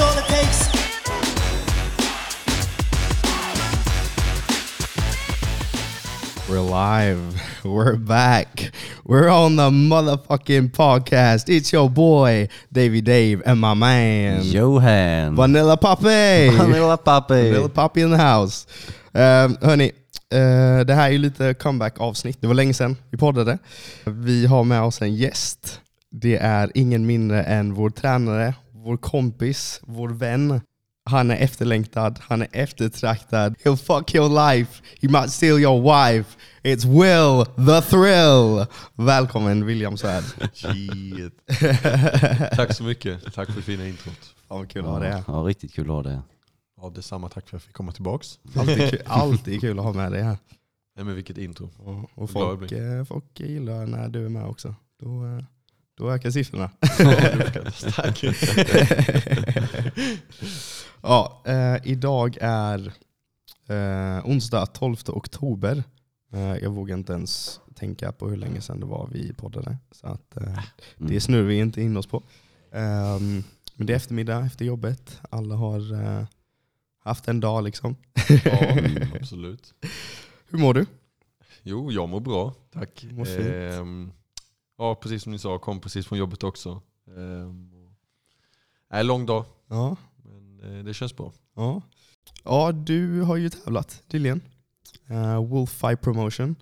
That's all it takes. We're live. We're back. We're on the motherfucking podcast. It's your boy, Davy Dave, and my man, Johan. Vanilla Papi. Vanilla Papi. Vanilla Papi in the house. Um, hörni, eh, det här är ju lite comeback-avsnitt. Det var länge sedan vi poddade. Vi har med oss en gäst. Det är ingen mindre än vår tränare, vår kompis, vår vän. Han är efterlängtad, han är eftertraktad. He'll fuck your life, he might steal your wife. It's Will the Thrill! Välkommen William Svärd. Tack så mycket. Tack för det fina introt. Fan vad kul att ha här. Ja, riktigt kul att ha det. Ja, detsamma. Tack för att jag fick komma tillbaks. Alltid kul, alltid kul att ha med dig här. Nej, men vilket intro. Och, och folk, eh, folk gillar när du är med också. Då, eh, då ökar siffrorna. Tack. ja, eh, idag är eh, onsdag 12 oktober. Eh, jag vågar inte ens tänka på hur länge sedan det var vi poddade. Så att, eh, det Mm. snurrar vi inte in oss på. Ehm, men det är eftermiddag efter jobbet. Alla har eh, haft en dag liksom. Ja, absolut. Hur mår du? Jo, jag mår bra. Tack. Mår fint. Ja, precis som ni sa. Kom precis från jobbet också. Ehm, och- lång dag. Ja. Men eh, det känns bra. Ja. ja, du har ju tävlat tydligen. Uh, Wolf Fight Promotion.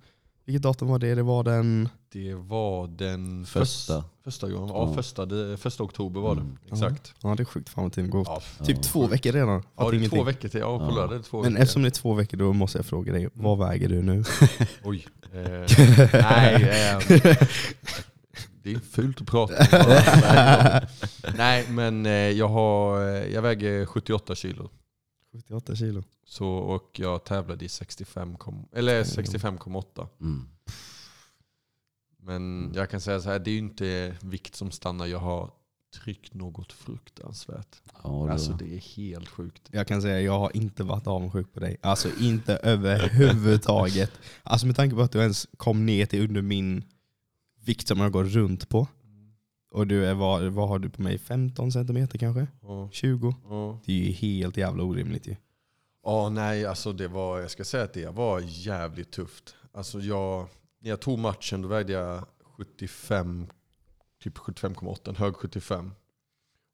Vilket datum var det? Det var den... Det var den Första. Första, gången. Ja, Ja. första, det, första oktober var det. Mm. Exakt. Ja, det är sjukt fan vad tiden går. Ja, Typ Ja. två veckor redan. ja det är ingenting. två veckor till. Ja, på Ja. lördag är det två Men veckor. eftersom det är två veckor då måste jag fråga dig, vad väger du nu? Oj. Eh, nej, eh, det är fult att prata om. Nej, men eh, jag, har, eh, jag väger 78 kilo. 78 kilo. Så, och jag tävlade i 65, kom- eller 65,8. Mm. Men jag kan säga så här, det är ju inte vikt som stannar. Jag har tryckt något fruktansvärt. Ja, då, Alltså det är helt sjukt. Jag kan säga jag har inte varit avundsjuk på dig. Alltså inte överhuvudtaget. Alltså med tanke på att du ens kom ner till under min vikt som jag går runt på. Och du är, vad, vad har du på mig? 15 centimeter kanske? Ja, 20? ja. Det är ju helt jävla orimligt ju. Ja, nej, alltså det var, jag ska säga att det var jävligt tufft. Alltså jag, när jag tog matchen då vägde jag 75, typ 75,8, en hög 75.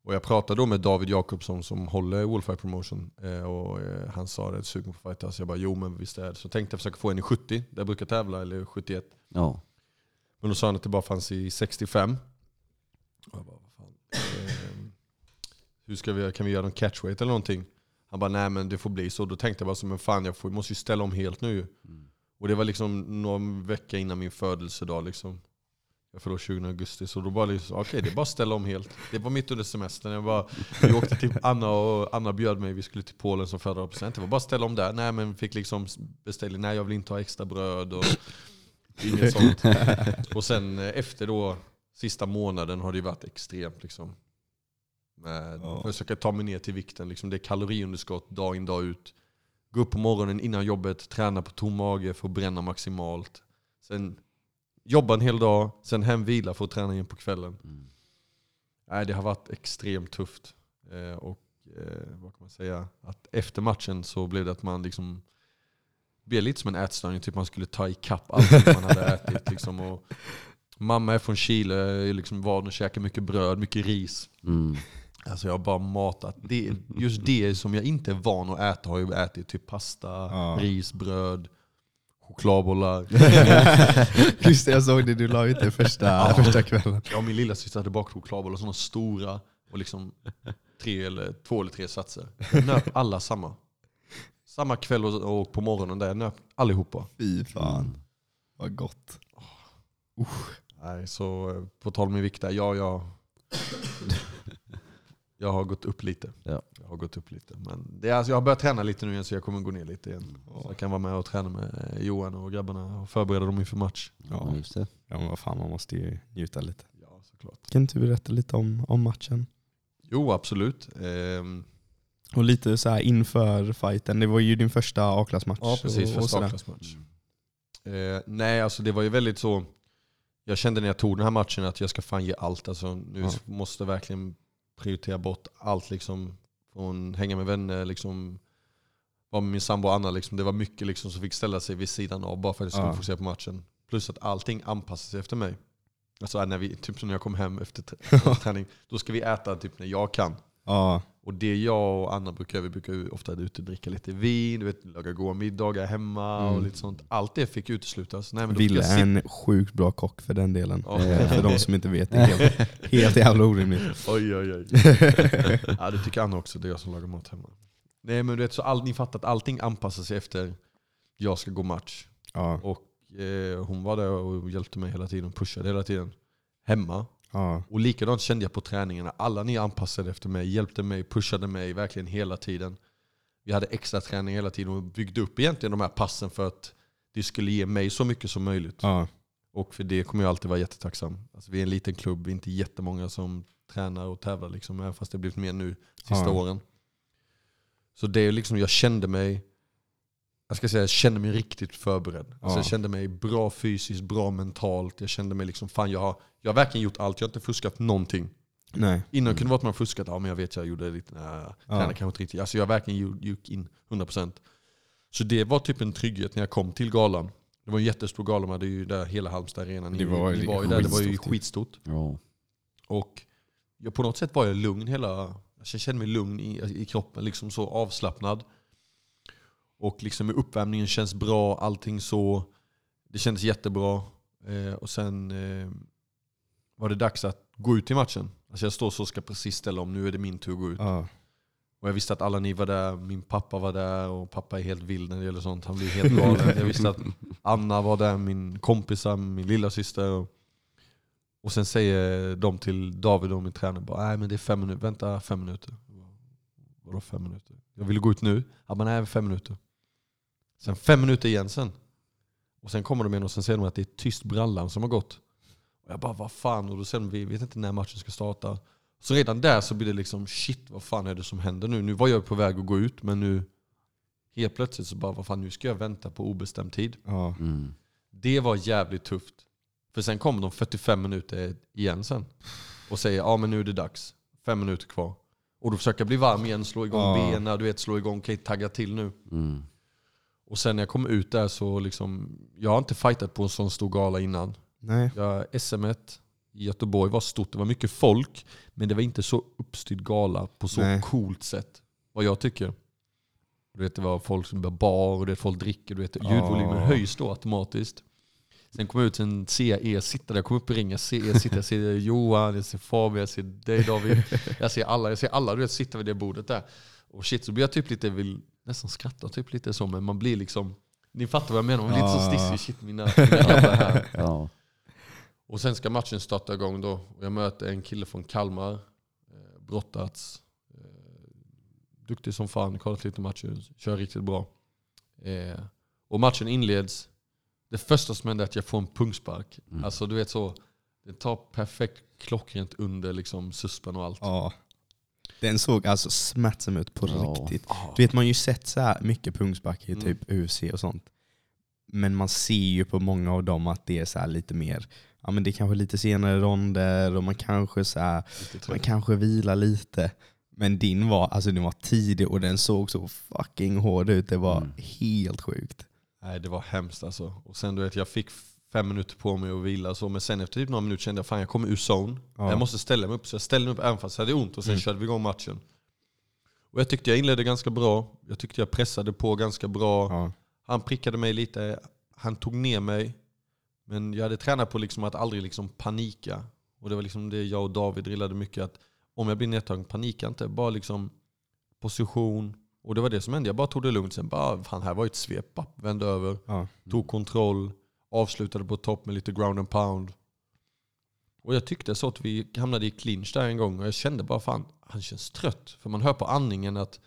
Och jag pratade då med David Jakobsson som håller Wolfire Promotion. Eh, och eh, han sa det, sugen på fightas. Jag bara, jo men visst är det. Så tänkte jag försöka få en i 70, där jag brukar tävla, eller 71. ja. Men då sa han att det bara fanns i 65. Och jag bara, vad fan. Eh, hur ska vi, kan vi göra någon catchweight eller någonting? Han bara, nej men det får bli så. Då tänkte jag bara, men fan jag får, måste ju ställa om helt nu. Mm. Och det var liksom någon vecka innan min födelsedag liksom. Jag år 20 augusti, så då bara liksom, okej det är bara att ställa om helt. Det var mitt under semestern. Jag bara, vi åkte till Anna och Anna bjöd mig, vi skulle till Polen som födelsedagspresent. Det var bara att ställa om där. Nej men fick liksom beställa, nej jag vill inte ha extra bröd och inget sånt. Och sen eh, efter då, sista månaden har det varit extremt liksom. Med Ja. Försöka ta mig ner till vikten, liksom det är kaloriunderskott dag in dag ut. Gå upp på morgonen innan jobbet, träna på tom mage för att bränna maximalt. Sen jobba en hel dag, sen hem vila för att träna igen på kvällen. Mm. Nej, det har varit extremt tufft. Eh, och eh, vad kan man säga? Att efter matchen så blev det att man liksom blev lite som en ätstörning. Typ man skulle ta ikapp allt man hade ätit. Liksom, och mamma är från Chile, är liksom van att käka mycket bröd, mycket ris. Mm. Alltså jag har bara matat. Det, just det som jag inte är van att äta har jag ätit. Typ pasta, Ja. ris, bröd, chokladbollar. Just det, jag såg det. Du la ut det första, Ja. första kvällen. Jag och min lilla syster hade bakat chokladbollar, sådana stora. Och liksom tre eller, två eller tre satser. Jag nöp alla samma. Samma kväll och, och på morgonen där. Jag nöp allihopa. Fy fan. Vad gott. Nej, så eh, på tal om min vikt där. Ja, jag, jag har gått upp lite. Ja. Jag har gått upp lite. Men det är, alltså, jag har börjat träna lite nu igen så jag kommer gå ner lite igen. Så jag kan vara med och träna med eh, Johan och grabbarna och förbereda dem inför match. Ja. Ja, just det. Ja men vad fan, man måste ju njuta lite. Ja, såklart. Kan inte du berätta lite om, om matchen? Jo, absolut. Ehm, Och lite så här inför fighten. Det var ju din första A-klassmatch. ja, precis. och, och Första. A-klassmatch. Eh, nej, alltså det var ju väldigt så... Jag kände när jag tog den här matchen att jag ska fan ge allt. Alltså, nu Ja. måste jag verkligen prioritera bort allt liksom från hänga med vänner, liksom, vara med min sambo Anna. Liksom. Det var mycket liksom, som fick ställa sig vid sidan av bara för att jag skulle Ja. fokusera på matchen. Plus att allting anpassar sig efter mig. Alltså när vi, typ som när jag kom hem efter träning, då ska vi äta typ när jag kan. Ja, Och det jag och Anna brukar, vi brukar ofta ute och dricka lite vin, du vet, laga goda middagar hemma och Mm. lite sånt. Allt det fick uteslutas. Nej, men Ville är en sjukt bra kock för den delen. Eh, För de som inte vet, det är helt, helt jävla orimligt. Oj oj oj. ja det tycker Anna också, det är jag som lagar mat hemma. Nej men du vet, så all, ni fattar att allting anpassar sig efter jag ska gå match. Ja, Och eh, hon var där och hjälpte mig hela tiden, pushade hela tiden. Hemma. Ja, Och likadant kände jag på träningarna. Alla ni anpassade efter mig, hjälpte mig, pushade mig verkligen hela tiden. Vi hade extra träning hela tiden och byggde upp egentligen de här passen för att det skulle ge mig så mycket som möjligt. ja, Och för det kommer jag alltid vara jättetacksam. Alltså, vi är en liten klubb, vi är inte jättemånga som tränar och tävlar. Liksom, även fast det har blivit mer nu sista Ja. åren. Så det är liksom, jag kände mig jag ska säga, jag kände mig riktigt förberedd. Alltså, Ja. Jag kände mig bra fysiskt, bra mentalt. Jag kände mig liksom, fan jag har, jag har verkligen gjort allt. Jag har inte fuskat någonting. nej, Innan kunde det vara att man fuskat, ja men jag vet jag gjorde lite, nej, tränade kanske inte riktigt. Alltså jag verkligen gick in 100%. Så det var typ en trygghet när jag kom till galan. Det var en jättestor gala, man hade ju där hela Halmstad arenan. Ni, Det var ni var ju där, det var ju skitstort. Ja. Och jag, på något sätt var jag lugn hela... Alltså jag kände mig lugn i, i kroppen, liksom så avslappnad. Och liksom uppvärmningen känns bra, allting så. Det kändes jättebra. Eh, och sen eh, var det dags att gå ut i matchen. Alltså jag står så och ska precis ställa om, nu är det min tur att gå ut. ja, Och jag visste att alla ni var där, min pappa var där och pappa är helt vild när det gäller sånt. Han blir helt galen. Jag visste att Anna var där, min kompisar, min lilla syster. Och, och sen säger de till David och min tränare bara, nej men det är fem minuter, vänta fem minuter. Vadå fem minuter? Jag ville gå ut nu. Han bara, nej fem minuter. Sen fem minuter igen sen. Och sen kommer de igen och sen säger de att det är tyst brallan som har gått. Och jag bara, vad fan? Och då säger de, vi vet inte när matchen ska starta. Så redan där så blir det liksom, shit vad fan är det som händer nu? Nu var jag på väg att gå ut men nu helt plötsligt så bara, vad fan nu ska jag vänta på obestämd tid. ja, Mm. Det var jävligt tufft. För sen kom de 45 minuter igen sen. Och säger ja men nu är det dags. Fem minuter kvar. Och då försöker jag bli varm igen, slå igång Ja. benen, du vet slå igång, okej tagga till nu. Mm. Och sen när jag kom ut där så liksom, jag har inte fightat på en sån stor gala innan. nej, Jag, SM1 i Göteborg var stort, det var mycket folk. Men det var inte så uppstyrd gala på så Nej. coolt sätt. Vad jag tycker. Du vet, det var folk som började bar och det folk dricker. Du vet, ljudvolymen Ja. höjs då automatiskt. Sen kom jag ut, sen ser jag er sitta där. Jag kom upp i ringen, ser er sitta. Jag ser Johan, jag ser Fabian, jag ser dig David. Jag ser alla, jag ser alla du vet, sitta vid det bordet där. Och shit, så blir jag typ lite, vill nästan skratta typ lite så. Men man blir liksom, ni fattar vad jag menar. Man blir lite så Ja. stissig. Shit, mina, mina här. Ja. Och sen ska matchen starta igång då. Jag möter en kille från Kalmar. Eh, brottats. Eh, duktig som fan, kollat lite matcher. Kör riktigt bra. Eh, och matchen inleds. Det första som händer är att jag får en pungspark. Mm. Alltså du vet så. Det tar perfekt klockrent under liksom suspen och allt. ja. Den såg alltså smärtsam ut på Ja. riktigt. Ah. Du vet man har ju sett så här mycket pungspark i Mm. typ UFC och sånt. Men man ser ju på många av dem att det är så här lite mer, ja men det är kanske lite senare ronder och man kanske så här, man kanske vilar lite. Men din var, alltså den var tidig och den såg så fucking hård ut. Det var Mm. helt sjukt. Nej det var hemskt alltså. Och sen du vet jag fick fem minuter på mig att vila så. Men sen efter typ några minuter kände jag fan jag kommer ur zone. Ja. Jag måste ställa mig upp. Så jag ställde mig upp även fast jag hade ont och sen Mm. körde vi igång matchen. Och jag tyckte jag inledde ganska bra. Jag tyckte jag pressade på ganska bra. Ja. Han prickade mig lite. Han tog ner mig. Men jag hade tränat på liksom att aldrig liksom panika. Och det var liksom det jag och David drillade mycket. Att om jag blir nedtagen, panika inte. Bara liksom position. Och det var det som hände. Jag bara tog det lugnt. Sen bara, fan här var ett svep. Vände över. Ja. Tog kontroll. Avslutade på topp med lite ground and pound. Och jag tyckte så att vi hamnade i clinch där en gång. Och jag kände bara fan, han känns trött. För man hör på andningen att.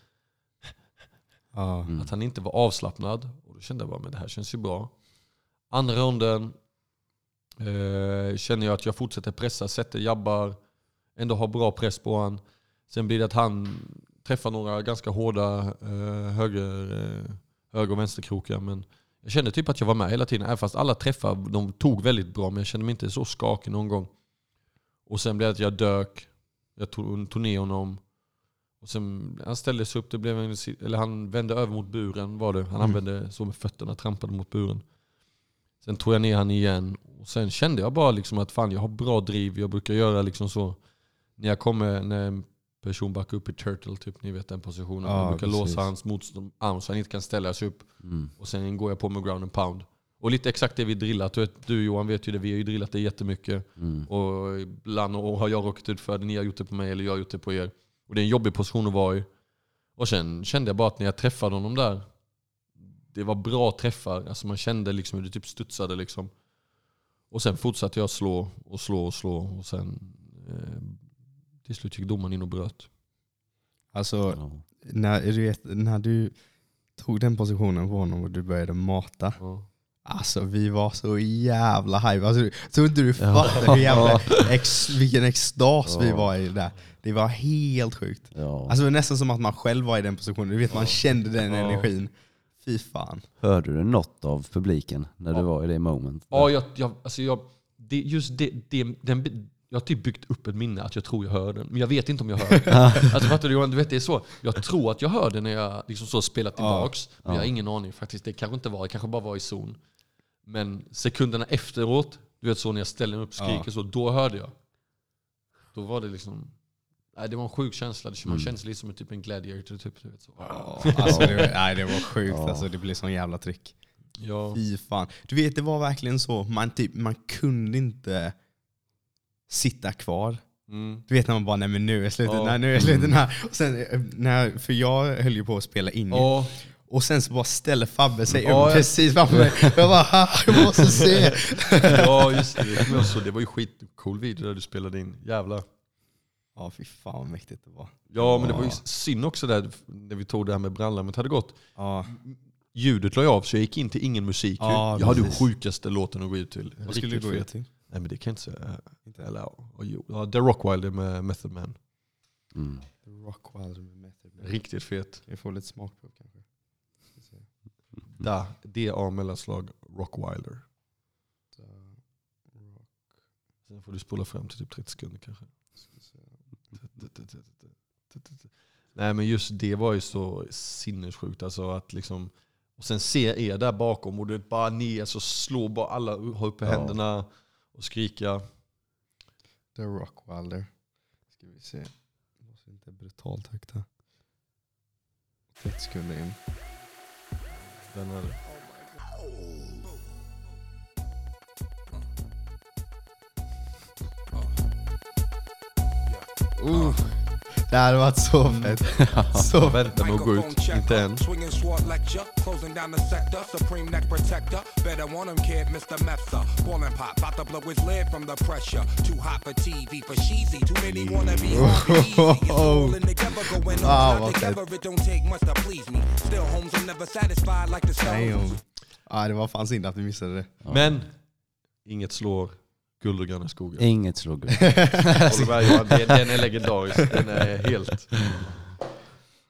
Mm. att han inte var avslappnad. Och då kände jag bara, men det här känns ju bra. Andra ronden eh, känner jag att jag fortsätter pressa, sätter jabbar, ändå har bra press på han. Sen blir det att han träffar några ganska hårda eh, höger, eh, höger och vänsterkrokar. Men jag kände typ att jag var med hela tiden. Även fast alla träffar de tog väldigt bra. Men jag kände mig inte så skakig någon gång. Och sen blev det att jag dök. Jag tog, tog ner honom. Och sen, han ställde sig upp, det blev en, eller han vände över mot buren var det. Han använde så med fötterna, trampade mot buren. Sen tog jag ner han igen. Och sen kände jag bara liksom att fan jag har bra driv. Jag brukar göra liksom så. När jag kommer, när person backar upp i turtle, typ, ni vet den positionen. Ja, jag brukar precis. låsa hans motståndarm så han inte kan ställa sig upp. Mm. Och sen går jag på med ground and pound. Och lite exakt det vi drillat. Du, du Johan vet ju det, vi har ju drillat det jättemycket. Mm. Och ibland och har jag råkat ut för det, ni har gjort det på mig eller jag har gjort det på er. Och det är en jobbig position att vara i. Och sen kände jag bara att när jag träffade honom där, det var bra träffar. Alltså man kände liksom hur det typ studsade. Liksom. Och sen fortsatte jag slå och slå och slå. Och sen eh, till slut gick domaren in och bröt. Alltså, Ja. när du, vet, när du tog den positionen på honom och du började mata. Ja. Alltså vi var så jävla hype. Alltså, tror inte du Ja. fattar hur jävla ex, vilken extas vi Ja. var i där. Det var helt sjukt. Ja. Alltså det var nästan som att man själv var i den positionen. Du vet man kände den Ja. energin. Fy fan. Hörde du något av publiken när Ja. du var i det moment? Ja, jag, jag, alltså jag, det, just det, det, den, jag har typ byggt upp ett minne att jag tror jag hör den. Men jag vet inte om jag hör den. alltså fattar du Johan? Du vet det är så. Jag tror att jag hör den när jag liksom så spelar tillbaks. Men jag har Ja. ingen aning faktiskt. Det kanske inte var, det kanske bara var i zon. Men sekunderna efteråt, du vet så när jag ställer mig upp och skriker Ja. så, då hörde jag. Då var det liksom, nej det var en sjuk känsla. Det- Man Mm. känns lite som typ en gladiator. Typ, du vet, så. Alltså, det, nej, det var sjukt. Ja. Alltså, det blev sån jävla tryck. Ja. Fy fan. Du vet det var verkligen så. Man, typ, man kunde inte sitta kvar. Mm. Du vet när man bara, nej men nu är slutet, Ja. nej nu är slutet. Nej. Och sen, eh, när, för jag höll ju på att spela in. Ja, Och sen så bara ställer Fabbe sig Ja, upp precis framför mig. Jag bara, "Ha, jag måste se. ja just det. Jag så, det var ju skitcool video där du spelade in. Jävlar. Ja fy fan vad mäktigt det var. Ja, men det var ju synd också där när vi tog det här med brandlarmet hade gått. Ja. Ljudet la jag av så jag gick in till ingen musik. Ja, jag hade ju precis. sjukaste låten att gå ut till. Vad skulle du gå ut till? Nej men det kan jag inte säga. Inte. Eller ja, jo. ja, The Rockwilder med Method Man. Mm. Rockwilder med Method Man. Riktigt fet. Kan vi få lite smak på kanske? Ska se. Da, D-A mellanslag Rockwilder. Så, rock, Sen får du spola fram till typ 30 sekunder kanske. Nej men just det var ju så sinnessjukt. Alltså att liksom, och sen se er där bakom och du bara ni alltså, slår bara alla, ha uppe Ja. händerna och skrika. The Rockwilder. Ska vi se. Det låter inte brutalt högt här. 30 sekunder in. Den är det. Uh, det hade varit så fett. Så Jag väntar med att gå ut, inte än. Swinging sword lecture, closing down the sector. Supreme neck protector. Better want him, kid, Mr. Mepsa. Ballin' pop, about to blow his lid from the pressure. Too hot for TV, for cheesy. Too many wanna be on the easy. It's all in together, going on. Wow, not okay. together, it don't take much to please me. Still, homes are never satisfied like the Stones. Damn. Ja, det var fan synd att vi missade det. Men inget slår guld och gröna skogar. Inget slog upp. Håller med Johan, den, är legendarisk. Den är helt...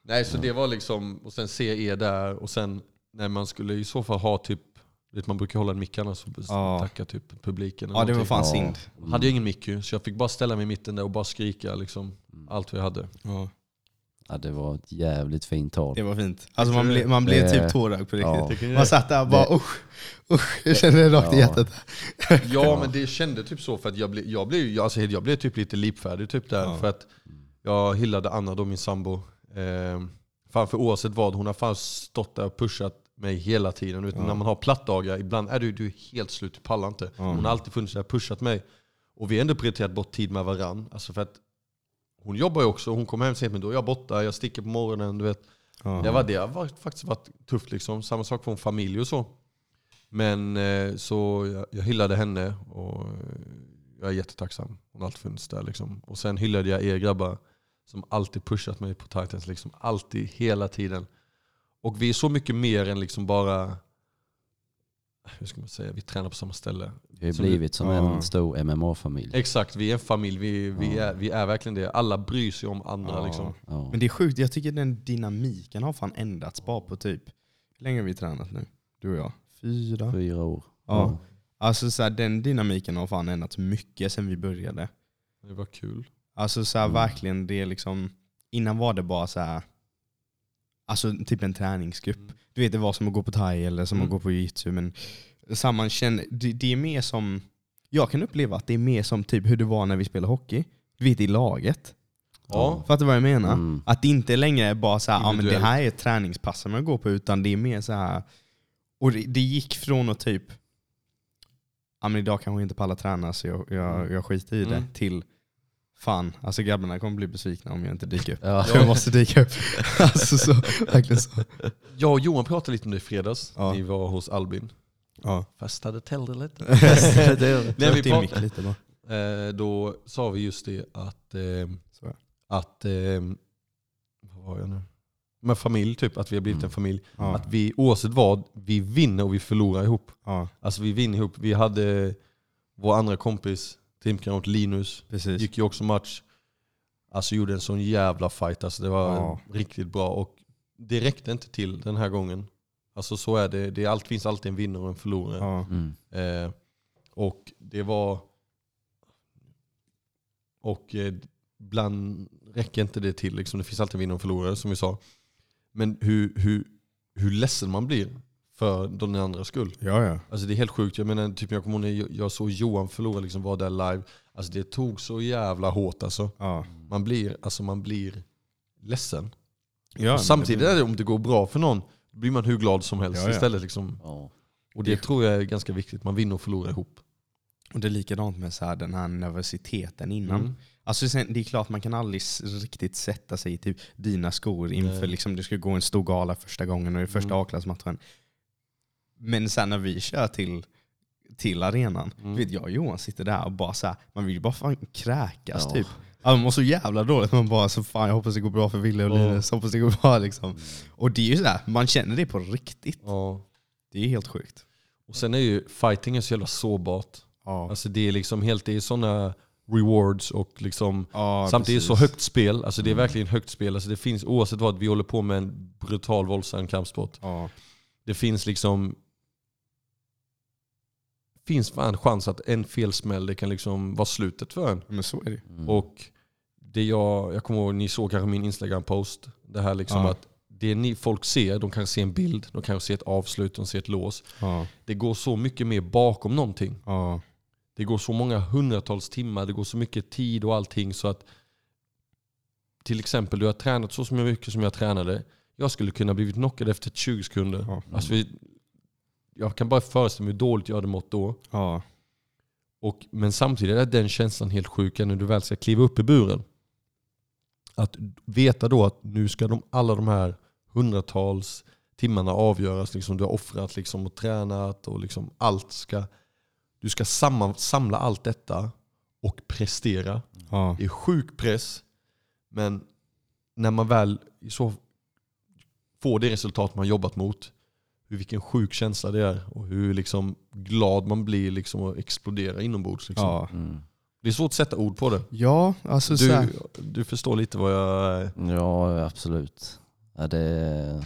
Nej, så det var liksom, och sen se er där och sen när man skulle i så fall ha typ, vet man brukar hålla en mick annars och Ja. tacka typ publiken. Ja, det var fan Ja. synd. Hade jag ingen mick så jag fick bara ställa mig i mitten där och bara skrika liksom allt vi hade. Ja, Ja, det var ett jävligt fint tal. det var fint. Alltså man, ble, man blev Det- typ tårögd på Ja. riktigt. Man satt där och bara usch, usch. Jag kände det rakt i Ja. hjärtat. Ja men det kände typ så för att jag blev, jag blev, jag, alltså, jag blev typ lite lipfärdig typ där. Ja. För att jag hyllade Anna då, min sambo. Eh, fan för oavsett vad, hon har fan stått där och pushat mig hela tiden. Du, När man har plattdagar, ibland är du, du är helt slut, du pallar inte. Hon har alltid funnits där och pushat mig. Och vi har ändå prioriterat bort tid med varann. Alltså för att hon jobbar ju också, hon kommer hem sent men då är jag borta, jag sticker på morgonen. Du vet. Ja. Det, var, det har faktiskt varit tufft liksom. Samma sak från familj och så. Men eh, så jag, jag hyllade henne och eh, jag är jättetacksam. Hon har alltid funnits där liksom. Och sen hyllade jag er grabbar som alltid pushat mig på Titans. Liksom. Alltid, hela tiden. Och vi är så mycket mer än liksom bara, hur ska man säga, vi tränar på samma ställe. Vi har blivit som ja. en stor MMA-familj. Exakt, vi är en familj. Vi, vi, Ja. är, vi är verkligen det. Alla bryr sig om andra. Ja. Liksom. Ja. Men det är sjukt, jag tycker den dynamiken har fan ändrats bara på typ, hur länge har vi tränat nu? Du och jag? Fyra? Fyra år. Ja. Alltså så här, den dynamiken har fan ändrats mycket sen vi började. Det var kul. Alltså så här, Mm. verkligen, det är liksom, innan var det bara så här. Alltså typ en träningsgrupp. Du vet det var som att gå på thai eller som att Mm. gå på jitsu men samman känner, det, det är mer som, jag kan uppleva att det är mer som typ hur det var när vi spelade hockey. Du vet i laget. Ja. Fattar du vad jag menar? Mm. Att det inte längre är bara så här, ja men det här är ett träningspass som jag går på, utan det är mer så här. Och det, det gick från att typ, ja men idag kanske jag inte pallar träna så jag, jag, jag skiter i det, Mm. till fan, alltså grabbarna kommer bli besvikna om jag inte dyker upp. Ja. Jag måste dyka upp. alltså så, verkligen så. Jag och Johan pratade lite om det i fredags. Ja. Ni var hos Albin. Ja. Fastade tältet. Nej, Nej, vi vi prat- mycket lite bara. Eh, då sa vi just det att, eh, att eh, vad var jag nu? Med familj typ, att vi har blivit Mm. en familj. Ja. Att vi oavsett vad, vi vinner och vi förlorar ihop. ja, Alltså vi vinner ihop. Vi hade vår andra kompis, teamkamrat Linus, precis. gick ju också match. Alltså gjorde en sån jävla fight. Alltså det var Ja. riktigt bra. Och det räckte inte till den här gången. Alltså så är det. Det allt, finns alltid en vinnare och en förlorare. Ja. Mm. Eh, och det var... Och eh, räcker inte det till. Liksom. Det finns alltid vinnare och förlorare som vi sa. Men hur, hur, hur ledsen man blir för den andra skull. ja, ja. Alltså det är helt sjukt. Jag menar, typ jag kommer ihåg när jag- såg Johan förlora, liksom var där live. Alltså det tog så jävla hårt alltså. ja. Man blir, alltså man blir ledsen. ja och samtidigt det om det går bra för någon, då blir man hur glad som helst Ja, ja. istället. Liksom. Ja. Och det tror jag är ganska viktigt. Man vinner och förlorar ihop. Och det är likadant med så här, den här nervositeten innan. Mm. Alltså sen, det är klart man kan aldrig riktigt sätta sig i typ dina skor inför Nej. liksom, du ska gå en stor gala första gången och det är första Mm. A-klassmatchen. Men sen när vi kör till, till arenan, Mm. vet jag och Johan sitter där och bara så här, man vill ju bara fan kräkas Ja. typ. Ja, man mår så jävla dåligt, man bara så fan jag hoppas det går bra för Wille och. Linus, hoppas det går bra liksom. Och det är ju sådär, man känner det på riktigt. Ja. Det är helt sjukt. Och sen är ju fighting är så jävla sårbart. Ja. Alltså det är liksom helt, det är sådana rewards och liksom Samtidigt så precis. högt spel, alltså det är verkligen högt spel. Alltså det finns, oavsett vad, vi håller på med en brutal våldsam kampsport. Det finns liksom finns fan chans att en felsmäll det kan liksom vara slutet för en. Men så är det Mm. Och det jag, jag kommer ihåg, ni såg kanske min Instagram-post. Det här liksom Ja. att det ni folk ser, de kan se en bild, de kan se ett avslut, de ser ett lås. Ja. Det går så mycket mer bakom någonting. Ja. Det går så många hundratals timmar, det går så mycket tid och allting så att till exempel du har tränat så mycket som jag tränade. Jag skulle kunna blivit knockad efter 20 sekunder. Ja. Alltså, vi- jag kan bara föreställa mig hur dåligt jag hade mått då. Ja. Och, men samtidigt är den känslan helt sjuk när du väl ska kliva upp i buren. Att veta då att nu ska de, alla de här hundratals timmarna avgöras. Liksom, du har offrat liksom, och tränat och liksom, allt ska... Du ska samma, samla allt detta och prestera. Ja. Det är sjuk press. Men när man väl så får det resultat man jobbat mot, hur vilken sjuk känsla det är och hur liksom glad man blir liksom och exploderar inombords. Liksom. Ja. Mm. Det är svårt att sätta ord på det. Ja, alltså så här, Du, du förstår lite vad jag... Ja, absolut. Ja, det,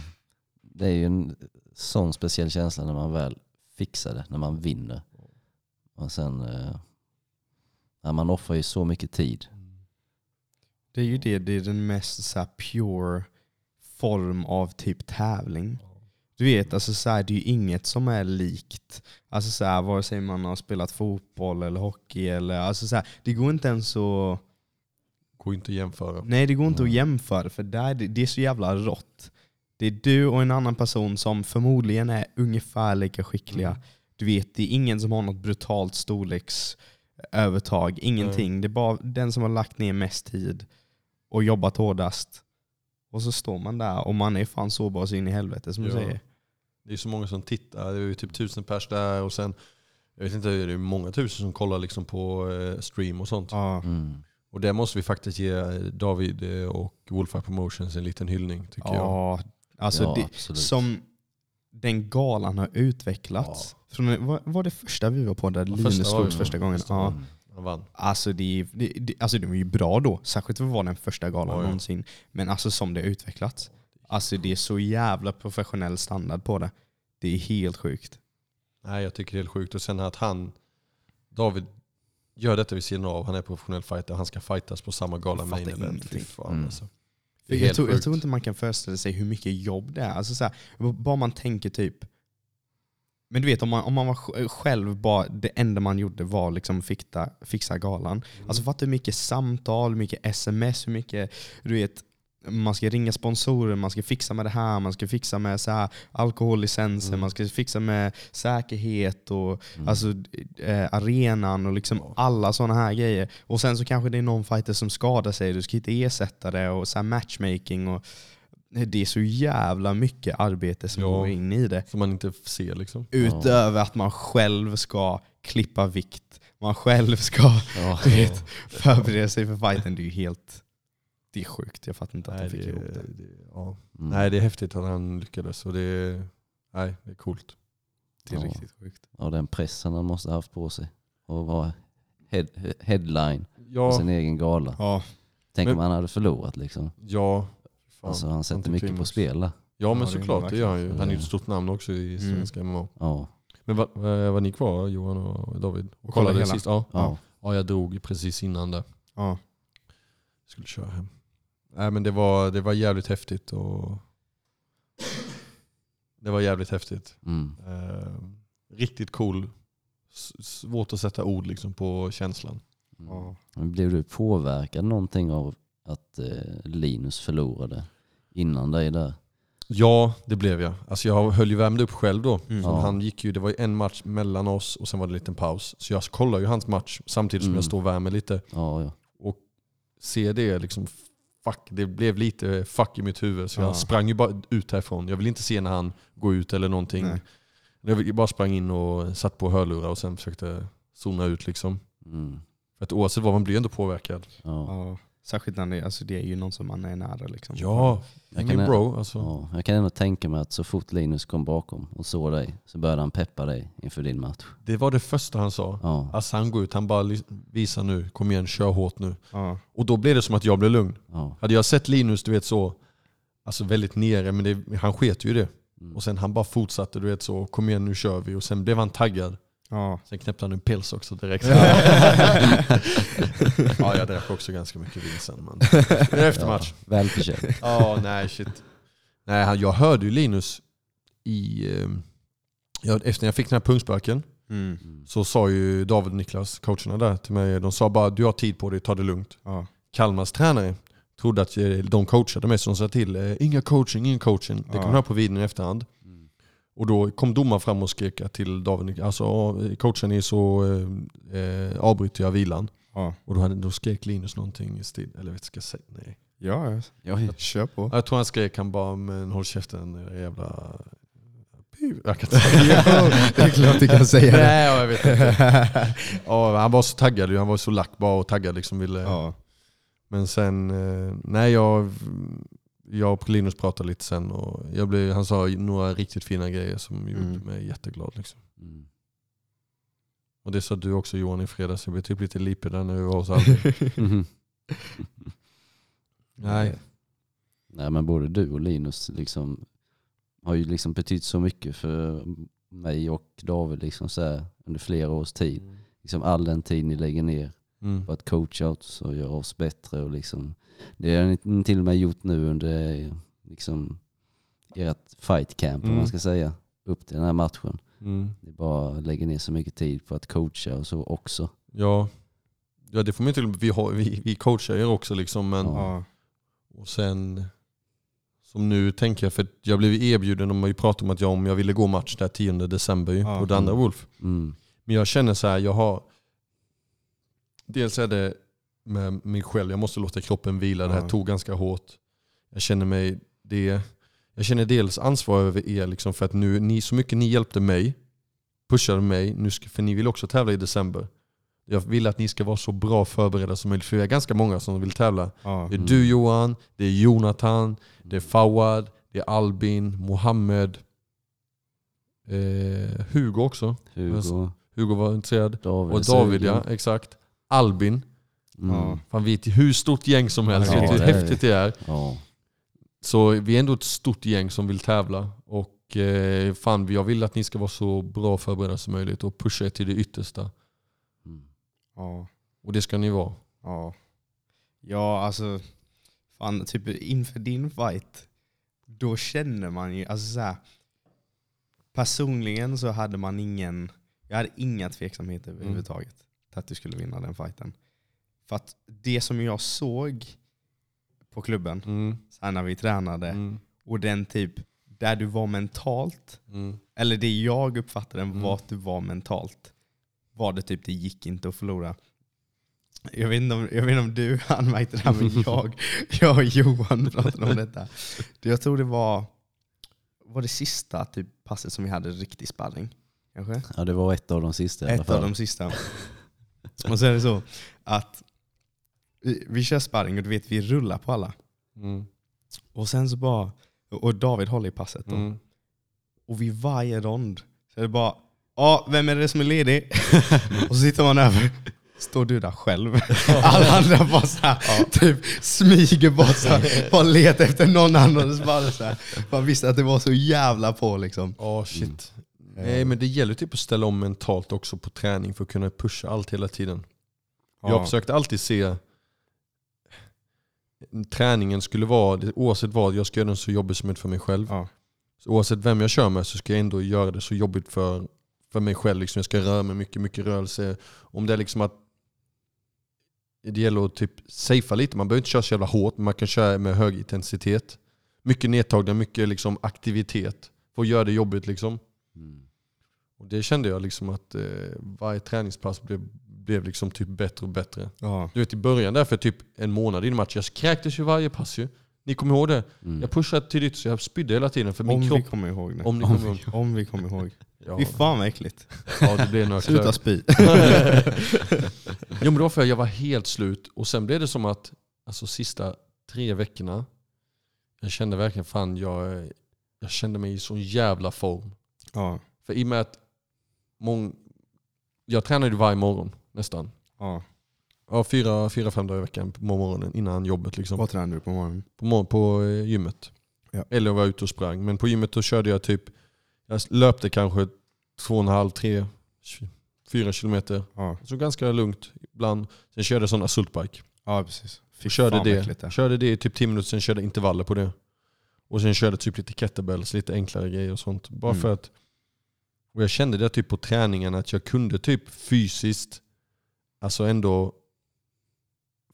det är ju en sån speciell känsla när man väl fixar det, när man vinner. Och sen, eh, ja, man offrar ju så mycket tid. det är ju det, det är den mest så här pure form av typ tävling. Du vet, alltså så här, det är ju inget som är likt. Alltså så här, vare sig man har spelat fotboll eller hockey eller alltså så här, det går inte ens att Går inte att jämföra. Nej det går inte att Mm. jämföra för där, det, det är så jävla rått. Det är du och en annan person som förmodligen är ungefär lika skickliga. Mm. Du vet, det är ingen som har något brutalt storleksövertag. Ingenting. Det är bara den som har lagt ner mest tid och jobbat hårdast. Och så står man där och man är fan sårbar så in i helvete som du Ja. säger. Det är så många som tittar. Det är typ tusen pers där och sen jag vet inte, det är många tusen som kollar liksom på eh, stream och sånt. Ja. Mm. Och där måste vi faktiskt ge David eh, och Wolfire Promotions en liten hyllning tycker jag. Ja, alltså ja, det, absolut. som den galan har utvecklats. Från, var, var det första vi var på där Ja, Linus slogs första gången? Första Ja. Han vann. Alltså det, det, det, alltså det var ju bra då, särskilt för att vara den första galan ja. någonsin. Men alltså som det har utvecklats. Alltså det är så jävla professionell standard på det. Det är helt sjukt. Nej jag tycker det är helt sjukt. Och sen att han, David, gör detta vid sidan av. Han är professionell fighter. Han ska fightas på samma gala main fattar event. ingenting. Fy fan, Mm. alltså. Är jag, tror, jag tror inte man kan föreställa sig hur mycket jobb det är. Alltså så här, bara man tänker typ... Men du vet om man, om man var sj- själv, bara, det enda man gjorde var liksom fixa, fixa galan. Mm. Alltså fatta hur mycket samtal, hur mycket sms, hur mycket... Du vet, man ska ringa sponsorer, man ska fixa med det här, man ska fixa med så här, alkohollicenser, Mm. man ska fixa med säkerhet och Mm. alltså, eh, arenan och liksom alla sådana här grejer. Och sen så kanske det är någon fighter som skadar sig, du ska hitta ersättare och så här matchmaking. Och det är så jävla mycket arbete som Ja. går in i det. Som man inte ser liksom. Utöver att man själv ska klippa vikt, man själv ska Ja. vet, förbereda sig för fighten. Det är ju helt... Det är sjukt, jag fattar inte att Nej, de fick det, ihop det. det, ja. Mm. nej, det är häftigt att han lyckades. Och det, är- nej, det är coolt. Det är Ja. riktigt sjukt. Ja, den pressen han måste ha haft på sig. Och vara head, headline på Ja, sin egen gala. Ja, Tänk Men- om han hade förlorat liksom. ja. Fan, Alltså han sätter mycket på Klimus. spel. Ja men Ja, det är såklart, det gör han ju. Han är ju ett stort namn också i Mm. svenska MMA. Ja. Men var, var, var ni kvar Johan och David? Och kollade kollade hela? sist? Ja. Ja. ja, jag drog precis innan där. ja. Skulle köra hem. Nej men det var, det var jävligt häftigt och det var jävligt häftigt. Mm. Eh, riktigt cool. S- Svårt att sätta ord liksom på känslan. ja. Men blev du påverkad någonting av att eh, Linus förlorade innan dig där? Ja, det blev jag. Alltså jag höll ju värmde upp själv då. Mm. Ja. Han gick ju, det var ju en match mellan oss och sen var det en liten paus. Så jag kollar ju hans match samtidigt som Mm. jag står och värmer lite. Ja, ja. ser det liksom, fuck, det blev lite fuck i mitt huvud. Så Ja. jag sprang ju bara ut härifrån. Jag vill inte se när han går ut eller någonting. Nej. Jag bara sprang in och satt på hörlurar och sen försökte zona ut liksom. Mm. För att oavsett vad, man blir ändå påverkad. Särskilt när det, alltså det är ju någon som man är nära. Liksom. Ja, Jag kan- bro alltså. Ja, jag kan ändå tänka mig att så fort Linus kom bakom och såg dig så började han peppa dig inför din match. Det var det första han sa. Ja, Alltså han går ut, han bara visar nu, kom igen, kör hårt nu. Ja. Och då blev det som att jag blev lugn. ja. Hade jag sett Linus, du vet så, alltså väldigt nere, men det, han sket ju det. Mm. Och sen han bara fortsatte, du vet så, kom igen nu kör vi. Och sen blev han taggad. Ja. Sen knäppte han en pils också direkt. ja, jag drack också ganska mycket vin sen. Men det är efter match. Välförtjänt. Ja, nej shit. Nej, han- jag hörde ju Linus i... eh, Ja, efter jag fick den här pungsparken Mm. så sa ju David och Niklas, coacherna där till mig, de sa bara du har tid på dig, ta det lugnt. Ja. Kalmars tränare trodde att eh, de coachade mig, så de sa till eh, inga coaching, ingen coaching. Det Ja. kom jag på videon i efterhand. Och då kom domaren fram och skrek till David, alltså ja, coachen är så eh, eh, avbryter jag vilan. Ja. Och då, hade, då skrek Linus någonting i stil, eller vet ska jag säga? Nej. Ja, Ja, kör på. Jag tror han skrek, han bara men håll käften jävla... Jag kan inte säga. det är klart du kan säga det. Nej, jag vet inte. Ja, han var så taggad han var så lack bara och taggad liksom. Ville. Ja. Men sen, eh, nej jag, jag och Linus pratade lite sen och jag blev, han sa några riktigt fina grejer som gjorde Mm. mig jätteglad. Liksom. Mm. Och det sa du också Johan i fredags, jag blev typ lite lipig där när vi var hos. Mhm. Nej. Nej men både du och Linus liksom har ju liksom betytt så mycket för mig och David liksom så här, under flera års tid. Liksom all den tid ni lägger ner Mm. på att coacha oss och göra oss bättre. Och liksom, det har ni till och med gjort nu under liksom, ert fight camp om Mm. man ska säga. Upp till den här matchen. Mm. Bara lägger ner så mycket tid på att coacha och så också. Ja. ja, det får man inte vi, har, vi, vi coachar er också liksom men Ja. Och sen, som nu tänker jag, för jag blev erbjuden, de har ju pratat om att jag, om jag ville gå match där 10 december ju, Ja. på det andra Wolf. Mm. Men jag känner så här, jag har, dels är det med mig själv, jag måste låta kroppen vila, det här tog ganska hårt. Jag känner mig, det, jag känner dels ansvar över er, liksom för att nu, ni, så mycket ni hjälpte mig, pushade mig, nu ska, för ni vill också tävla i december. Jag vill att ni ska vara så bra förberedda som möjligt, för vi är ganska många som vill tävla. Ja. Det är Mm. du Johan, det är Jonathan, det är Fawad, det är Albin, Mohammed, eh, Hugo också. Hugo, Hugo var intresserad. David, Och David ja, exakt. Albin. Mm. Fan vet hur stort gäng som helst, Ja, vet hur det är häftigt det är. Ja. Så vi är ändå ett stort gäng som vill tävla. Och eh, fan, jag vill att ni ska vara så bra förberedda som möjligt och pusha er till det yttersta. Mm. Ja. Och det ska ni vara. Ja. Ja, alltså. Fan, typ inför din fight, då känner man ju, alltså så här, personligen så hade man ingen, jag hade inga tveksamheter överhuvudtaget till att du skulle vinna den fighten. För att det som jag såg på klubben, Mm. så här när vi tränade, Mm. och den typ, där du var mentalt, Mm. eller det jag uppfattade Mm. var att du var mentalt, var det typ det gick inte att förlora. Jag vet inte om, jag vet inte om du anmärkte det här, men jag, jag och Johan pratade om detta. Jag tror det var, var det sista typ passet som vi hade riktig sparring. Kanske? Ja, det var ett av de sista i alla Ett av fall. de sista. Och så är det så att vi, vi kör sparring och du vet vi rullar på alla. Mm. Och sen så bara, och David håller i passet då. Mm. Och vid varje rond så är det bara, ja vem är det som är ledig? och så sitter man över, står du där själv? Alla andra bara så här, typ smyger bort så här, bara letar efter någon annan. Och så bara så här, man visste att det var så jävla på liksom. Ja shit. Nej men det gäller typ att ställa om mentalt också på träning för att kunna pusha allt hela tiden. Jag Ja. försökte alltid se träningen skulle vara, oavsett vad, jag ska göra den så jobbig som möjligt för mig själv. Ja. Så oavsett vem jag kör med så ska jag ändå göra det så jobbigt för, för mig själv. Liksom jag ska röra mig mycket, mycket rörelse. Om det är liksom att det gäller att typ safea lite, man behöver inte köra så jävla hårt, men man kan köra med hög intensitet. Mycket nedtagningar, mycket liksom aktivitet. För att göra det jobbigt liksom. Mm. Och det kände jag liksom att eh, varje träningspass blev, blev liksom typ bättre och bättre. Ja. Du vet i början där för typ en månad innan match, jag kräktes ju varje pass ju. Ni kommer ihåg det? Mm. Jag pushade tidigt så jag spydde hela tiden för min Om vi kropp... kommer ihåg det. Om ni kommer ihåg. Om vi kommer ihåg. Ja, Fy fan vad äckligt. ja, det blev några Sluta spy. Jo men var för jag var helt slut och sen blev det som att alltså sista tre veckorna, jag kände verkligen fan jag, jag kände mig i sån jävla form. Ja. För i och med att mång, jag tränade ju varje morgon nästan. Ja. Ja, fyra, fyra, fem dagar i veckan på morgonen innan jobbet. Liksom. Vad tränar du på morgonen? På, mor- på eh, gymmet. Ja. Eller jag var ute och sprang. Men på gymmet då körde jag typ, jag löpte kanske två och en halv, tre, fyra kilometer. Ja, Så ganska lugnt ibland. Sen körde jag sån assaultbike. ja precis. Och körde äckligt det. körde det i typ 10 minuter, sen körde intervaller på det. Och sen körde typ lite kettlebells, lite enklare grejer och sånt. Bara Mm. för att... Och jag kände det typ på träningen att jag kunde typ fysiskt, alltså ändå...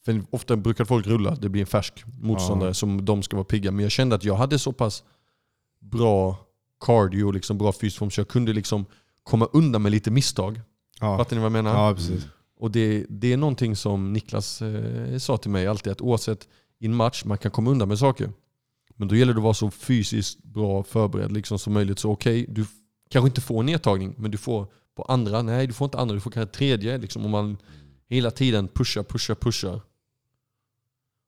För ofta brukar folk rulla, det blir en färsk motståndare Ja. som de ska vara pigga. Men jag kände att jag hade så pass bra cardio, liksom bra fysiskt form, så jag kunde liksom komma undan med lite misstag. Ja, Fattar ni vad jag menar? ja precis. Och det, det är någonting som Niklas eh, sa till mig alltid, att oavsett i en match, man kan komma undan med saker. Men då gäller det att vara så fysiskt bra förberedd liksom, som möjligt. Så okej, du f- kanske inte får nedtagning, men du får på andra, nej du får inte andra, du får kanske tredje. Liksom, om man hela tiden pushar, pushar, pushar.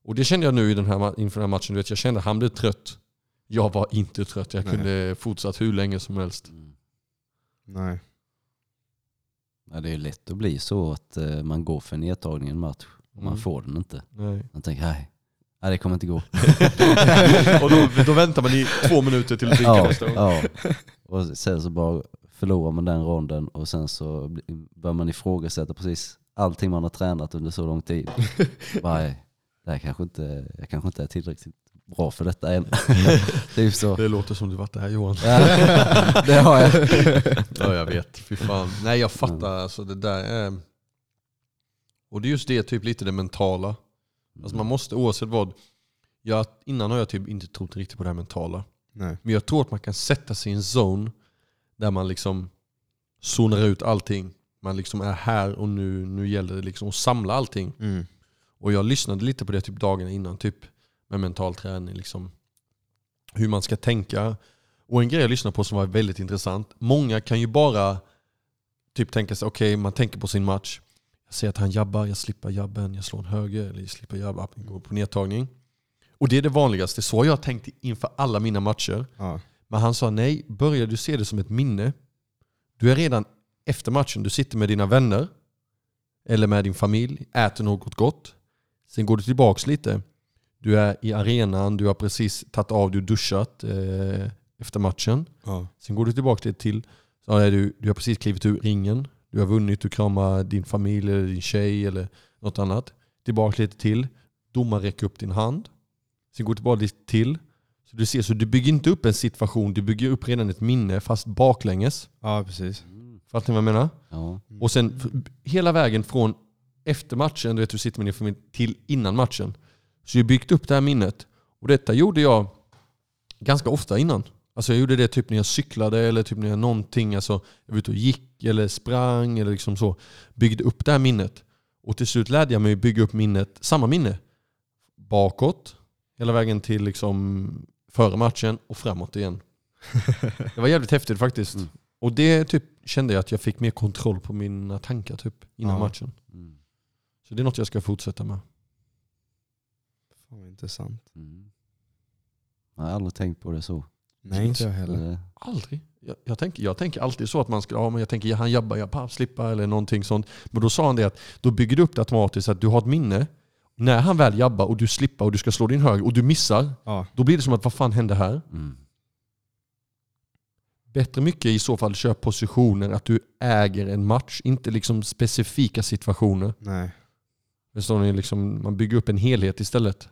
Och det kände jag nu i den här, inför den här matchen, du vet, jag kände att han blev trött. Jag var inte trött, jag Nej. kunde fortsatt hur länge som helst. Mm. Nej. Ja, det är lätt att bli så att eh, man går för nedtagning i en match och man Mm. får den inte. Nej. Man tänker nej, nej det kommer inte gå. och då, då väntar man i två minuter till dricka ja, nästa gång. ja. Och sen så bara förlorar man den ronden och sen så börjar man ifrågasätta precis allting man har tränat under så lång tid. Bara, det här kanske inte, jag kanske inte är tillräckligt bra för detta än. typ så. Det låter som du varit där Johan. Ja, det har jag. Ja jag vet, fy fan. Nej jag fattar, alltså det där är... Och det är just det, typ lite det mentala. Alltså man måste oavsett vad... Jag, innan har jag typ inte trott riktigt på det här mentala. Nej. Men jag tror att man kan sätta sig i en zone där man liksom zonar ut allting. Man liksom är här och nu, nu gäller det liksom att samla allting. Mm. Och jag lyssnade lite på det typ dagarna innan, typ med mental träning. Liksom. Hur man ska tänka. Och en grej jag lyssnade på som var väldigt intressant. Många kan ju bara typ tänka sig, okej man tänker på sin match. Jag ser att han jabbar, jag slipper jabben, jag slår en höger, eller jag slipper jabba, går på nedtagning. Och det är det vanligaste, så har jag tänkt inför alla mina matcher. Ja. Men han sa nej, börjar du se det som ett minne. Du är redan efter matchen, du sitter med dina vänner eller med din familj, äter något gott. Sen går du tillbaks lite. Du är i arenan, du har precis tagit av, du duschat eh, efter matchen. Ja. Sen går du tillbaka till, till så är du, du har precis klivit ur ringen. Du har vunnit, du kramar din familj eller din tjej eller något annat. Tillbaka lite till. Domaren räcker upp din hand. Sen går tillbaka lite till. Så du ser, så du bygger inte upp en situation, du bygger upp redan ett minne fast baklänges. Ja, precis. Fattar ni vad jag menar? Ja. Och sen hela vägen från efter matchen, du vet du sitter med din familj, till innan matchen. Så jag byggt upp det här minnet. Och detta gjorde jag ganska ofta innan. Alltså jag gjorde det typ när jag cyklade eller typ när jag någonting, alltså jag var ute och gick eller sprang eller liksom så. Byggde upp det här minnet. Och till slut lärde jag mig bygga upp minnet, samma minne. Bakåt, hela vägen till liksom före matchen och framåt igen. Det var jävligt häftigt faktiskt. Mm. Och det typ kände jag att jag fick mer kontroll på mina tankar typ innan Ja. matchen. Mm. Så det är något jag ska fortsätta med. Fan vad intressant. Mm. Jag har aldrig tänkt på det så. Nej, inte jag heller. Aldrig. Jag, jag, tänker, jag tänker alltid så att man ska, ja men jag tänker ja, han jabbar, jag papp, slippa eller någonting sånt. Men då sa han det att då bygger du upp det automatiskt att du har ett minne. När han väl jabbar och du slippar och du ska slå din höger och du missar, Ja. då blir det som att vad fan hände här? Mm. Bättre mycket i så fall köp positioner, att du äger en match, inte liksom specifika situationer. Nej. Förstår ni? Liksom, man bygger upp en helhet istället.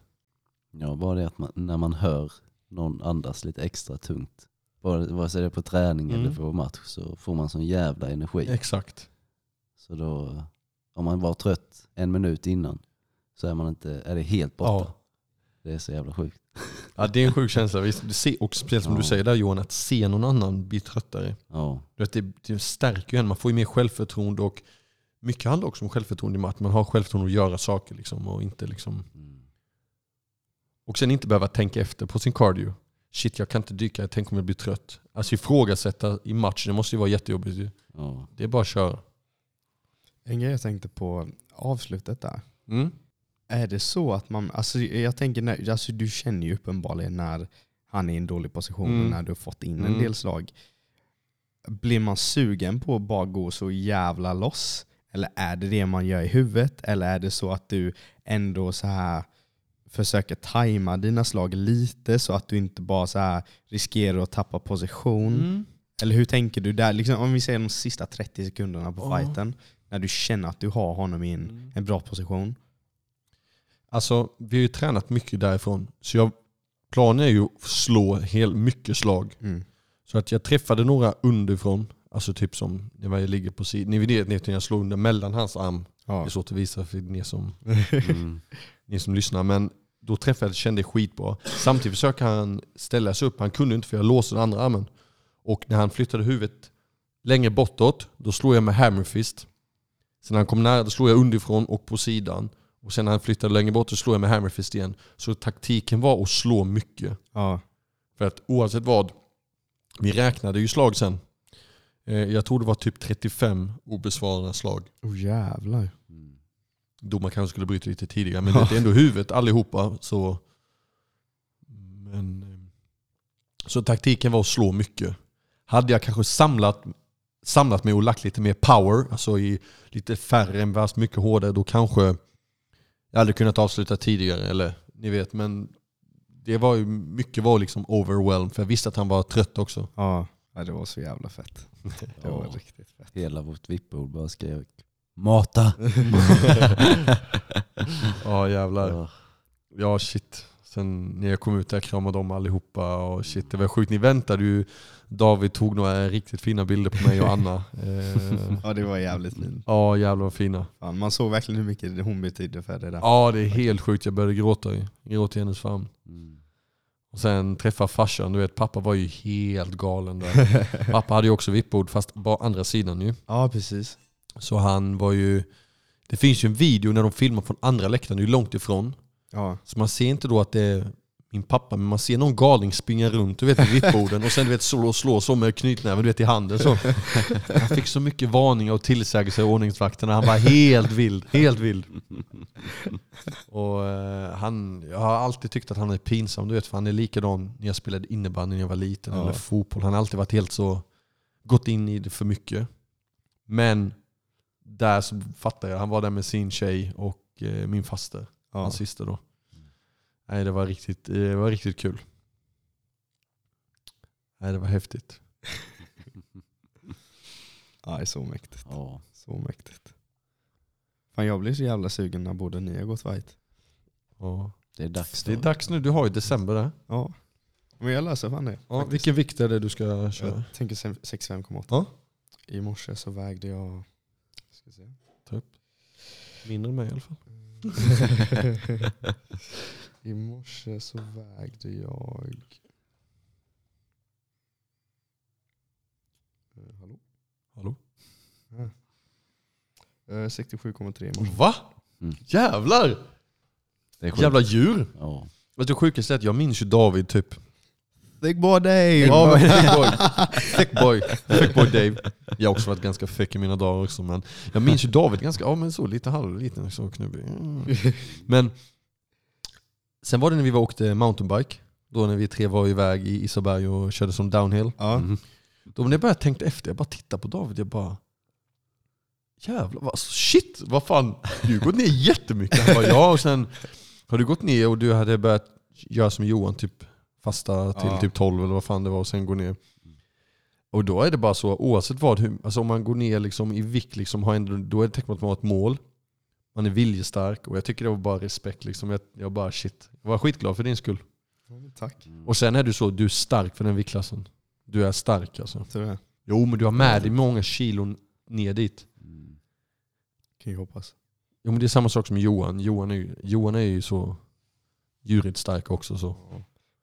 Ja, bara det att man, när man hör någon andas lite extra tungt, vare vare sig det är på träning Mm. eller på match, så får man sån jävla energi. Exakt. Så då, om man var trött en minut innan så är, man inte, är det helt borta. Ja. Det är så jävla sjukt. Ja, det är en sjuk känsla. Visst, du ser, och speciellt som Ja. du säger där Johan, att se någon annan bli tröttare. Ja. Det, det stärker ju en, man får ju mer självförtroende och mycket handlar också om självförtroende i match. Man har självförtroende att göra saker liksom, och inte liksom... Mm. Och sen inte behöva tänka efter på sin cardio. Shit, jag kan inte dyka, tänk om jag blir trött. Alltså ifrågasätta i match, det måste ju vara jättejobbigt. Ja. Det är bara att köra. En grej jag tänkte på avslutet där. Mm? Är det så att man, alltså jag tänker, när, alltså du känner ju uppenbarligen när han är i en dålig position Mm. och när du har fått in en Mm. del slag. Blir man sugen på att bara gå så jävla loss? Eller är det det man gör i huvudet? Eller är det så att du ändå så här försöker tajma dina slag lite så att du inte bara så här riskerar att tappa position? Mm. Eller hur tänker du där? Liksom, om vi säger de sista 30 sekunderna på Ja. fighten, när du känner att du har honom i en, Mm. en bra position. Alltså, vi har ju tränat mycket därifrån. Så jag, planen är ju att slå hel, mycket slag. Mm. Så att jag träffade några underifrån. Alltså typ som när jag ligger på sidan. Ni vet när jag slår under mellan hans arm. Det Ja. är svårt att visa för ni som, Mm. ni som lyssnar. Men då träffade jag kände det skitbra. Samtidigt försöker han ställa sig upp. Han kunde inte för jag låste den andra armen. Och när han flyttade huvudet längre bortåt, då slog jag med hammerfist. Sen när han kom nära, då slog jag underifrån och på sidan. Och sen när han flyttade längre bort, så slog jag med hammerfist igen. Så taktiken var att slå mycket. Ja. För att oavsett vad, vi räknade ju slag sen. Eh, Jag tror det var typ 35 obesvarade slag. Oh jävlar. Mm. Domaren kanske skulle bryta lite tidigare, men det är ändå huvudet allihopa. Så, men, eh, så taktiken var att slå mycket. Hade jag kanske samlat, samlat mig och lagt lite mer power, alltså i lite färre än värst mycket hårdare, då kanske jag hade kunnat avsluta tidigare. Eller ni vet, men det var ju, mycket var liksom overwhelmed, för jag visste att han var trött också. Ja. det var så jävla fett. Det var Ja. riktigt fett. Hela vårt vippbord bara skrev Mata! Ja jävlar. Ja shit. Sen när jag kom ut där kramade de allihopa och shit det var sjukt. Ni väntade ju. David tog några riktigt fina bilder på mig och Anna. Eh, Ja det var jävligt fint. Ja jävlar vad fina. Fan, man såg verkligen hur mycket hon betydde för det där. Ja det är helt sjukt. Jag började gråta i, gråta i hennes famn. Mm. Och sen träffa farsan. Du vet pappa var ju helt galen där. Pappa hade ju också vippbord fast bara andra sidan ju. Ja precis. Så han var ju... Det finns ju en video när de filmar från andra läktaren, det är ju långt ifrån. Ja. Så man ser inte då att det är min pappa, men man ser någon galning springa runt du vet, vid vippborden och sen du vet, slå och slå så med knytnäven du vet, i handen. Så. Han fick så mycket varningar och tillsägelser av ordningsvakterna. Han var helt vild. Helt vild. Och, eh, han, jag har alltid tyckt att han är pinsam, du vet, för han är likadan när jag spelade innebandy när jag var liten, Ja. eller fotboll. Han har alltid varit helt så, gått in i det för mycket. Men där så fattar jag, han var där med sin tjej och eh, min faster Ja. hans syster då. Nej, det var riktigt, det var riktigt kul. Nej, det var häftigt. ja det är så mäktigt. Ja. Så mäktigt. Fan jag blir så jävla sugen när båda ni har gått fight. Ja. Det är dags Det då. är dags nu, du har ju december där. Ja. Men jag löser fan det. Ja, faktiskt. vilken vikt är det du ska köra? Jag tänker sem- 65,8. Ja. I morse så vägde jag... Ska se. Mindre än mig i alla fall. I morse så vägde jag... Eh, hallå? Hallå? Eh, 67,3 i morse. Va? Mm. Jävlar! Det är sjukt. Jävla djur! Ja. Vet du sjukaste är att jag minns ju David typ. Thick boy Dave! Thick boy. Thick boy. Thick boy Dave. Jag har också varit ganska fräck i mina dagar också men jag minns ju David ganska, ja men så lite halvliten, så knubbig. Mm. Men sen var det när vi var och åkte mountainbike. Då när vi tre var iväg i Isaberg och körde som downhill. Ja. Mhm. Då när jag började tänka efter, jag bara tittade på David, jag bara Jävlar, vad, alltså, shit, vad fan, du har gått ner jättemycket. Han bara, ja, och sen har du gått ner och du hade börjat göra som Johan, typ fasta till Ja. typ 12 eller vad fan det var och sen gå ner. Och då är det bara så, oavsett vad, hur, alltså om man går ner liksom i vikt, liksom, har ändå, då är det tecken på att man har ett mål. Man är viljestark och jag tycker det var bara respekt. Liksom. Jag, jag bara shit, jag var skitglad för din skull. Tack. Och sen är du så, du är stark för den viktklassen. Du är stark alltså. Jag. Jo men du har med dig många kilon ner dit. Mm. Kan ju hoppas. Jo men det är samma sak som Johan. Johan är ju, Johan är ju så djurigt stark också. Så.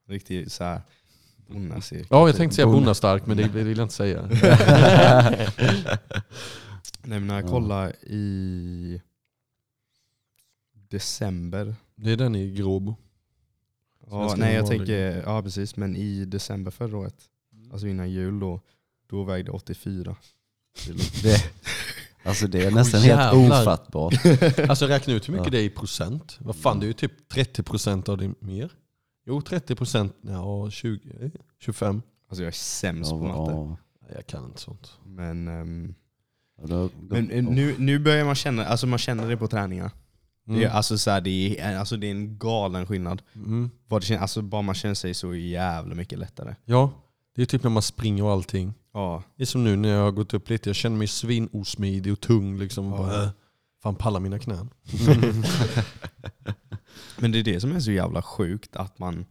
Ja. Riktigt såhär bonnacirkel. Ja jag tänkte säga bonnastark men det, det vill jag inte säga. Nej men när jag Ja. kollar i december. Det är den i Gråbo. Ja, nej jag tänker, ja precis, men i december förra året, alltså innan jul då, då vägde jag 84 kilo. Det, alltså det är nästan helt jävlar. ofattbart. Alltså räkna ut hur mycket Ja. det är i procent. Vad fan det är ju typ 30% av det mer. Jo 30%, ja 20, 25. Alltså jag är sämst Ja, på matte. ja. Nej, Jag kan inte sånt. Men, ehm, Och då- då- men eh, nu, nu börjar man känna, alltså man känner det på träningarna. Mm. Det, är, alltså, så här, det, är, alltså, det är en galen skillnad. Mm. Vad det alltså, bara man känner sig så jävla mycket lättare. Ja, det är typ när man springer och allting. Ja, Det är som nu när jag har gått upp lite, jag känner mig svinosmidig och tung. Liksom. Ja. Bara, äh, fan pallar mina knän. Men det är det som är så jävla sjukt att man,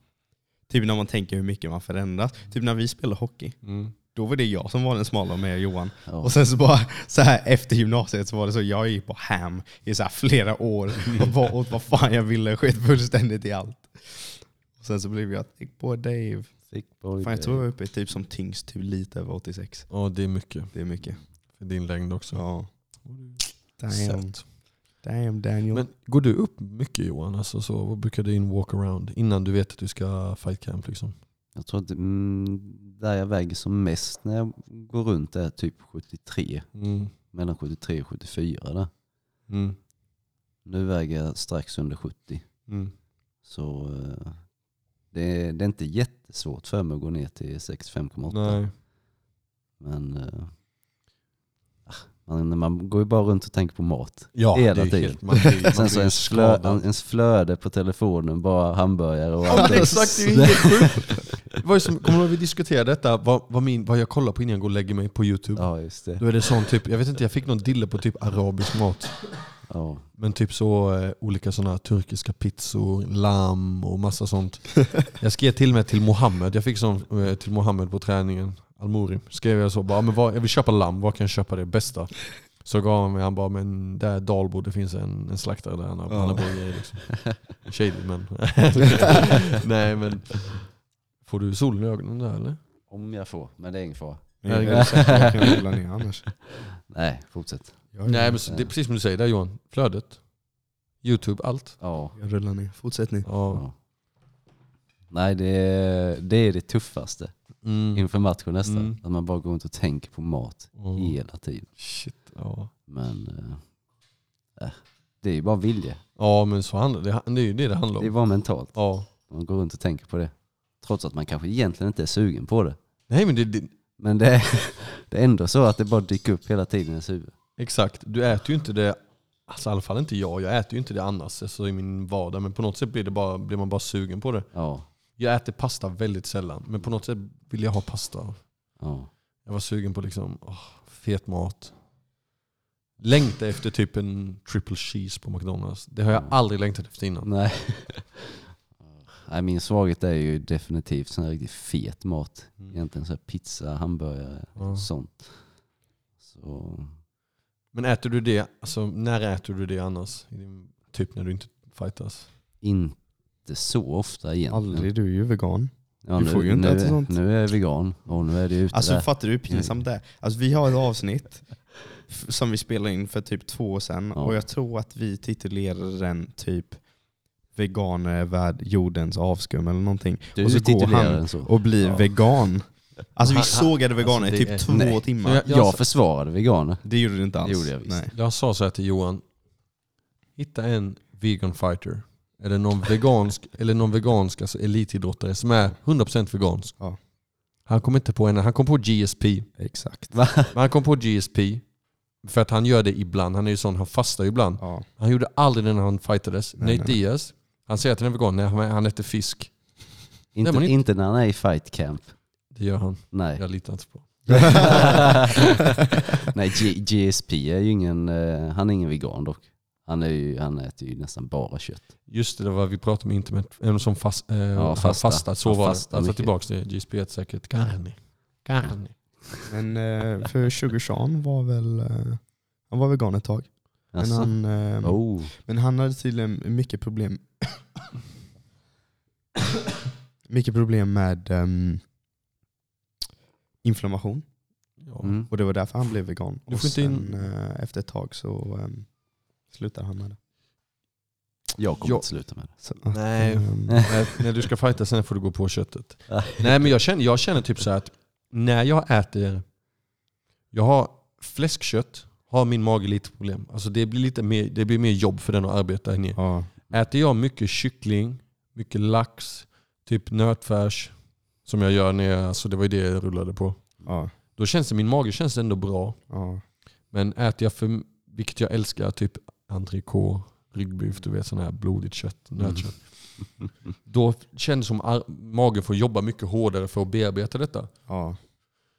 typ när man tänker hur mycket man förändras. Typ när vi spelade hockey, Mm. då var det jag som var den smala med Johan. ja. Och sen så bara så här efter gymnasiet så var det så, jag gick på ham i så här flera år och bara åt vad fan jag ville, sket fullständigt i allt. Och sen så blev jag thick boy Dave. Thick boy Fan, jag tror jag var uppe typ som tyngst, typ lite över 86. Ja det är mycket. Det är mycket. För din längd också. Ja. Damn, Sött. Damn Daniel. Men går du upp mycket Johan? Alltså, så, vad brukar din walk-around innan du vet att du ska fight camp? Liksom? Jag tror att mm, där jag väger som mest när jag går runt är typ 73. Mm. Mellan 73 och 74 där. Mm. Nu väger jag strax under 70. Mm. Så eh, det, är, det är inte jättesvårt för mig att gå ner till 65,8. Nej. Men eh, man, man går ju bara runt och tänker på mat. Ja, Hela det är tiden. helt, man man Sen så ens, flö, ens flöde på telefonen, bara hamburgare och Ja, allt. men exakt, det är helt sjukt. Kommer du ihåg vi diskuterade detta, vad, vad, min, vad jag kollar på innan jag går och lägger mig på youtube? Ja, just det. Då är det sån typ, jag vet inte, jag fick någon dille på typ arabisk mat. Ja. Men typ så eh, olika såna turkiska pizzor, lamm och massa sånt. Jag skrev till med till Mohammed, jag fick sån eh, till Mohammed på träningen, Almori. Skrev jag så bara, men vad, jag vill köpa lamm, var kan jag köpa det bästa? Så gav han mig, han bara, men där är Dalbo, det finns en, en slaktare där, han har, liksom. Shady men. Nej men. Får du solen i ögonen där eller? Om jag får, men det är ingen fara. Jag kan rulla ner annars. Nej, fortsätt. Nej men så- det är precis som du säger där Johan, flödet. Youtube, allt. Ja. jag rullar ner. Fortsätt ni. Ja. ja. Nej, det är, det är det tuffaste Mm. inför matchen nästan. Mm. Att man bara går runt och tänker på mat Ja. hela tiden. Shit, ja. Men äh, det är ju bara vilja. Ja men så handlar det, det är ju det det handlar Det är om. bara mentalt. Ja. Man går runt och tänker på det. Trots att man kanske egentligen inte är sugen på det. Nej men det, det, Men det är, det är ändå så att det bara dyker upp hela tiden i ens huvud. exakt, du äter ju inte det, alltså i alla fall inte jag, jag äter ju inte det annars alltså, i min vardag. Men på något sätt blir, det bara, blir man bara sugen på det. Ja, Jag äter pasta väldigt sällan, men på något sätt vill jag ha pasta. ja. Jag var sugen på liksom, åh, fet mat. Längta efter typ en triple cheese på McDonalds. Det har jag aldrig längtat efter innan. Nej. nej, min svaghet är ju definitivt sån här riktigt fet mat. Mm. Egentligen så här pizza, hamburgare Ja. och sånt. Så, Men äter du det, alltså när äter du det annars? Typ när du inte fightas? inte så ofta egentligen. Aldrig, du är ju vegan. Ja, Du nu, får ju inte nu, äta sånt. Nu är jag vegan och nu är det ute Alltså där. fattar du hur pinsamt det är? Alltså vi har ett avsnitt som vi spelade in för typ två år sedan Ja. och jag tror att vi titulerade den typ Veganer är värd jordens avskum eller någonting. Du och så går han den så. och blir Ja. vegan. Alltså vi sågade veganer alltså, i är- typ två nej. timmar. Jag- Jag försvarade veganer. Det gjorde du inte alls. Det gjorde jag visst. Nej. Jag sa så här till Johan. Hitta en vegan fighter. Eller någon vegansk, eller någon vegansk alltså elitidrottare som är 100% vegansk. Ja. Han kom inte på en, han kom på GSP. Exakt. Men han kom på GSP. För att han gör det ibland. Han är ju sån, han fastar ju ibland. Ja. Han gjorde aldrig det när han fightades. Nej, Nate nej. Diaz, han säger att han är vegan. Nej, han- äter fisk. Inte, man inte- inte när han är i fight camp. Det gör han. Nej. Jag litar inte på. Nej, G- GSP är ju ingen, eh, han är ingen vegan dock. Han, är ju, han äter ju nästan bara kött. Just det, det var vi pratade om internet, en som fast, eh, Ja, fasta. fasta. Så Han var det. Alltså mycket. tillbaks till GSP säkert carne. Carne. Men eh, för Sugar Sean var väl eh, han var vegan ett tag. Men han, eh, oh. men han hade tydligen mycket problem mycket problem med ehm, inflammation. Ja. Mm. Och det var därför han blev vegan. Du och får inte in- sen eh, efter ett tag så um, slutade han med det. Jag kommer Ja. inte sluta med det. Så att, Nej. ehm, när, när du ska fighta sen får du gå på köttet. Nej men jag känner, jag känner typ så här att när jag äter, jag har fläskkött, har min mage lite problem. Alltså det blir lite mer, det blir mer jobb för den att arbeta här nere. ja, Äter jag mycket kyckling, mycket lax, typ nötfärs, som jag gör när jag, alltså det var ju det jag rullade på. ja, Då känns det, min mage känns ändå bra. ja, Men äter jag för, vilket jag älskar, typ entrecote, ryggbiff, du vet sån här blodigt kött, nötkött. Då känns det som att magen får jobba mycket hårdare för att bearbeta detta. ja,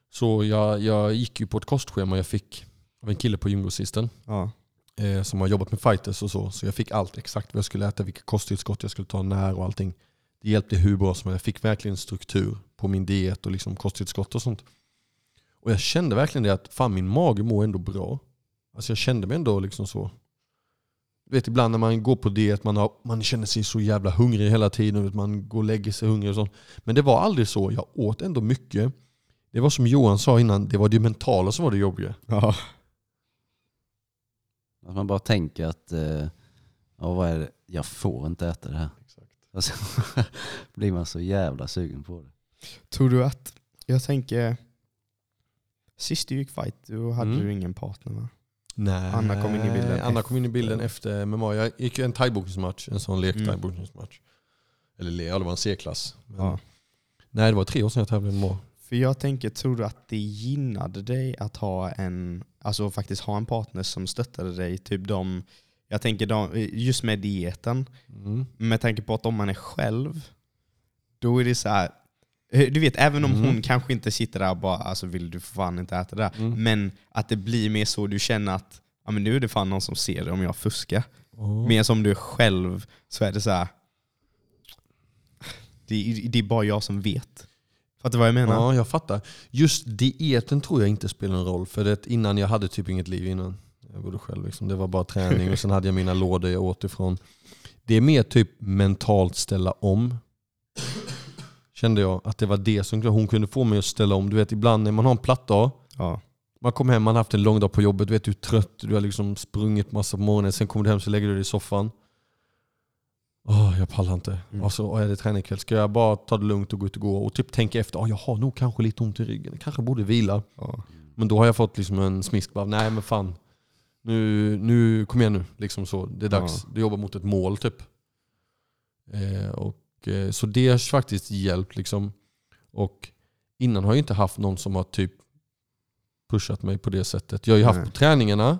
Så jag, jag gick ju på ett kostschema jag fick av en kille på gymgrossisten ja, eh, som har jobbat med fighters och så. Så jag fick allt exakt vad jag skulle äta, vilka kosttillskott jag skulle ta, när och allting. Det hjälpte hur bra som helst. Jag fick verkligen struktur på min diet och liksom kosttillskott och sånt. Och jag kände verkligen det att fan min mage mår ändå bra. Alltså jag kände mig ändå liksom så. Vet ibland när man går på diet, man, har, man känner sig så jävla hungrig hela tiden. vet, Man går och lägger sig hungrig och sånt. Men det var aldrig så. Jag åt ändå mycket. Det var som Johan sa innan, det var det mentala som var det jobbiga. ja, Att man bara tänker att, eh, ja, vad är det? jag får inte äta det här. Alltså, blir man så jävla sugen på det. Tror du att, jag tänker, sist du gick fight, då hade Mm. du ingen partner va? Nej, Anna kom in i bilden Anna kom in i bilden efter. MMA. Jag gick ju en thaiboxningsmatch, en sån lek Mm. thaiboxningsmatch. Eller le- det var en C-klass. Ja. Nej, det var tre år sedan jag tävlade i MMA. För jag tänker, tror du att det gynnade dig att ha en, alltså faktiskt ha en partner som stöttade dig? Typ de, jag tänker de, just med dieten, Mm. med tanke på att om man är själv, då är det så här. Eh, Du vet, även om Mm. hon kanske inte sitter där och bara alltså vill du för fan inte äta det där. Mm. Men att det blir mer så, du känner att ja, men nu är det fan någon som ser det om jag fuskar. Oh. Mer som du själv så är det så här. Det, det är bara jag som vet. Fattar du vad jag menar? Ja, jag fattar. Just dieten tror jag inte spelar en roll. För det innan jag hade typ inget liv innan. Jag bodde själv. Liksom. Det var bara träning och sen hade jag mina lådor jag åt ifrån. Det är mer typ mentalt ställa om. Kände jag att det var det som hon kunde få mig att ställa om. Du vet ibland när man har en platt dag. Ja. Man kommer hem, man har haft en lång dag på jobbet, du vet du är trött, du har liksom sprungit massa på morgonen, sen kommer du hem så lägger du dig i soffan. Åh, jag pallar inte. Mm. Och så åh, är det träning ikväll. Ska jag bara ta det lugnt och gå ut och gå och typ tänka efter, åh, jag har nog kanske lite ont i ryggen, jag kanske borde vila. Ja. Men då har jag fått liksom en smisk, bara, nej men fan. Nu, nu, kom igen nu. Liksom så. Det är dags. Ja. Du jobbar mot ett mål typ. Eh, och, eh, så det har faktiskt hjälpt. Liksom. Och innan har jag inte haft någon som har typ pushat mig på det sättet. Jag har ju haft på träningarna,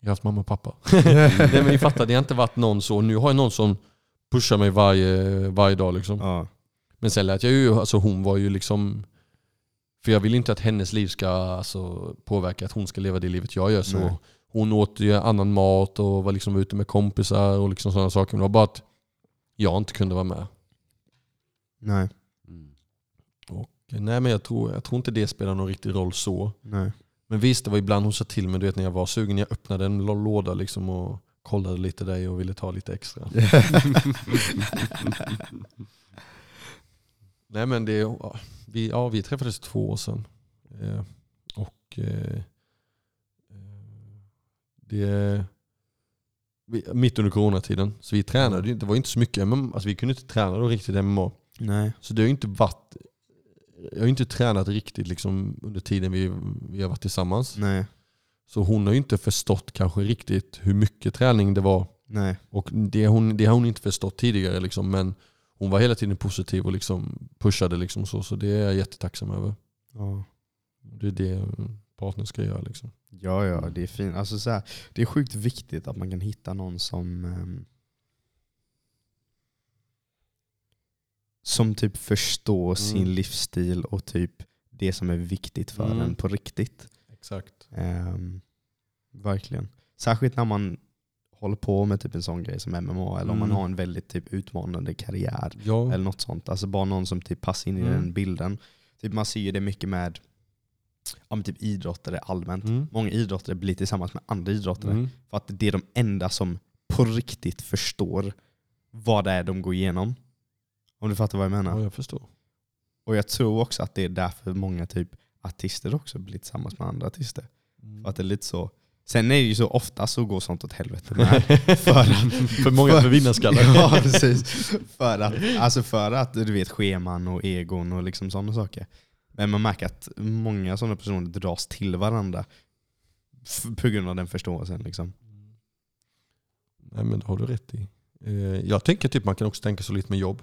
jag har haft mamma och pappa. Nej men fattar, det har inte varit någon så. Nu har jag någon som pushar mig varje, varje dag. Liksom. Ja. Men sen lät jag ju, alltså hon var ju liksom För jag vill inte att hennes liv ska alltså, påverka att hon ska leva det livet jag gör. Så Nej. hon åt ju annan mat och var liksom ute med kompisar och liksom sådana saker. Men det var bara att jag inte kunde vara med. Nej. Mm. Och, nej men jag tror, jag tror inte det spelar någon riktig roll så. Nej. Men visst, det var ibland hon sa till mig du vet, när jag var sugen. Jag öppnade en lå- låda liksom och kollade lite där och ville ta lite extra. Nej men det, ja, vi, ja, vi träffades två år sedan. Eh, och eh, eh, det, mitt under coronatiden. Så vi tränade det var inte så mycket MMA, alltså vi kunde inte träna då riktigt MMA. Nej. Så det har ju inte varit, jag har ju inte tränat riktigt liksom under tiden vi, vi har varit tillsammans. Nej. Så hon har ju inte förstått kanske riktigt hur mycket träning det var. Nej. Och det, hon, det har hon inte förstått tidigare. Liksom, men hon var hela tiden positiv och liksom pushade. Liksom så, så det är jag jättetacksam över. Ja. Det är det partner ska göra. Liksom. Ja, ja, det är fint. Alltså, så här, det är sjukt viktigt att man kan hitta någon som som typ förstår sin Mm. livsstil och typ det som är viktigt för Mm. en på riktigt. Exakt. Ehm, verkligen. Särskilt när man håller på med typ en sån grej som MMA eller om man Mm. har en väldigt typ utmanande karriär Ja. eller något sånt. Alltså bara någon som typ passar in i Mm. den bilden. Typ man ser ju det mycket med ja, men typ idrottare allmänt. Mm. Många idrottare blir tillsammans med andra idrottare Mm. för att det är de enda som på riktigt förstår vad det är de går igenom. Om du fattar vad jag menar. Ja, jag förstår. Och jag tror också att det är därför många typ artister också blir tillsammans med andra artister. Mm. För att det är lite så. Sen är det ju så ofta så går sånt åt helvete med. för för många för vinnarskallar. ja, precis. För att, alltså för att du vet scheman och egon och liksom sådana saker. Men man märker att många sådana personer dras till varandra på grund av den förståelsen. Liksom. Nej men det har du rätt i. Eh, Jag tänker typ man kan också tänka så lite med jobb.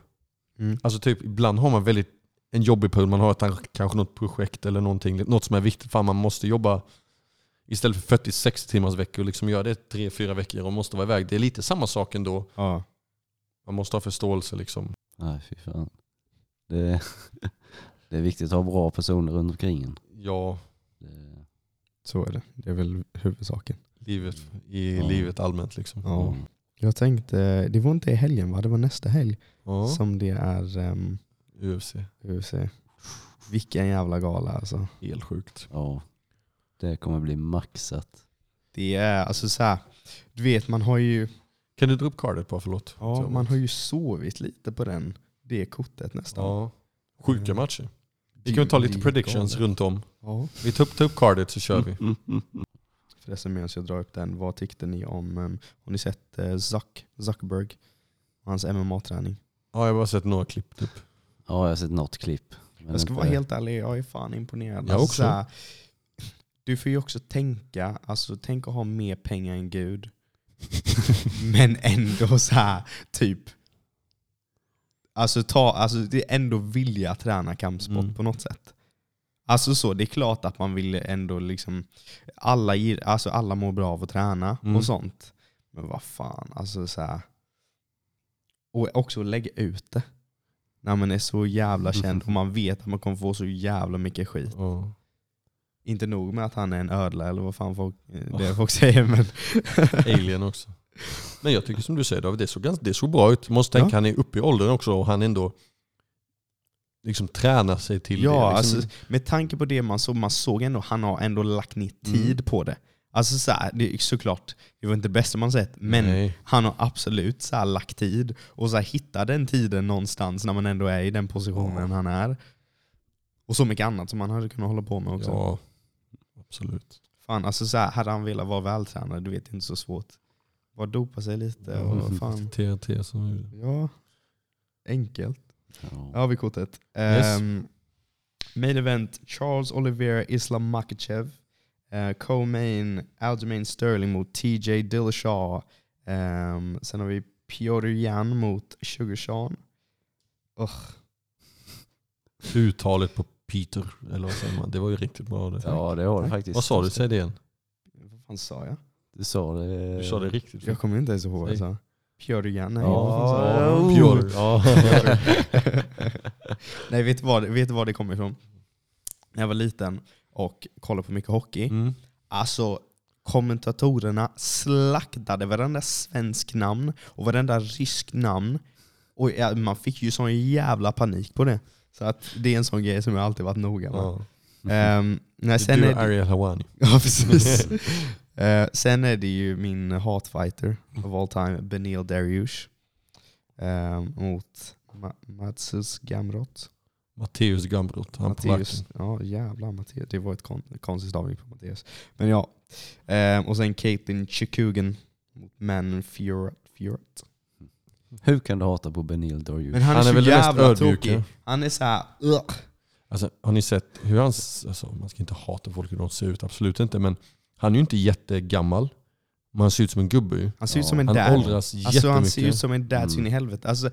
Mm. Alltså typ ibland har man väldigt en jobbig period, man har ett, kanske något projekt eller någonting, något som är viktigt. Fan man måste jobba istället för 40-60 timmars veckor, liksom göra det 3-4 veckor och måste vara iväg. Det är lite samma sak ändå. Ja. Man måste ha förståelse liksom. Nej, fy fan. Det, det är viktigt att ha bra personer runt omkring en. Ja, Det, Så är det. Det är väl huvudsaken. livet, i Ja. livet allmänt liksom. Ja. Mm. Jag tänkte, det var inte i helgen va? Det var nästa helg Ja, som det är um, UFC. UFC. Vilken jävla gala alltså. Helt sjukt. Ja, det kommer bli maxat. Det är alltså så här, du vet man har ju, Kan du dra upp cardet bara, förlåt? ja, man har ju sovit lite på den, det kortet nästan. Ja. Sjuka Mm. matcher. Vi kan väl ta lite predictions galet. runt om. Ja. Vi tar upp, tar upp cardet så kör vi. Förresten medan jag drar upp den, vad tyckte ni om, um, har ni sett uh, Zuck, Zuckerberg? Hans MMA-träning? Ja, jag har bara sett några klipp typ. Ja, jag har sett något klipp. men Jag ska inte- vara helt ärlig, jag är fan imponerad. Jag också. så här, du får ju också tänka, alltså tänk att ha mer pengar än Gud. men ändå så här, typ Alltså, ta, alltså det är ändå vilja träna kampsport Mm. på något sätt. Alltså så, det är klart att man vill ändå liksom Alla, alltså alla mår bra av att träna Mm. och sånt. Men vad fan, alltså så här. Och också lägga ut det. När man är så jävla känd och man vet att man kommer få så jävla mycket skit. Ja. Inte nog med att han är en ödla eller vad fan folk, det folk säger men... Alien också. Men jag tycker som du säger David, det såg, ganska, det såg bra ut. Måste tänka, Ja. han är uppe i åldern också och han ändå liksom tränar sig till ja, det. Liksom. alltså, med tanke på det man såg, man såg ändå han har ändå lagt ner Mm. tid på det. Alltså så här, det är såklart, det var inte det bästa man sett, men Nej. han har absolut så här lagt tid och så här hitta den tiden någonstans när man ändå är i den positionen han är. Och så mycket annat som man hade kunnat hålla på med också. Ja, absolut. Fan, alltså så här, hade han velat vara vältränad, du vet inte så svårt. Bara dopa sig lite och Ja, fan. TNT som Ja, enkelt. Ja. Ja, har vi kortet. Yes. Um, main event, Charles Oliveira Islam Makachev. Uh, Co-main, Aljamain Sterling mot TJ Dillashaw. Um, sen har vi Piotr Jan mot Sugar Sean. uttalet på Peter, eller vad säger man? Det var ju riktigt bra det. ja, det har det faktiskt. Vad sa du? Säg det igen. Vad fan sa jag? Du sa det. Du sa det riktigt Jag kommer inte ens ihåg vad Jan? Nej, Ja, oh. Pure. Ja. Nej, vet du vad, vet du vad det kommer ifrån? När jag var liten och kollade på mycket hockey. Mm. Alltså kommentatorerna slaktade varenda svensk namn och varenda rysk namn och man fick ju sån jävla panik på det. Så att det är en sån grej som jag alltid varit noga med. Ja. Ehm, nej, sen du är Ariel Hawani. ja, precis. Eh, sen är det ju min hatfighter of all time, Benil Dariush. Ehm, mot Ma- Matsus Gamrot. Matteus Gambrot, han på Matteus. Ja jävlar Matteus. Det var ett kon konstigt stavning på Matteus. Men ja. Ehm, och sen Caitlyn Chikugan mot Manon Fiorat. Fiorat. Hur kan du hata på Benil Darius? Men han är, Han är så väl jävla tråkig. Han är såhär... Alltså, har ni sett hur han, alltså, man ska inte hata folk hur de ser ut, absolut inte. Men han är ju inte jättegammal. Men han ser ut som en gubbe. Han ser ut som en Han dad. åldras Alltså jättemycket. han ser ut som en dad så in i Mm. helvete. Alltså,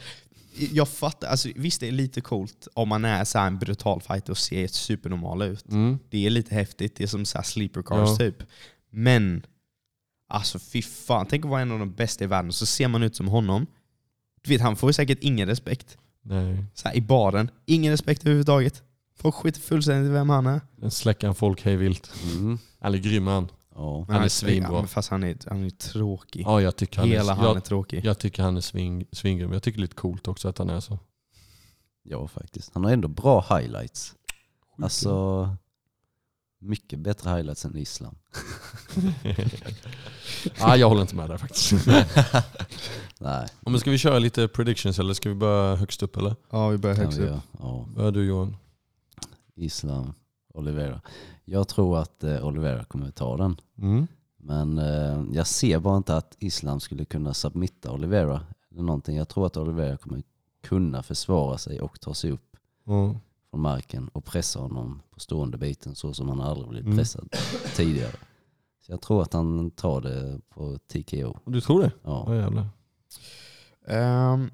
jag fattar, alltså, visst det är lite coolt om man är så här en brutal fighter och ser supernormal ut. Mm. Det är lite häftigt, det är som så här sleeper cars Ja. typ. Men, alltså fy fan, tänk att vara en av de bästa i världen så ser man ut som honom. Du vet, han får ju säkert ingen respekt. Nej. Så här, I baren, ingen respekt överhuvudtaget. Folk skiter fullständigt i vem han är. Den släcker han folk hej vilt. Mm. Han är grym han. Ja. Han är svinbra. Ja, fast han är, han är tråkig. Ja, jag tycker han Hela är, han är jag, tråkig. jag tycker han är sving, svingrym. Jag tycker det är lite coolt också att han är så. ja, faktiskt. Han har ändå bra highlights. Alltså, mycket bättre highlights än Islam. ah, jag håller inte med där faktiskt. Nej, Men ska vi köra lite predictions eller ska vi börja högst upp eller? Ja, vi börjar högst upp. Ja, Börjar du Johan? Islam, Olivera. Jag tror att eh, Olivera kommer ta den. Mm. Men eh, jag ser bara inte att Islam skulle kunna submitta Olivera. Eller någonting. Jag tror att Olivera kommer kunna försvara sig och ta sig upp Ja. från marken och pressa honom på stående biten så som han aldrig blivit Mm. pressad tidigare. Så jag tror att han tar det på TKO. Du tror det? Ja. Jävlar. Ehm,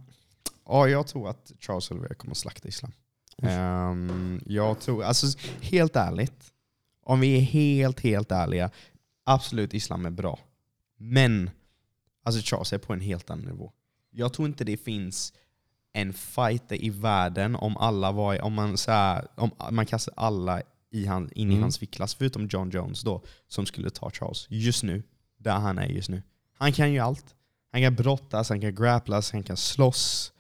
ja, jag tror att Charles Oliveira kommer att slakta Islam. Ehm, jag tror, alltså helt ärligt, om vi är helt, helt ärliga, absolut Islam är bra. Men alltså Charles är på en helt annan nivå. Jag tror inte det finns en fighter i världen om alla var, om man, så här, om man kastar alla i han, in i Mm. hans viktklass, förutom John Jones då, som skulle ta Charles just nu, där han är just nu. Han kan ju allt. Han kan brottas, han kan grapplas, han kan slåss.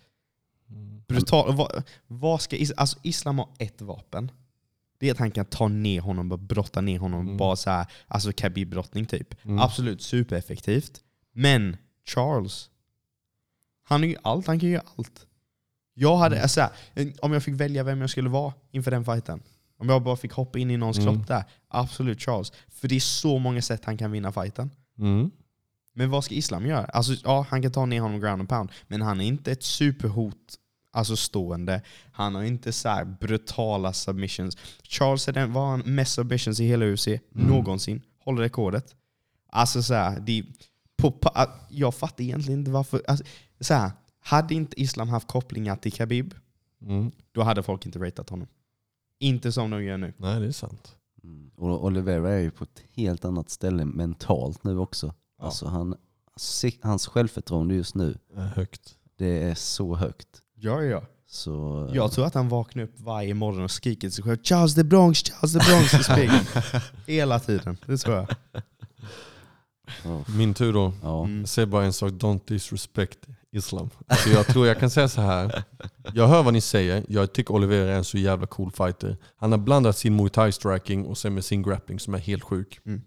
Brutal. Vad, vad ska alltså Islam har ett vapen. Det är att han kan ta ner honom och brotta ner honom. Mm. Bara så här, alltså Khabib-brottning typ. Mm. Absolut supereffektivt. Men Charles, han är ju allt, han kan ju allt. Jag hade, Mm. alltså, om jag fick välja vem jag skulle vara inför den fighten. Om jag bara fick hoppa in i någons Mm. kropp där. Absolut Charles. För det är så många sätt han kan vinna fighten. Mm. Men vad ska Islam göra? Alltså, ja, han kan ta ner honom ground and pound, men han är inte ett superhot alltså stående. Han har inte så här brutala submissions. Charles är den, var han mest submissions i hela UFC någonsin. Håller rekordet. Alltså så här, det, på, jag fattar egentligen inte varför. Alltså, så här, hade inte Islam haft kopplingar till Khabib, Mm. då hade folk inte ratat honom. Inte som de gör nu. Nej det är sant. Mm. Och Olivera är ju på ett helt annat ställe mentalt nu också. Ja. Alltså han, hans självförtroende just nu, Eh, Högt. det är så högt. Ja, ja. Så, Jag tror att han vaknar upp varje morgon och skriker till sig själv Charles the Bronx, Charles the Bronx i spegeln. Hela tiden, det tror jag. ja, Min tur då. ja. Mm. Jag säger bara en sak, don't disrespect Islam. Alltså jag tror jag kan säga så här. Jag hör vad ni säger, jag tycker Oliver är en så jävla cool fighter. Han har blandat sin muay thai striking och sen med sin grappling som är helt sjuk. Mm.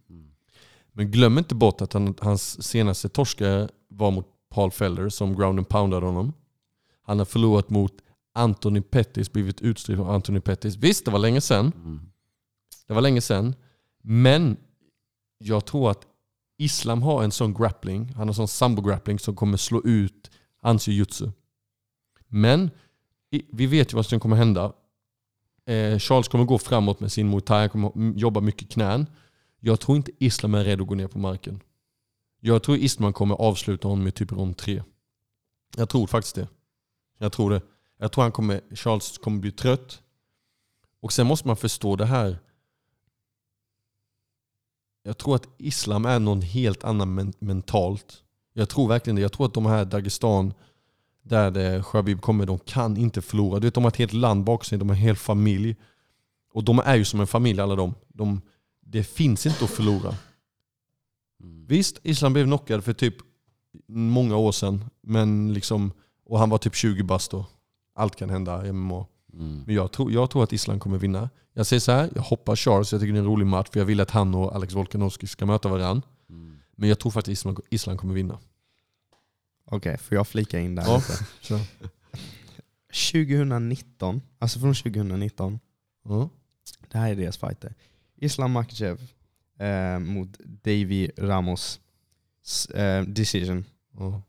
Men glöm inte bort att han, hans senaste torskare var mot Paul Feller som ground and poundade honom. Han har förlorat mot Anthony Pettis, blivit utstrid av Anthony Pettis. Visst, det var länge sedan. Mm. Det var länge sedan. Men jag tror att Islam har en sån grappling, han har sån sambo-grappling som kommer slå ut hans jujutsu. Men vi vet ju vad som kommer hända. Eh, Charles kommer gå framåt med sin muay thai, han kommer jobba mycket knän. Jag tror inte Islam är redo att gå ner på marken. Jag tror Islam kommer avsluta honom i typ rond tre. Jag tror faktiskt det. Jag tror det. Jag tror han kommer, Charles kommer bli trött. Och sen måste man förstå det här. Jag tror att Islam är någon helt annan men mentalt. Jag tror verkligen det. Jag tror att de här Dagestan, där det Shabib kommer, de kan inte förlora. Du vet, de har ett helt land bakom sig, de har en hel familj. Och de är ju som en familj alla de. de det finns inte att förlora. Mm. Visst, Islam blev knockad för typ många år sedan. Men liksom Och han var typ 20 bast då. Allt kan hända i MMA. Mm. Men jag tror, jag tror att Islam kommer vinna. Jag säger så här, jag hoppas Charles, jag tycker det är en rolig match för jag vill att han och Alex Volkanovski ska möta varandra. Mm. Men jag tror faktiskt Islam, Islam kommer vinna. Okej, får jag flika in där Ja. lite? Så. 2019, alltså från 2019, Ja. det här är deras fighter. Islam Makhachev eh, mot Davy Ramos. Eh, decision. Ja.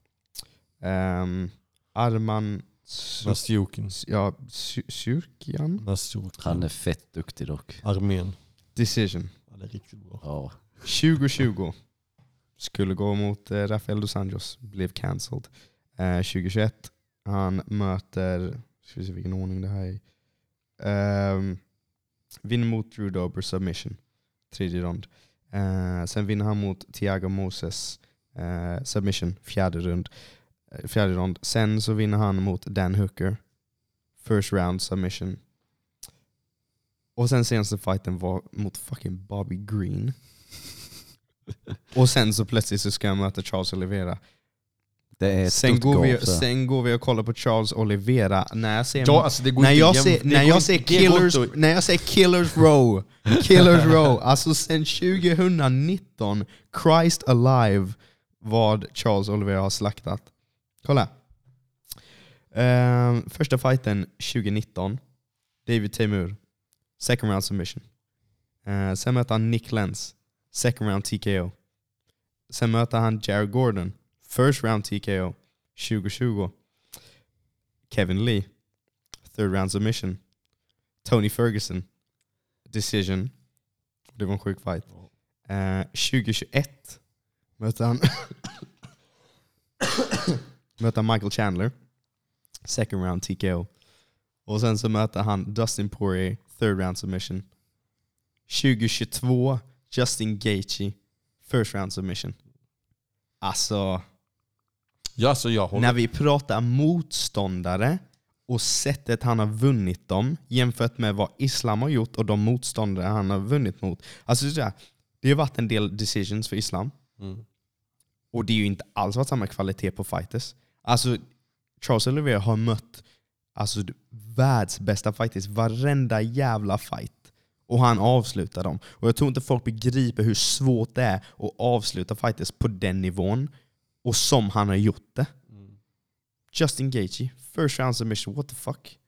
Ehm, Arman Nastjukin. ja? Nastjukin. Han är fett duktig dock. Armén. Decision. Ja, det är riktigt bra. Ja. 2020 skulle gå mot eh, Rafael dos Anjos, blev cancelled. Eh, 2021, han möter, ska vi se vilken ordning det här är Ehm, Vinner mot Drew Dober submission, tredje rond. Eh, sen vinner han mot Thiago Moses eh, submission, fjärde rond. Eh, fjärde rond. Sen så vinner han mot Dan Hooker, first round submission. Och sen senaste fighten var mot fucking Bobby Green. Och sen så plötsligt så ska jag möta Charles Oliveira. Det är ett Sen går, vi, sen går vi och kollar på Charles Oliveira. När jag ser, Ja, alltså när jag när jag killers, inte att- när jag ser Killers Row, Killers Row, alltså sen 2019, Christ Alive, vad Charles Oliveira har slaktat. Kolla. Ehm, första fighten 2019, David Temur, second round submission. Uh, sen möter han Nick Lenz, second round TKO. Sen möter han Jared Gordon, first round TKO 2020. Kevin Lee, third round submission. Tony Ferguson, decision. Det var en sjuk fight. Eh, 2021 möter han han Michael Chandler, second round TKO. Och sen så möter han Dustin Poirier, third round submission. 2022, Justin Gaethje, first round submission. Alltså, Ja, alltså jag håller när vi pratar motståndare och sättet han har vunnit dem jämfört med vad Islam har gjort och de motståndare han har vunnit mot. Alltså så här, det har varit en del decisions för Islam Mm. och det är ju inte alls varit samma kvalitet på fighters. Alltså Charles Oliveira har mött alltså, världsbästa fighters varenda jävla fight. Och han avslutar dem. Och jag tror inte folk begriper hur svårt det är att avsluta fighters på den nivån. Och som han har gjort det. Mm. Justin Gaethje, first round submission, what the fuck?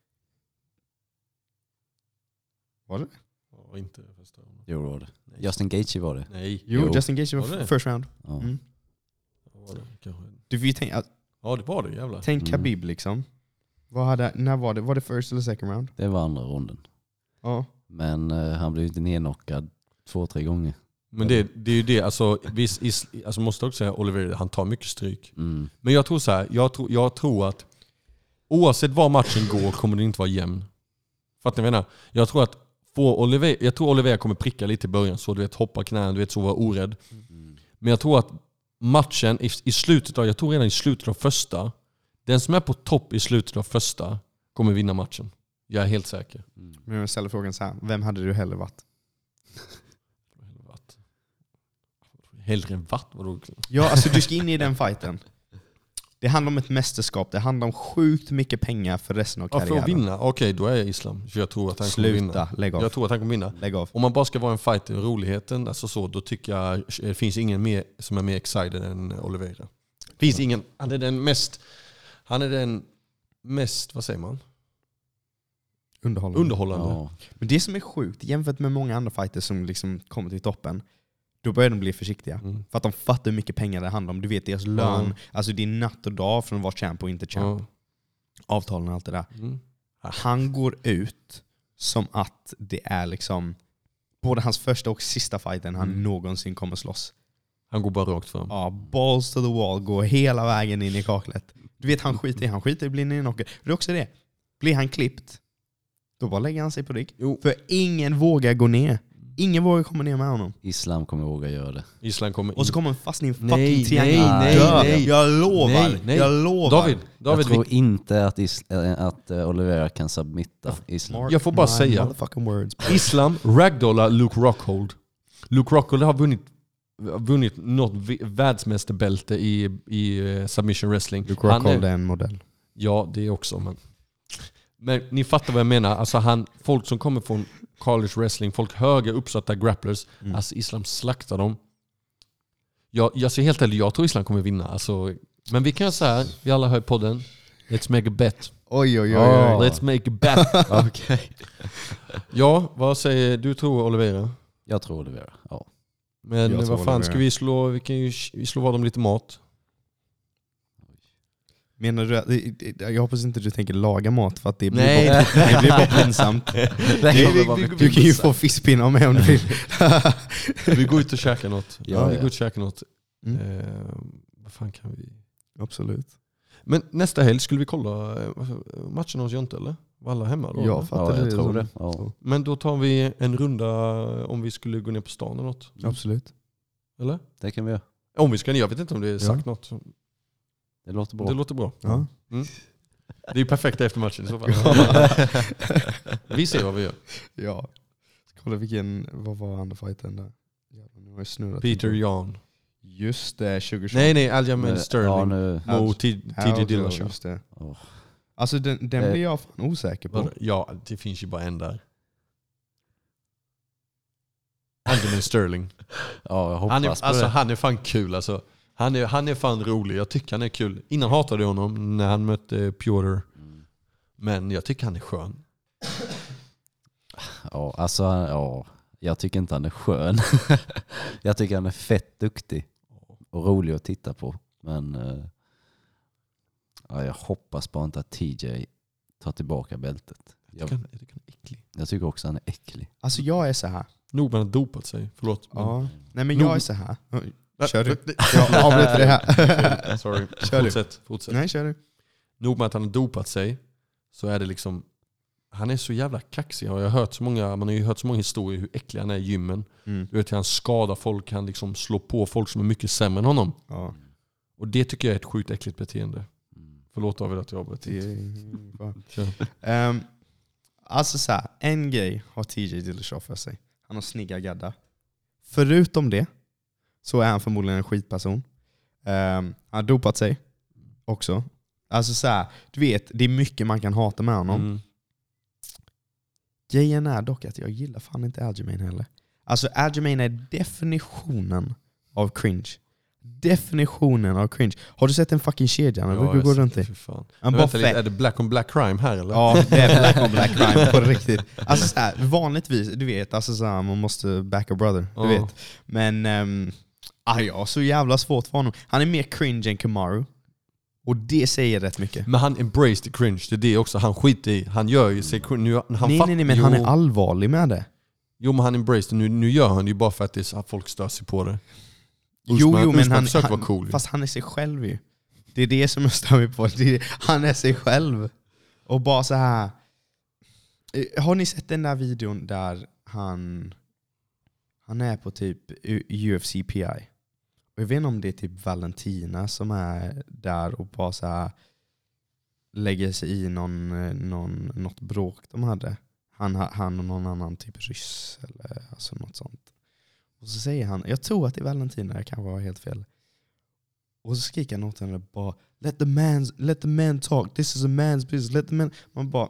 Var det? Ja, inte första gången. Jo, det var det. Nej. Justin Gaethje var det. Nej. Jo, Jo. Justin Gaethje var Var det? first round. Ja. Mm. Var det, kanske. Du får ju tänka, Ja det var det jävlar. tänk Mm. Khabib liksom. Vad hade, när var det? Var det first eller second round? Det var andra ronden. Ja. Men eh, han blev inte nedknockad två, tre gånger. Men det, det är ju det, alltså, visst, is, alltså måste också säga Oliver, han tar mycket stryk. Mm. Men jag tror så här, jag tror, jag tror att oavsett var matchen går kommer den inte vara jämn. Fattar ni vad jag menar? Jag tror att få Oliver, jag tror Oliver kommer pricka lite i början, så du vet hoppa knän, du vet så vara orädd. Mm. Men jag tror att matchen i, i slutet av, jag tror redan i slutet av första, den som är på topp i slutet av första kommer vinna matchen. Jag är helt säker. Mm. Men jag ställer frågan så här. vem hade du hellre varit? Vatt. Hellre än vatt? Vadå? Ja, alltså du ska in i den fighten. Det handlar om ett mästerskap, det handlar om sjukt mycket pengar för resten av Ja, för karriären. att vinna? Okej, då är jag islam. För jag tror att han kommer vinna. Sluta, lägg av. Jag tror att han kommer vinna. Lägg av. Om man bara ska vara en fighter, roligheten, alltså så, då tycker jag det finns ingen mer som är mer excited än Oliveira. Finns ingen, han är den mest, han är den mest, vad säger man? Underhållande. Underhållande. Ja. Men det som är sjukt, jämfört med många andra fighters som liksom kommer till toppen, då börjar de bli försiktiga. Mm. För att de fattar hur mycket pengar det handlar om. Du vet deras lön, alltså det är natt och dag från att vara champ och inte champ. Ja. Avtalen och allt det där. Mm. Han går ut som att det är liksom både hans första och sista fighten han Mm. någonsin kommer slåss. Han går bara rakt fram. Ja, balls to the wall, går hela vägen in i kaklet. Du vet han skiter i, han skiter i att bli nedknockad. Det är också det, blir han klippt, då bara lägger han sig på rygg. Jo. För ingen vågar gå ner. Ingen vågar komma ner med honom. Islam kommer våga göra det. Island kommer Och så kommer han fast i en fucking Nej, triangel. nej, Dö. nej. Jag lovar, Nej, nej. jag lovar. David, David jag tror vi, inte att, is, äh, att äh, Oliveira kan submitta Islam. Mark Jag får bara säga- words. Islam ragdollar Luke Rockhold. Luke Rockhold har vunnit, vunnit något världsmästarbälte i, i eh, submission wrestling. Luke Han är- Rockhold är en modell. Ja, det också. Men, men ni fattar vad jag menar. Alltså han, folk som kommer från college wrestling, folk höga uppsatta grapplers. Mm. Alltså Islam slaktar dem. Jag, jag ser helt ärligt, jag tror Islam kommer vinna. Alltså, men vi kan göra så här, vi alla hör podden. Let's make a bet. Oj oj oj. Oj. Let's make a bet. Okej. ja, vad säger du tror Olivera? Jag tror Olivera. Ja. Men vad fan, Olivera. ska vi slå, vi kan ju slå vad om lite mat? Menar du att, jag hoppas inte du tänker laga mat för att det blir, Nej. bara, det blir bara pinsamt. Du kan ju få fiskpinnar med om du vill. Vi går ut och käkar något. Ja, Ja, vi ja. går ut och käkar något. Mm. Eh, vad fan kan vi... Absolut. Men nästa helg skulle vi kolla eh, matchen hos Jonte eller? Var alla hemma då? Ja, eller? fattar Ja, jag det tror det. Ja. Men då tar vi en runda om vi skulle gå ner på stan eller något. Absolut. Eller? Det kan vi göra. Om vi ska ner, jag vet inte om det är sagt något. Det låter bra. Det låter bra. Ja. Det är ju perfekt efter matchen i så fall. vi ser vad vi gör. ja. Ska kolla vilken, vad var andra fighten där? Jävlar. Peter Jan. Just det, 2020. Nej nej, Aljamain Men- Sterling. Ja. Mot TJ Dillashaw. just det. Åh. Alltså den, den Eh. blir jag fan osäker på. Ja, det finns ju bara en där. Aljamain Sterling. Ja, jag hoppas Han är, på alltså, det. han är fan kul alltså. Han är, han är fan rolig, jag tycker han är kul. Innan hatade jag honom när han mötte Piotr. Men jag tycker han är skön. Ja, alltså, ja. Jag tycker inte han är skön. jag tycker han är fett duktig och rolig att titta på. Men eh, ja, jag hoppas bara inte att TJ tar tillbaka bältet. Jag Jag, jag tycker han är äcklig. jag tycker också han är äcklig. Alltså jag är så här. Nog med att han har dopat sig, förlåt. men- Ja. Nej men jag är så här. Kör du? Jag avbryter det här. Sorry, Kör du. fortsätt. fortsätt. Nej, kör du. Nog med att han har dopat sig, så är det liksom... Han är så jävla kaxig. Jag har hört så många, man har ju hört så många historier hur äcklig han är i gymmen. Mm. Du vet hur han skadar folk, han liksom slår på folk som är mycket sämre än honom. Ja, Och det tycker jag är ett sjukt äckligt beteende. Förlåt David att jag avbröt. Kör. Ehm, alltså så här, en grej har TJ Dillashaw för sig. Han har snygga gaddar. Förutom det så är han förmodligen en skitperson. Ehm, han har dopat sig också. Alltså så här, du vet, det är mycket man kan hata med honom. Mm. Grejen är dock att jag gillar fan inte Aljamain heller. Alltså Aljamain är definitionen av cringe. Definitionen av cringe. Har du sett en fucking kedja han Ja, brukar gå runt det, i? Han bara vänta lite, är det black on black crime här eller? Ja, det är black on black crime på riktigt. Alltså så här, vanligtvis, du vet, alltså så här, man måste back a brother. Du Ja. vet. Men um, ah, ja, så jävla svårt för honom. Han är mer cringe än Kamaru. Och det säger rätt mycket. Men han embrace the cringe, det är det också. Han skiter i, han gör ju sig cringe. Nu, han nej, nej, nej, men jo, han är allvarlig med det. Jo men han embrace det, nu, nu gör han det ju bara för att, det är folk stör sig på det. Jo, Usman- jo, men Usman han, han, vara cool fast han är sig själv ju. Det är det som jag stör mig på. Är, han är sig själv. Och bara så här. Eh, Har ni sett den där videon där han, han är på typ UFC PI? Jag vet inte om det är typ Valentina som är där och bara så här lägger sig i någon, någon, något bråk de hade. Han, han och någon annan typ ryss eller alltså något sånt. Och så säger han, jag tror att det är Valentina, jag kanske har helt fel. Och så skriker han åt henne bara let the, man, let the man talk, this is a man's business. Let the man. Man bara,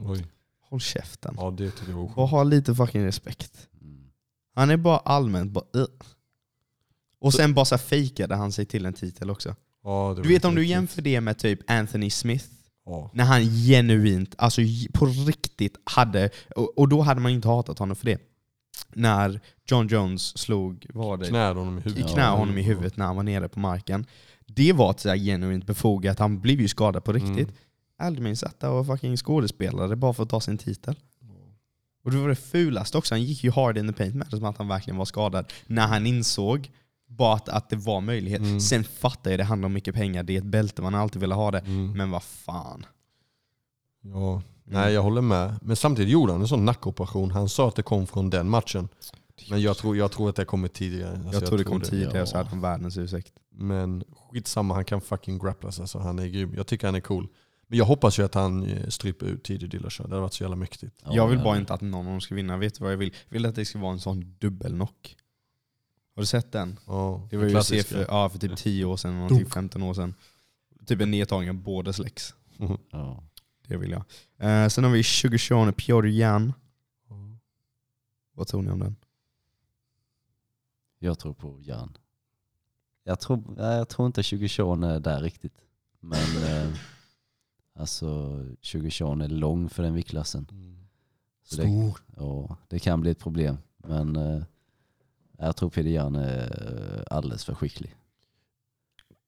Oj. håll käften. Ja det tycker jag var Bara ha lite fucking respekt. Mm. Han är bara allmänt bara uh. Och sen bara så här fejkade han sig till en titel också. Ja, det Du var vet om du riktigt. jämför det med typ Anthony Smith, Ja. när han genuint, alltså på riktigt hade, och, och då hade man inte hatat honom för det. När John Jones slog, vad var det? Knäade honom i huvudet. knä honom i huvudet när han var nere på marken. Det var ett genuint befogat, han blev ju skadad på riktigt. Mm. Aldrin satt där och fucking skådespelade bara för att ta sin titel. Och det var det fulaste också, han gick ju hard in the paint med det som att han verkligen var skadad. När han insåg bara att, att det var möjlighet. Mm. Sen fattar jag det handlar om mycket pengar, det är ett bälte, man har alltid velat ha det. Mm. Men vad fan. Ja. Nej jag håller med. Men samtidigt gjorde han en sån nackoperation. Han sa att det kom från den matchen. Men jag tror, jag tror att det kommer tidigare. Alltså, jag tror det kom tidigare ja. så hade han världens ursäkt. Men skitsamma, han kan fucking grapplas alltså. Han är grym. Jag tycker han är cool. Men jag hoppas ju att han eh, stryper ut tidig Dillashaw. Det hade varit så jävla mäktigt. Ja, jag vill bara inte att någon av dem ska vinna. Vet du vad jag vill? Jag vill att det ska vara en sån dubbelknock. Har du sett den? Ja, Det var ju se för, ja, för typ 10 år sedan, eller typ 15 år sedan. Typ en nedtagning av båda släcks. Ja. Det vill jag. Eh, sen har vi 2020 Piotr Jan. Vad tror ni om den? Jag tror på Jan. Jag tror, jag tror inte 2020 är där riktigt. Men eh, alltså 2020 är lång för den viktklassen. Så det, Stor. ja, det kan bli ett problem. Men eh, jag tror Peder Jan är eh, alldeles för skicklig.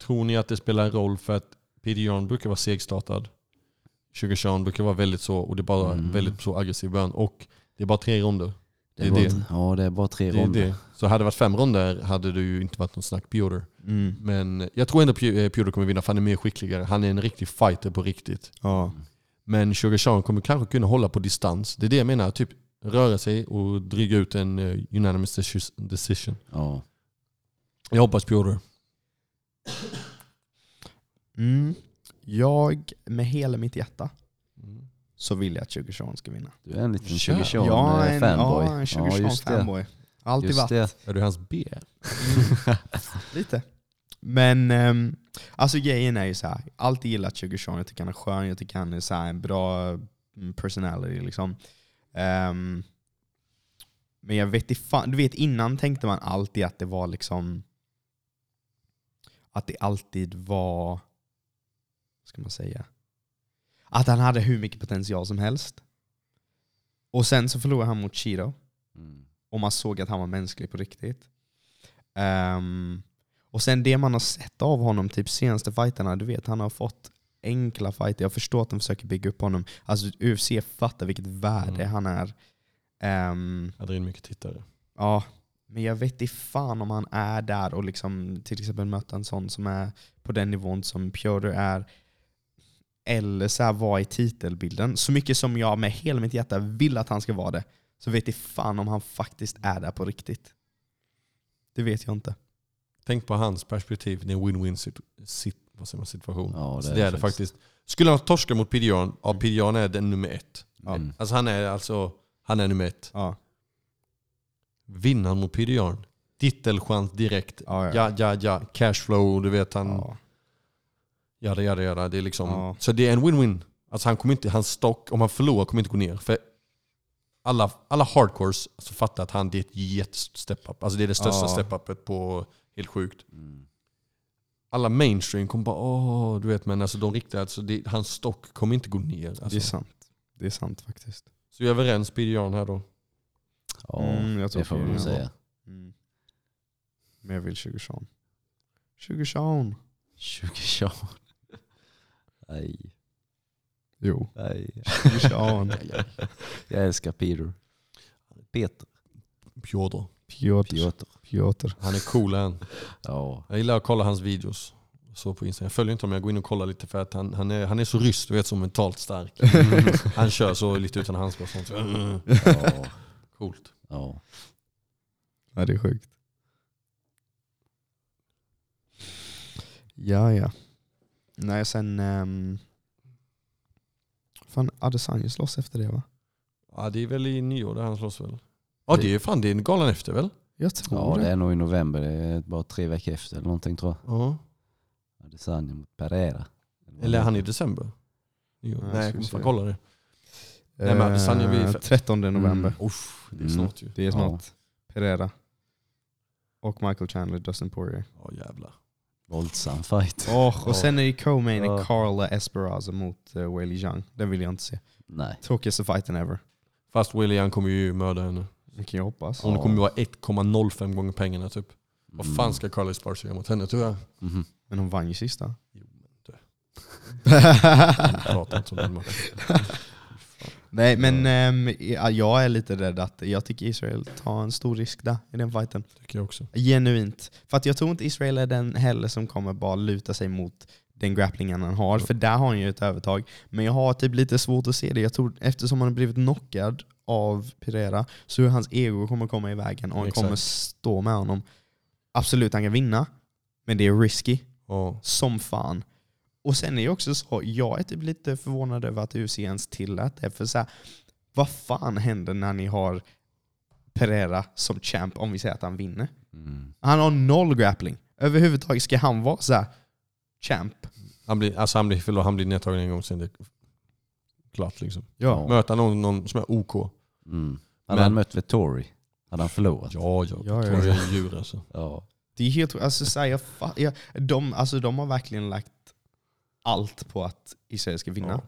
Tror ni att det spelar en roll för att Peter Jan brukar vara segstartad? 2020 brukar vara väldigt så, och det är bara Mm. väldigt så aggressiv början. Och det är bara tre ronder. Det Det är, bara, det. Ja, det är bara tre Det ronder. det. Så hade det varit fem ronder hade det ju inte varit någon snack Piotr. Men jag tror ändå Pi- eh, kommer vinna för han är mer skickligare. Han är en riktig fighter på riktigt. Ja. Men Sugar kommer kanske kunna hålla på distans. Det är det jag menar. Typ röra sig och dryga ut en eh, unanimous decis- decision. Ja. Jag hoppas Piotr. Mm. Jag, med hela mitt hjärta, så vill jag att 2020 ska vinna. Du är en liten Kör. 20 Jag är en, fanboy. ja, en 20 just det. fanboy. Alltid Just varit. det. Är du hans B? Lite. Men um, alltså grejen är ju så här. jag har alltid gillat 2020, jag tycker han är skön, jag tycker han är så här, en bra mm, personality liksom. Ehm, men jag vet fan, du vet innan tänkte man alltid att det var liksom att det alltid var, vad ska man säga? Att han hade hur mycket potential som helst. Och sen så förlorade han mot Cheeto Mm. och man såg att han var mänsklig på riktigt. Ehm, och sen det man har sett av honom, typ senaste fighterna, du vet han har fått enkla fighter. Jag förstår att de försöker bygga upp honom. Alltså UFC fattar vilket värde Mm. han är. Ehm, Jag drar in mycket tittare. ja, men jag vet inte fan om han är där och liksom till exempel möta en sån som är på den nivån som Piotr är. Eller så här vara i titelbilden. Så mycket som jag med hela mitt hjärta vill att han ska vara det, så vet jag fan om han faktiskt är där på riktigt. Det vet jag inte. Tänk på hans perspektiv. Det är en win-win sit- vad säger man, situation. Ja, det det är är det faktiskt. Skulle han torska mot Peter Jan, ja Peter Jan är den nummer ett. Mm. Alltså han är alltså, han är nummer ett. Ja. Vinner han mot Peter Jan, titelchans direkt. Ja, ja. Ja, ja, ja. Cashflow, du vet han. Ja. Jada, jada, jada. Det är liksom, Ja. Så det är en win-win. Alltså han kommer inte, hans stock, om han förlorar kommer inte gå ner. För alla, alla hardcores alltså fattar att han det är ett jättestort step-up. Alltså det är det största Ja. step-upet på helt sjukt. Mm. Alla mainstream kommer bara åh, du vet men alltså de riktiga, alltså det, hans stock kommer inte gå ner. Alltså. Det är sant. Det är sant faktiskt. Så vi är överens Peter Jan här då. Ja, Mm, jag tror det får vi säga. Mm. Men jag vill 20 Sean. 20 Sean. 20 Nej, Jo. nej. 20 Sean. Jag älskar Peter. Peter. Piotr. Piotr. Piotr. Piotr. Han är cool han. Ja. Jag gillar att kolla hans videos. Så på Instagram. Jag följer inte honom, jag går in och kollar lite för att han, han, är, han är så rysk, du vet så mentalt stark. Han kör så lite utan handskar och sånt. Ja. Coolt. ja. Ja, det är sjukt. Ja, ja. Nej, sen... Um, fan, Adesanya slåss efter det va? Ja det är väl i nyår där han slåss väl? Ja det är fan det är galan efter väl? Jag tror ja, det. det är nog i november. Det är bara tre veckor efter eller någonting tror jag. Ja. Adesanya mot Pereira. Eller är han i december? Ja, Nej jag kommer fan kolla det. Nej, men Adesanya blir Eh, fett. 13 november. Mm. Uff, det är Mm. snart ju. Det är snart. Pereira. Och Michael Chandler, Dustin Poirier. Ja jävlar. Våldsam fight. Oh, och sen är det co-main Ja. Carla Esperanza mot uh, Weili Zhang. Den vill jag inte se. Nej. Tråkigaste fighten ever. Fast William kommer ju mörda henne. Det kan jag hoppas. Hon kommer ju vara 1,05 gånger pengarna typ. Vad Mm. fan ska Carly Sparks göra mot henne tror jag? Mhm. Men hon vann ju sista. Jo, men du. Jag pratar inte om den matchen. Nej men ehm, ja, jag är lite rädd att jag tycker Israel tar en stor risk där i den fighten. Tycker jag också. Genuint. För att jag tror inte Israel är den heller som kommer bara luta sig mot den grapplingen han har, för där har han ju ett övertag. Men jag har typ lite svårt att se det. Jag tror eftersom han har blivit knockad av Pereira så är hans ego kommer komma i vägen och han Exakt. kommer stå med honom. Absolut, han kan vinna, men det är risky Ja. som fan. Och sen är det också så, jag är typ lite förvånad över att UFC ens tillät det. För så här, vad fan händer när ni har Pereira som champ om vi säger att han vinner? Mm. Han har noll grappling. Överhuvudtaget ska han vara så här champ. Han blir, alltså han blir, förlåt, han blir nedtagen en gång sen det är klart liksom. Ja. Möta någon, någon som är OK. Mm. Hade Men- han mött Vettori hade han förlorat. Ja, ja. Ja, ja, jag är en djur alltså. Ja. Det är helt alltså, så här, jag, jag, de, alltså, de har verkligen lagt allt på att Israel ska vinna. Ja.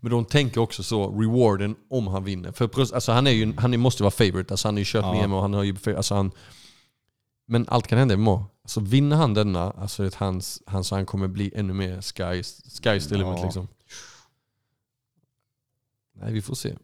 Men de tänker också så, rewarden om han vinner. För alltså, han, är ju, han måste vara favorite, alltså, han har ju kört Ja. med och han har ju... Alltså, han, men allt kan hända i MMA. Alltså, vinner han denna, alltså, det hans, han, så han kommer bli ännu mer sky, sky's the limit. Ja. Liksom. Nej, vi får se.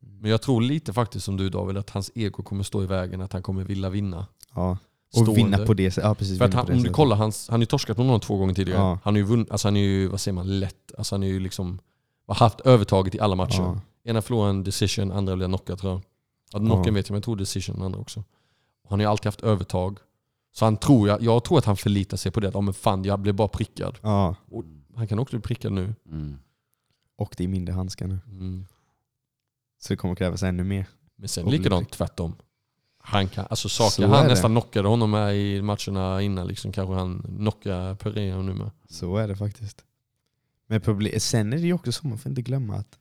Men jag tror lite faktiskt som du David, att hans ego kommer stå i vägen, att han kommer vilja vinna. Ja. Och Stående. vinna på det sättet. Ja, precis. För att vinna han, på om du kollar, hans, han har ju torskat mot någon två gånger tidigare. Ja. Han, är ju vunn, alltså han är ju, vad säger man, lätt. Alltså han är ju liksom, har haft övertaget i alla matcher. Ja. Ena förlorade en decision, andra blev knockad tror jag. Ja, knocken vet jag, men jag tror decision andra också. Han har ju alltid haft övertag. Så han tror jag, jag tror att han förlitar sig på det, att oh, men fan, jag blev bara prickad. ja. Han kan också bli prickad nu. Mm. Och det är mindre handskar nu. Mm. Så det kommer krävas ännu mer. Men sen Och likadant tvärtom. Han kan, alltså är han det. nästan knockade honom med i matcherna innan, liksom, kanske han knockar Pereira nu med. Så är det faktiskt. Men sen är det ju också så, man får inte glömma att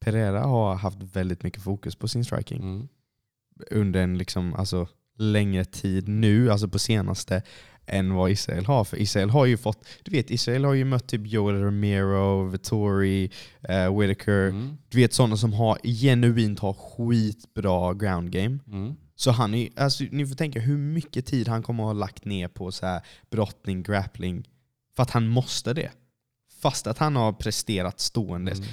Pereira har haft väldigt mycket fokus på sin striking Mm. under en liksom, alltså, längre tid nu, alltså på senaste, än vad Israel har. För Israel har ju fått, du vet Israel har ju mött typ Joel Romero, Vittori, uh, Whitaker. Mm. Du vet sådana som har genuint har skitbra ground game. Mm. Så han är, alltså, ni får tänka hur mycket tid han kommer att ha lagt ner på så här brottning, grappling. För att han måste det. Fast att han har presterat ståendes. Mm.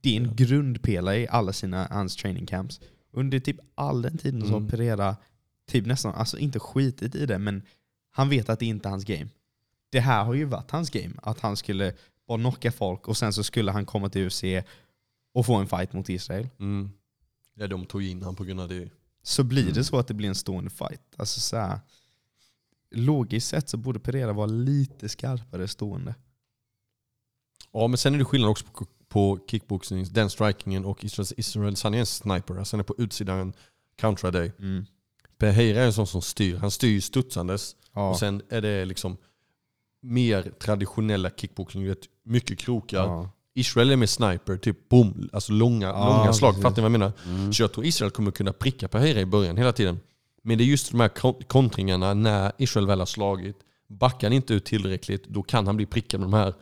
Det är en grundpelare i alla sina hans training camps. Under typ all den tiden så har Mm. Pereira typ nästan, alltså inte skitit i det, men han vet att det inte är hans game. Det här har ju varit hans game. Att han skulle bara knocka folk och sen så skulle han komma till UFC och få en fight mot Israel. Mm. Ja, de tog in han på grund av det. så blir Mm. det så att det blir en stående fight. Alltså så här, logiskt sett så borde Pereira vara lite skarpare stående. Ja, men sen är det skillnad också på, på kickboxing, den strikingen och Israels, Israels han är en sniper. Alltså han är på utsidan, countra dig. Mm. Beheira är en sån som styr. Han styr studsandes. Ja. Och sen är det liksom mer traditionella vet, mycket krokar. ja. Israel är mer sniper, typ boom, alltså långa, Ja, långa slag. precis. Fattar ni vad jag menar? Mm. Så jag tror Israel kommer kunna pricka Pereira i början hela tiden. Men det är just de här kon- kontringarna när Israel väl har slagit. Backar han inte ut tillräckligt, då kan han bli prickad med de här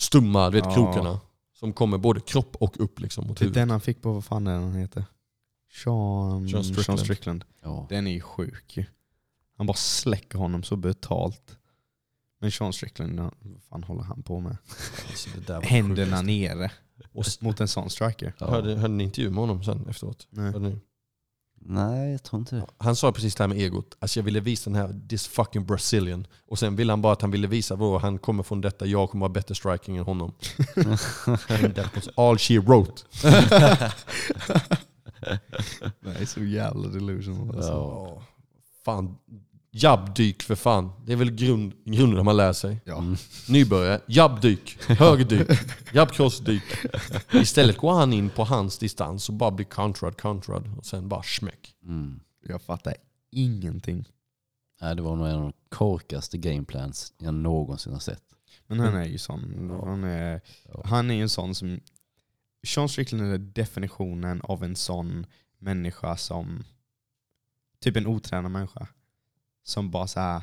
stumma du vet, krokarna. Som kommer både kropp och upp liksom mot Det huvudet. den han fick på, vad fan är den heter? Sean, Sean Strickland. Sean Strickland. Ja. Den är ju sjuk ju. Han bara släcker honom så brutalt. Men Sean Strickland, vad fan håller han på med? Alltså, Händerna sjukaste. nere Och mot en sån striker. Ja. hörde, hörde ni intervju med honom sen efteråt? Nej. Hörde ni? Nej, jag tror inte det. Han sa precis det här med egot. Alltså jag ville visa den här, this fucking Brazilian. Och sen ville han bara att han ville visa vad han kommer från detta, jag kommer ha bättre striking än honom. And that was all she wrote. Nej, så jävla delusional alltså. Ja. Fan, jabbdyk för fan. Det är väl grund, grunden man lär sig. Ja. Mm. Nybörjare, jabbdyk, högerdyk, jabbcrossdyk. Istället går han in på hans distans och bara blir countrad, countrad och sen bara smäck. Mm. Jag fattar ingenting. Nej, det var nog en av de korkaste gameplans jag någonsin har sett. Men han är ju sån. Han är, han är en sån som... Sean Strickland är definitionen av en sån människa som... Typ en otränad människa. Som bara så här.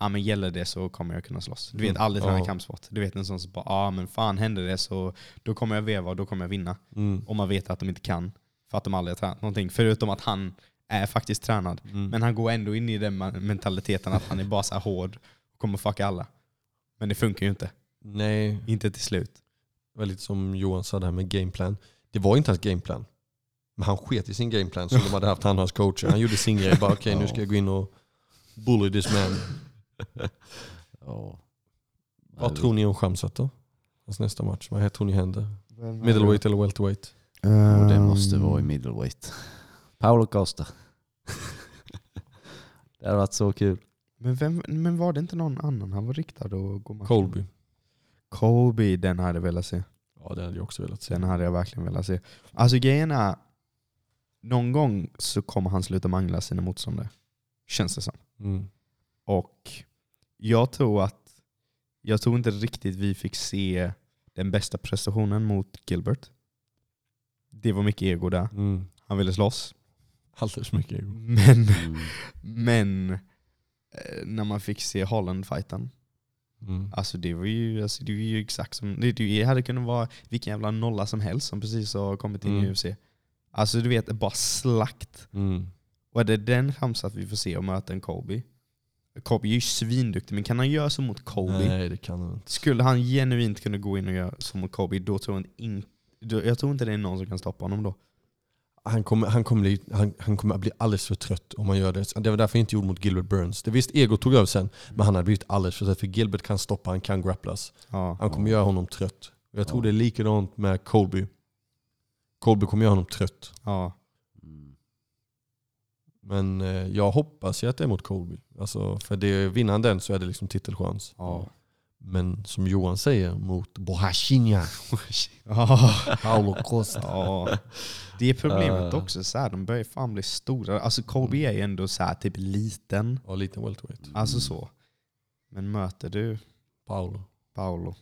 Ja men gäller det så kommer jag kunna slåss. Du vet Mm. aldrig träna Ja. kampsport. Du vet en sån som bara ja men fan händer det så då kommer jag veva och då kommer jag vinna. Mm. Och man vet att de inte kan. För att de aldrig har tränat någonting. Förutom att han är faktiskt tränad. Mm. Men han går ändå in i den mentaliteten att han är bara så hård och kommer fucka alla. Men det funkar ju inte. Nej, Inte till slut. Det var lite som Johan sa det här med gameplan. Det var inte hans gameplan. Men han sket i sin gameplan som de hade haft han hans coacher. Han gjorde sin grej. Bara okej nu ska jag gå in och bully this man. Ja. Vad tror ni om Shamsat då? Hans nästa match. Vad tror ni händer? Middleweight eller welterweight? Och det Ehm, måste vara i middleweight. Paolo Costa. det hade varit så kul. Men, vem, men var det inte någon annan han var riktad att gå matchen? Colby. Colby, den hade jag velat se. Ja det hade jag också velat se. Den hade jag verkligen velat se. Alltså grejen är, någon gång så kommer han sluta mangla sina motståndare. Känns det som. Mm. Och jag tror att jag tror inte riktigt vi fick se den bästa prestationen mot Gilbert. Det var mycket ego där. Mm. Han ville slåss. Alldeles mycket ego. Men, Mm. men eh, när man fick se Holland-fighten, Mm. alltså det var ju, alltså det var ju exakt som, det, det hade kunnat vara vilken jävla nolla som helst som precis har kommit in Mm. i UFC. Alltså du vet, bara slakt. Mm. Och är det den chansen att vi får se och möta en Kobe? Kobe är ju svinduktig, men kan han göra så mot Kobe? Nej det kan han inte. Skulle han genuint kunna gå in och göra så mot Kobe, då tror jag inte, då, jag tror inte det är någon som kan stoppa honom då. Han kommer, han, kommer bli, han, han kommer att bli alldeles för trött om man gör det. Det var därför jag inte gjorde mot Gilbert Burns. Det visst, ego tog över sen, men han hade blivit alldeles för trött. För Gilbert kan stoppa, han kan grapplas. Ja. Han kommer göra honom trött. Jag tror Ja. det är likadant med Colby. Colby kommer göra honom trött. Ja. Men eh, jag hoppas ju att det är mot Colby. Alltså, för det, vinner han den så är det liksom titelchans. Ja. Men som Johan säger, mot Bohashinja. Ja. Paulo Costa. ja. Det är problemet Uh. också, så här, de börjar fan bli stora. Alltså Kobe är ju ändå så här, typ liten. Ja, liten welterweight. Alltså så. Men möter du Paulo. Paolo,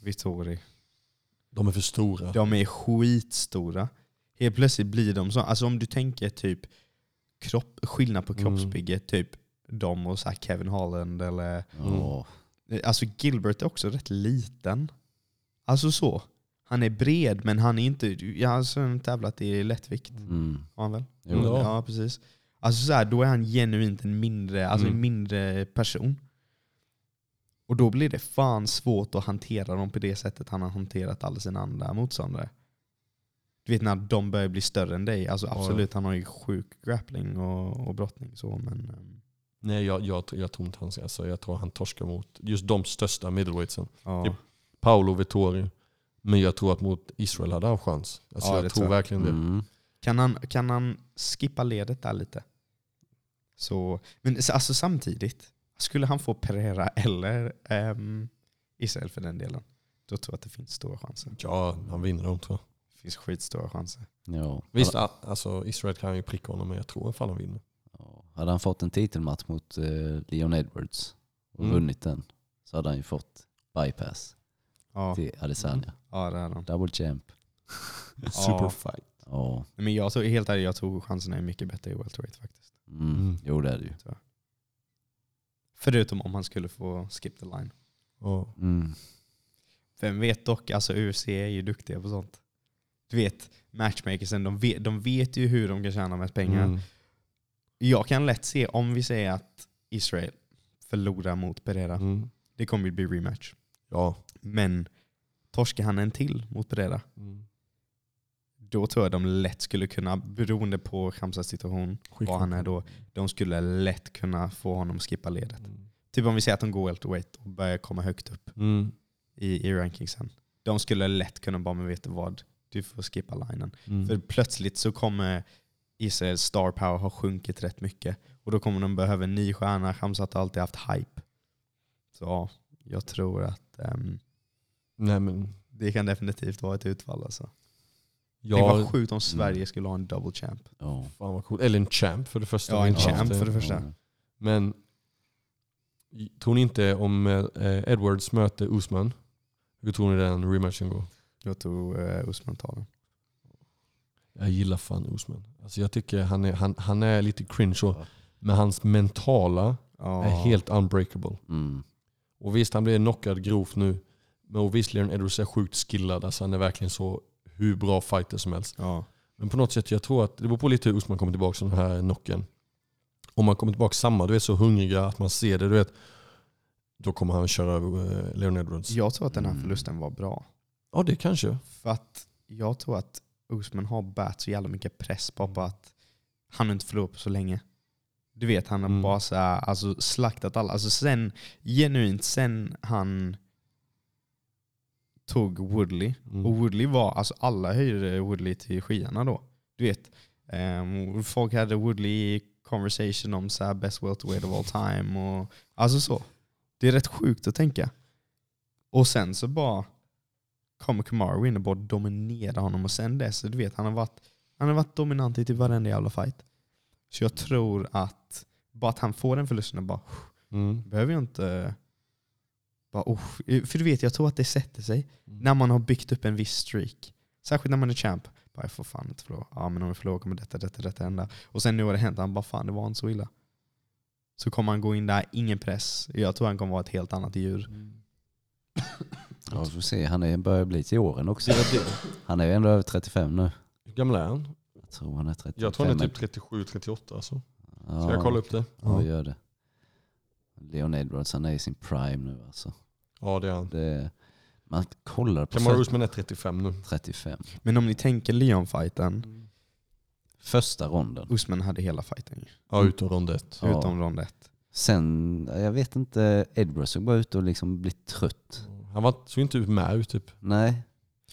Vittori, De är för stora. de är skitstora. Helt plötsligt blir de så. Alltså om du tänker typ kropp, skillnad på Mm. kroppsbygget, typ de och så här Kevin Holland eller Ja. Alltså Gilbert är också rätt liten. Alltså så. Han är bred men han är inte... Jag har alltså tävlat i lättvikt. Mm. Har han väl? Jo. Ja. Ja, precis. Alltså så här, då är han genuint en mindre, alltså en Mm. mindre person. Och då blir det fan svårt att hantera dem på det sättet han har hanterat alla sina andra motståndare. Du vet när de börjar bli större än dig. Alltså Ja, absolut, han har ju sjuk grappling och, och brottning så men... Nej, jag, jag, jag tror inte han ska. Alltså, jag tror han torskar mot just de största middleweightsen. Ja. Typ. Paolo Vittori. Men jag tror att mot Israel hade han chans. Alltså, Ja, jag tror tror jag. verkligen det. Mm. Kan han, kan han skippa ledet där lite? Så, men så- alltså samtidigt, skulle han få Pereira eller ehm, Israel för den delen, då tror jag att det finns stora chanser. Ja, han vinner dem tror jag. Det finns skitstora chanser. Ja. Visst, alltså, Israel kan ju pricka honom men jag tror fan han vinner. Hade han fått en titelmatch mot eh, Leon Edwards och Mm. vunnit den så hade han ju fått bypass Ja, till Adesanya. ja det är han. Double champ. Superfight. Ja. Men jag tror, helt ärligt, jag tror chanserna är mycket bättre i welterweight faktiskt. Mm. Mm. Jo det är det ju. Förutom om han skulle få skip the line. Ja. Mm. Vem vet dock, alltså UFC är ju duktiga på sånt. Du vet, matchmakersen, de vet, de vet ju hur de kan tjäna mest pengar. Mm. Jag kan lätt se, om vi säger att Israel förlorar mot Pereira, Mm. det kommer ju bli rematch. Ja. Men torskar han en till mot Pereira, Mm. då tror jag de lätt skulle kunna, beroende på Khamzats situation, vad han är då, de skulle lätt kunna få honom skippa ledet. Mm. Typ om vi säger att de går welterweight och börjar komma högt upp Mm. i, i rankingsen. De skulle lätt kunna bara, men vet du vad, du får skippa linen. Mm. För plötsligt så kommer Israels star power ha sjunkit rätt mycket. Och då kommer de behöva en ny stjärna. Khamzat har alltid haft hype. Så ja, jag tror att ehm, Nej men, det kan definitivt vara ett utfall. Alltså. Tänk ja, vad sjukt om Sverige skulle ha en double champ. Ja. fan vad coolt. Eller en champ för det första. Ja, har en champ för det första. Ja. Men tror ni inte om eh, Edwards möter Usman, hur tror ni den rematchen går? Jag tror uh, Usman tar den. Jag gillar fan Usman. Alltså jag tycker han är, han, han är lite cringe så, Ja. men hans mentala Ja. är helt unbreakable. Mm. Och visst, han blev knockad grovt nu. Men och visst, Leon Edwards är sjukt skillad. Alltså han är verkligen så hur bra fighter som helst. Ja. Men på något sätt, jag tror att det beror på lite hur Usman kommer tillbaka den här knocken. Om man kommer tillbaka samma, du vet så hungriga att man ser det, du vet. Då kommer han köra över eh, Leon Edwards. Ja, Jag tror att den här Mm. förlusten var bra. det kanske. För att jag tror att Usman har bärt så jävla mycket press på att han inte förlorat på så länge. Du vet, han har Mm. bara så här, alltså, slaktat alla. Alltså sen, genuint, sen han tog Woodley. Mm. Och Woodley var, alltså alla höjde Woodley till skyarna då. Du vet, ehm, folk hade Woodley conversation om så här best welterweight of all time. Och, alltså så. Det är rätt sjukt att tänka. Och sen så bara kommer Kamaru in och bara dominerar honom. Och sen dess, du vet, han har varit, han har varit dominant i typ varenda jävla fight. Så jag tror att bara att han får den förlusten och bara Mm. behöver jag inte Bara, oh, för du vet, jag tror att det sätter sig Mm. när man har byggt upp en viss streak. Särskilt när man är champ. Bara, jag får fan inte förlora. Ja men om vi förlorar kommer detta, detta, detta hända. Och sen nu har det hänt, han bara fan det var inte så illa. Så kommer han gå in där, ingen press. Jag tror han kommer vara ett helt annat djur. Ja, vi får se. Han är, börjar bli till åren också. Han är ju ändå över 35 nu. Hur gammal är han? Jag tror han är 35. Jag tror han är typ 37-38 alltså. Ja, Ska jag kolla upp det? Ja, gör det. Leon Edwards, han är i sin prime nu alltså. Ja det är han. Det, man kollar på Kamaru Usman är 35 nu. 35. Men om ni tänker Leon-fighten, Första ronden. Usman hade hela fighten. Ja utom rond ett. Ja. Utom rond ett. Sen, jag vet inte, Edwards såg bara ut att liksom bli trött. Han var, såg inte ut med ut typ. Nej,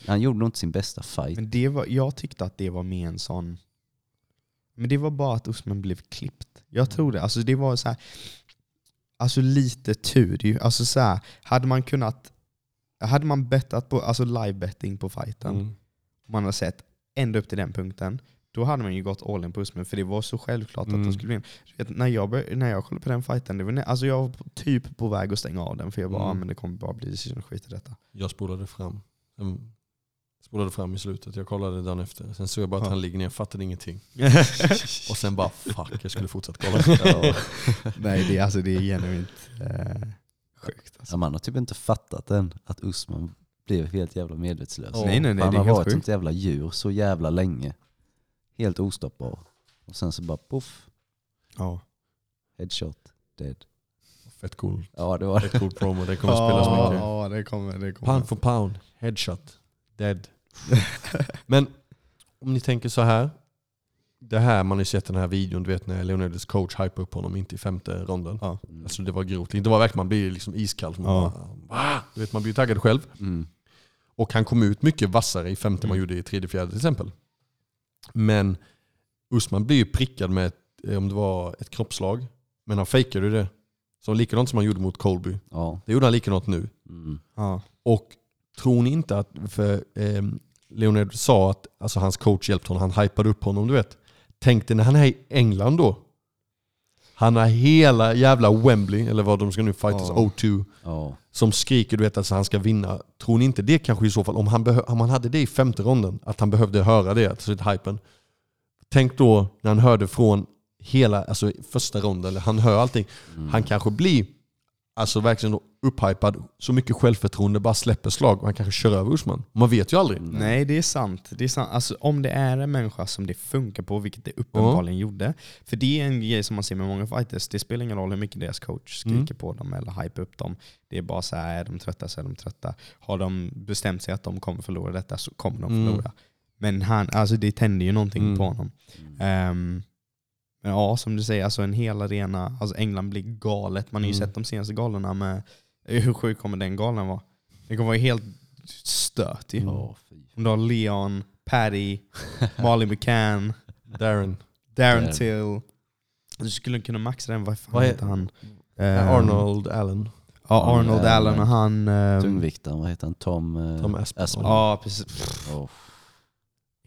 han gjorde nog inte sin bästa fight. Men det var, jag tyckte att det var mer en sån... Men det var bara att Usman blev klippt. Jag tror det. Alltså det var så här, Alltså lite tur ju. Alltså så här, hade man kunnat... Hade man bettat på, alltså live betting på fighten, Mm. man hade sett ända upp till den punkten, då hade man ju gått all in på Usman, för det var så självklart att Mm. de skulle vinna. När, jag när jag kollade på den fighten, det var, alltså jag var typ på väg att stänga av den, för jag bara, Mm. ah, men det kommer bara bli decision skit i detta. Jag spolade fram. Jag spolade fram i slutet. Jag kollade dagen efter. Sen såg jag bara att Ja. han ligger ner. Jag fattade ingenting. Och sen bara fuck, jag skulle fortsätta kolla. Nej, det, är- alltså, det är genuint eh, sjukt. Alltså. Ja, man har typ inte fattat än att Usman blev helt jävla medvetslös. Ja. Nej, nej, nej, han har varit ett sjukt. sånt jävla djur så jävla länge. Helt ostoppbar. Och sen så bara poff, Ja. headshot, dead. Fett cool. Ja det var det. Fett cool promo. Det kommer spelas ja, mycket. Ja, det kommer. Det kommer. Pound for pound. Headshot. Dead. Men om ni tänker så här. Det här man har ju sett den här videon, du vet när Leonidas coach hypar upp honom inte i femte ronden. Ja. Mm. Alltså det var grovt. Det var verkligen, man blir liksom iskall. Man, Ja. bara, du vet, man blir taggad själv. Mm. Och han kom ut mycket vassare i femte än man Mm. gjorde i tredje, fjärde till exempel. Men Usman blir ju prickad med, ett, eh, om det var ett kroppslag, men han fejkade ju det. Så likadant som han gjorde mot Colby. Ja. Det gjorde han likadant nu. Mm. Ja. Och tror ni inte att, för eh, Leonard sa att alltså, hans coach hjälpte honom, han hypade upp honom, du vet. Tänk dig när han är i England då. Han har hela jävla Wembley, eller vad de ska nu fightas, Ja. O2, Ja. som skriker du vet att han ska vinna. Tror ni inte det kanske i så fall, om han, om han hade det i femte ronden, att han behövde höra det, alltså hypen. Tänk då när han hörde från hela, alltså första ronden, eller han hör allting. Mm. Han kanske blir alltså verkligen då upphypad, så mycket självförtroende, bara släpper slag och han kanske kör över Usman. Man vet ju aldrig. Nej, det är sant. Det är sant. Alltså, om det är en människa som det funkar på, vilket det uppenbarligen gjorde. För det är en grej som man ser med många fighters. Det spelar ingen roll hur mycket deras coach skriker Mm. på dem eller hypar upp dem. Det är bara så här, är de trötta så är de trötta. Har de bestämt sig att de kommer förlora detta så kommer de Mm. förlora. Men han, alltså det tänder ju någonting Mm. på honom. Ehm, men ja, som du säger, alltså en hel arena, alltså England blir galet. Man har ju Mm. sett de senaste galorna med, hur sjuk kommer den galen vara? Det kommer vara helt stört ju. Ja, fy. Om du har Leon, Paddy, Marley McCann, Darren. Darren Darren. Till. Du skulle kunna maxa den, vad fan Vad heter han? Ehm, Arnold Allen. Ja, Arnold Ja, Allen och han... ehm, Tungviktaren, vad heter han? Tom, eh, Tom. Aspinall. Ja, precis. Oh.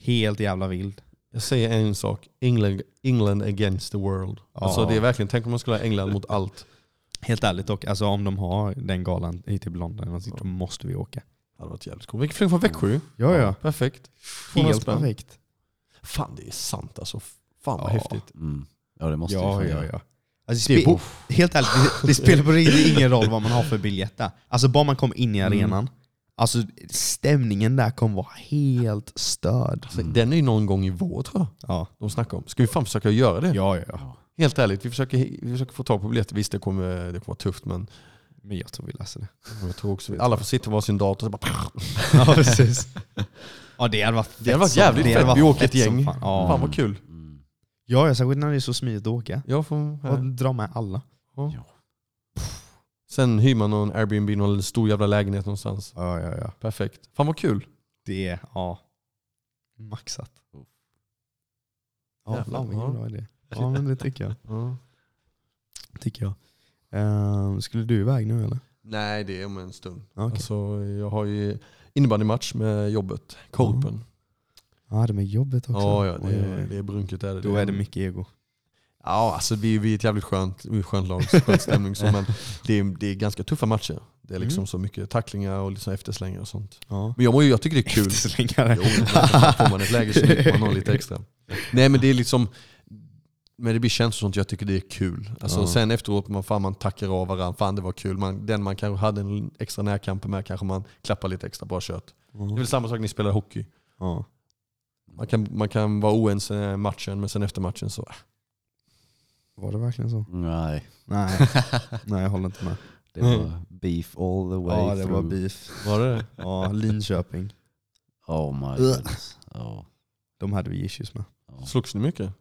Helt jävla vild. Jag säger en sak, England, England against the world. Ja. Alltså det är verkligen, tänk om man skulle ha England mot allt. Helt ärligt dock, alltså om de har den galan hit till London, eller någonting, då måste vi åka. Det hade varit jävligt coolt. Vi kan flyga från Växjö. Ja, ja. Perfekt. Helt perfekt. Fan det är sant alltså. Fan vad Ja. häftigt. Mm. Ja det måste Ja, vi ja, ja. Alltså, Det spe- helt ärligt, det, det spelar på riktigt ingen roll vad man har för biljett där. Alltså bara man kommer in i Mm. Alltså stämningen där kommer vara helt störd. Alltså, Den är ju någon gång i vår tror jag. Ja, De snackar om. Ska vi fan försöka göra det? ja, ja. ja. Helt ärligt, vi försöker, vi försöker få tag på biljetter. Visst det kommer, det kommer vara tufft men Men jag tror vi löser det. jag tror också vi, alla får sitta på varsin dator och så bara Ja, precis. Ja, det hade varit Det hade varit som- jävligt det hade fett. varit Vi åker ett fett som gäng. Fan. Ja, Fan vad kul. Mm. ja, ja, särskilt när det är så smidigt att åka. Jag får, Och dra med alla. Ja. Sen hyr man någon Airbnb, någon stor jävla lägenhet någonstans. Ja, ja, ja. Perfekt. Fan vad kul. Det är, ja, maxat. Ja, Jävlar, fan vilken ja. bra idé. Ja, men det tycker jag. Ja. Tycker jag. Ehm, skulle du iväg nu eller? Nej det är om en stund. Okej. Alltså, jag har ju innebandymatch med jobbet. Korpen. Ja, det med jobbet också. Ja, ja det, Oj, oj, är, oj. det är brunket. Är det. Då är det mycket ego. Ja, alltså vi, vi är ett jävligt skönt, skönt lag, skön stämning. Så, men det är, det är ganska tuffa matcher. Det är liksom så mycket tacklingar och liksom efterslängar och sånt. Ja. Men jag, jag tycker det är kul. Efterslängare. Jo, får man ett läge så vill man ha lite extra. Nej men det är liksom, men det blir känslor och sånt, jag tycker det är kul. Alltså, Ja. Sen efteråt, man, fan, man tackar av varandra, fan det var kul. Man, den man kanske hade en extra närkamp med kanske man klappar lite extra, bra kört. Det är väl samma sak när ni spelar hockey. Ja. Man kan, man kan vara oense matchen, men sen efter matchen så... Var det verkligen så? Nej, Nej, Nej jag håller inte med. det var beef all the way Ja, det through. var beef. Var det Ja, Linköping. Oh my goodness. Ja, De hade vi issues med. ja. Slogs ni mycket?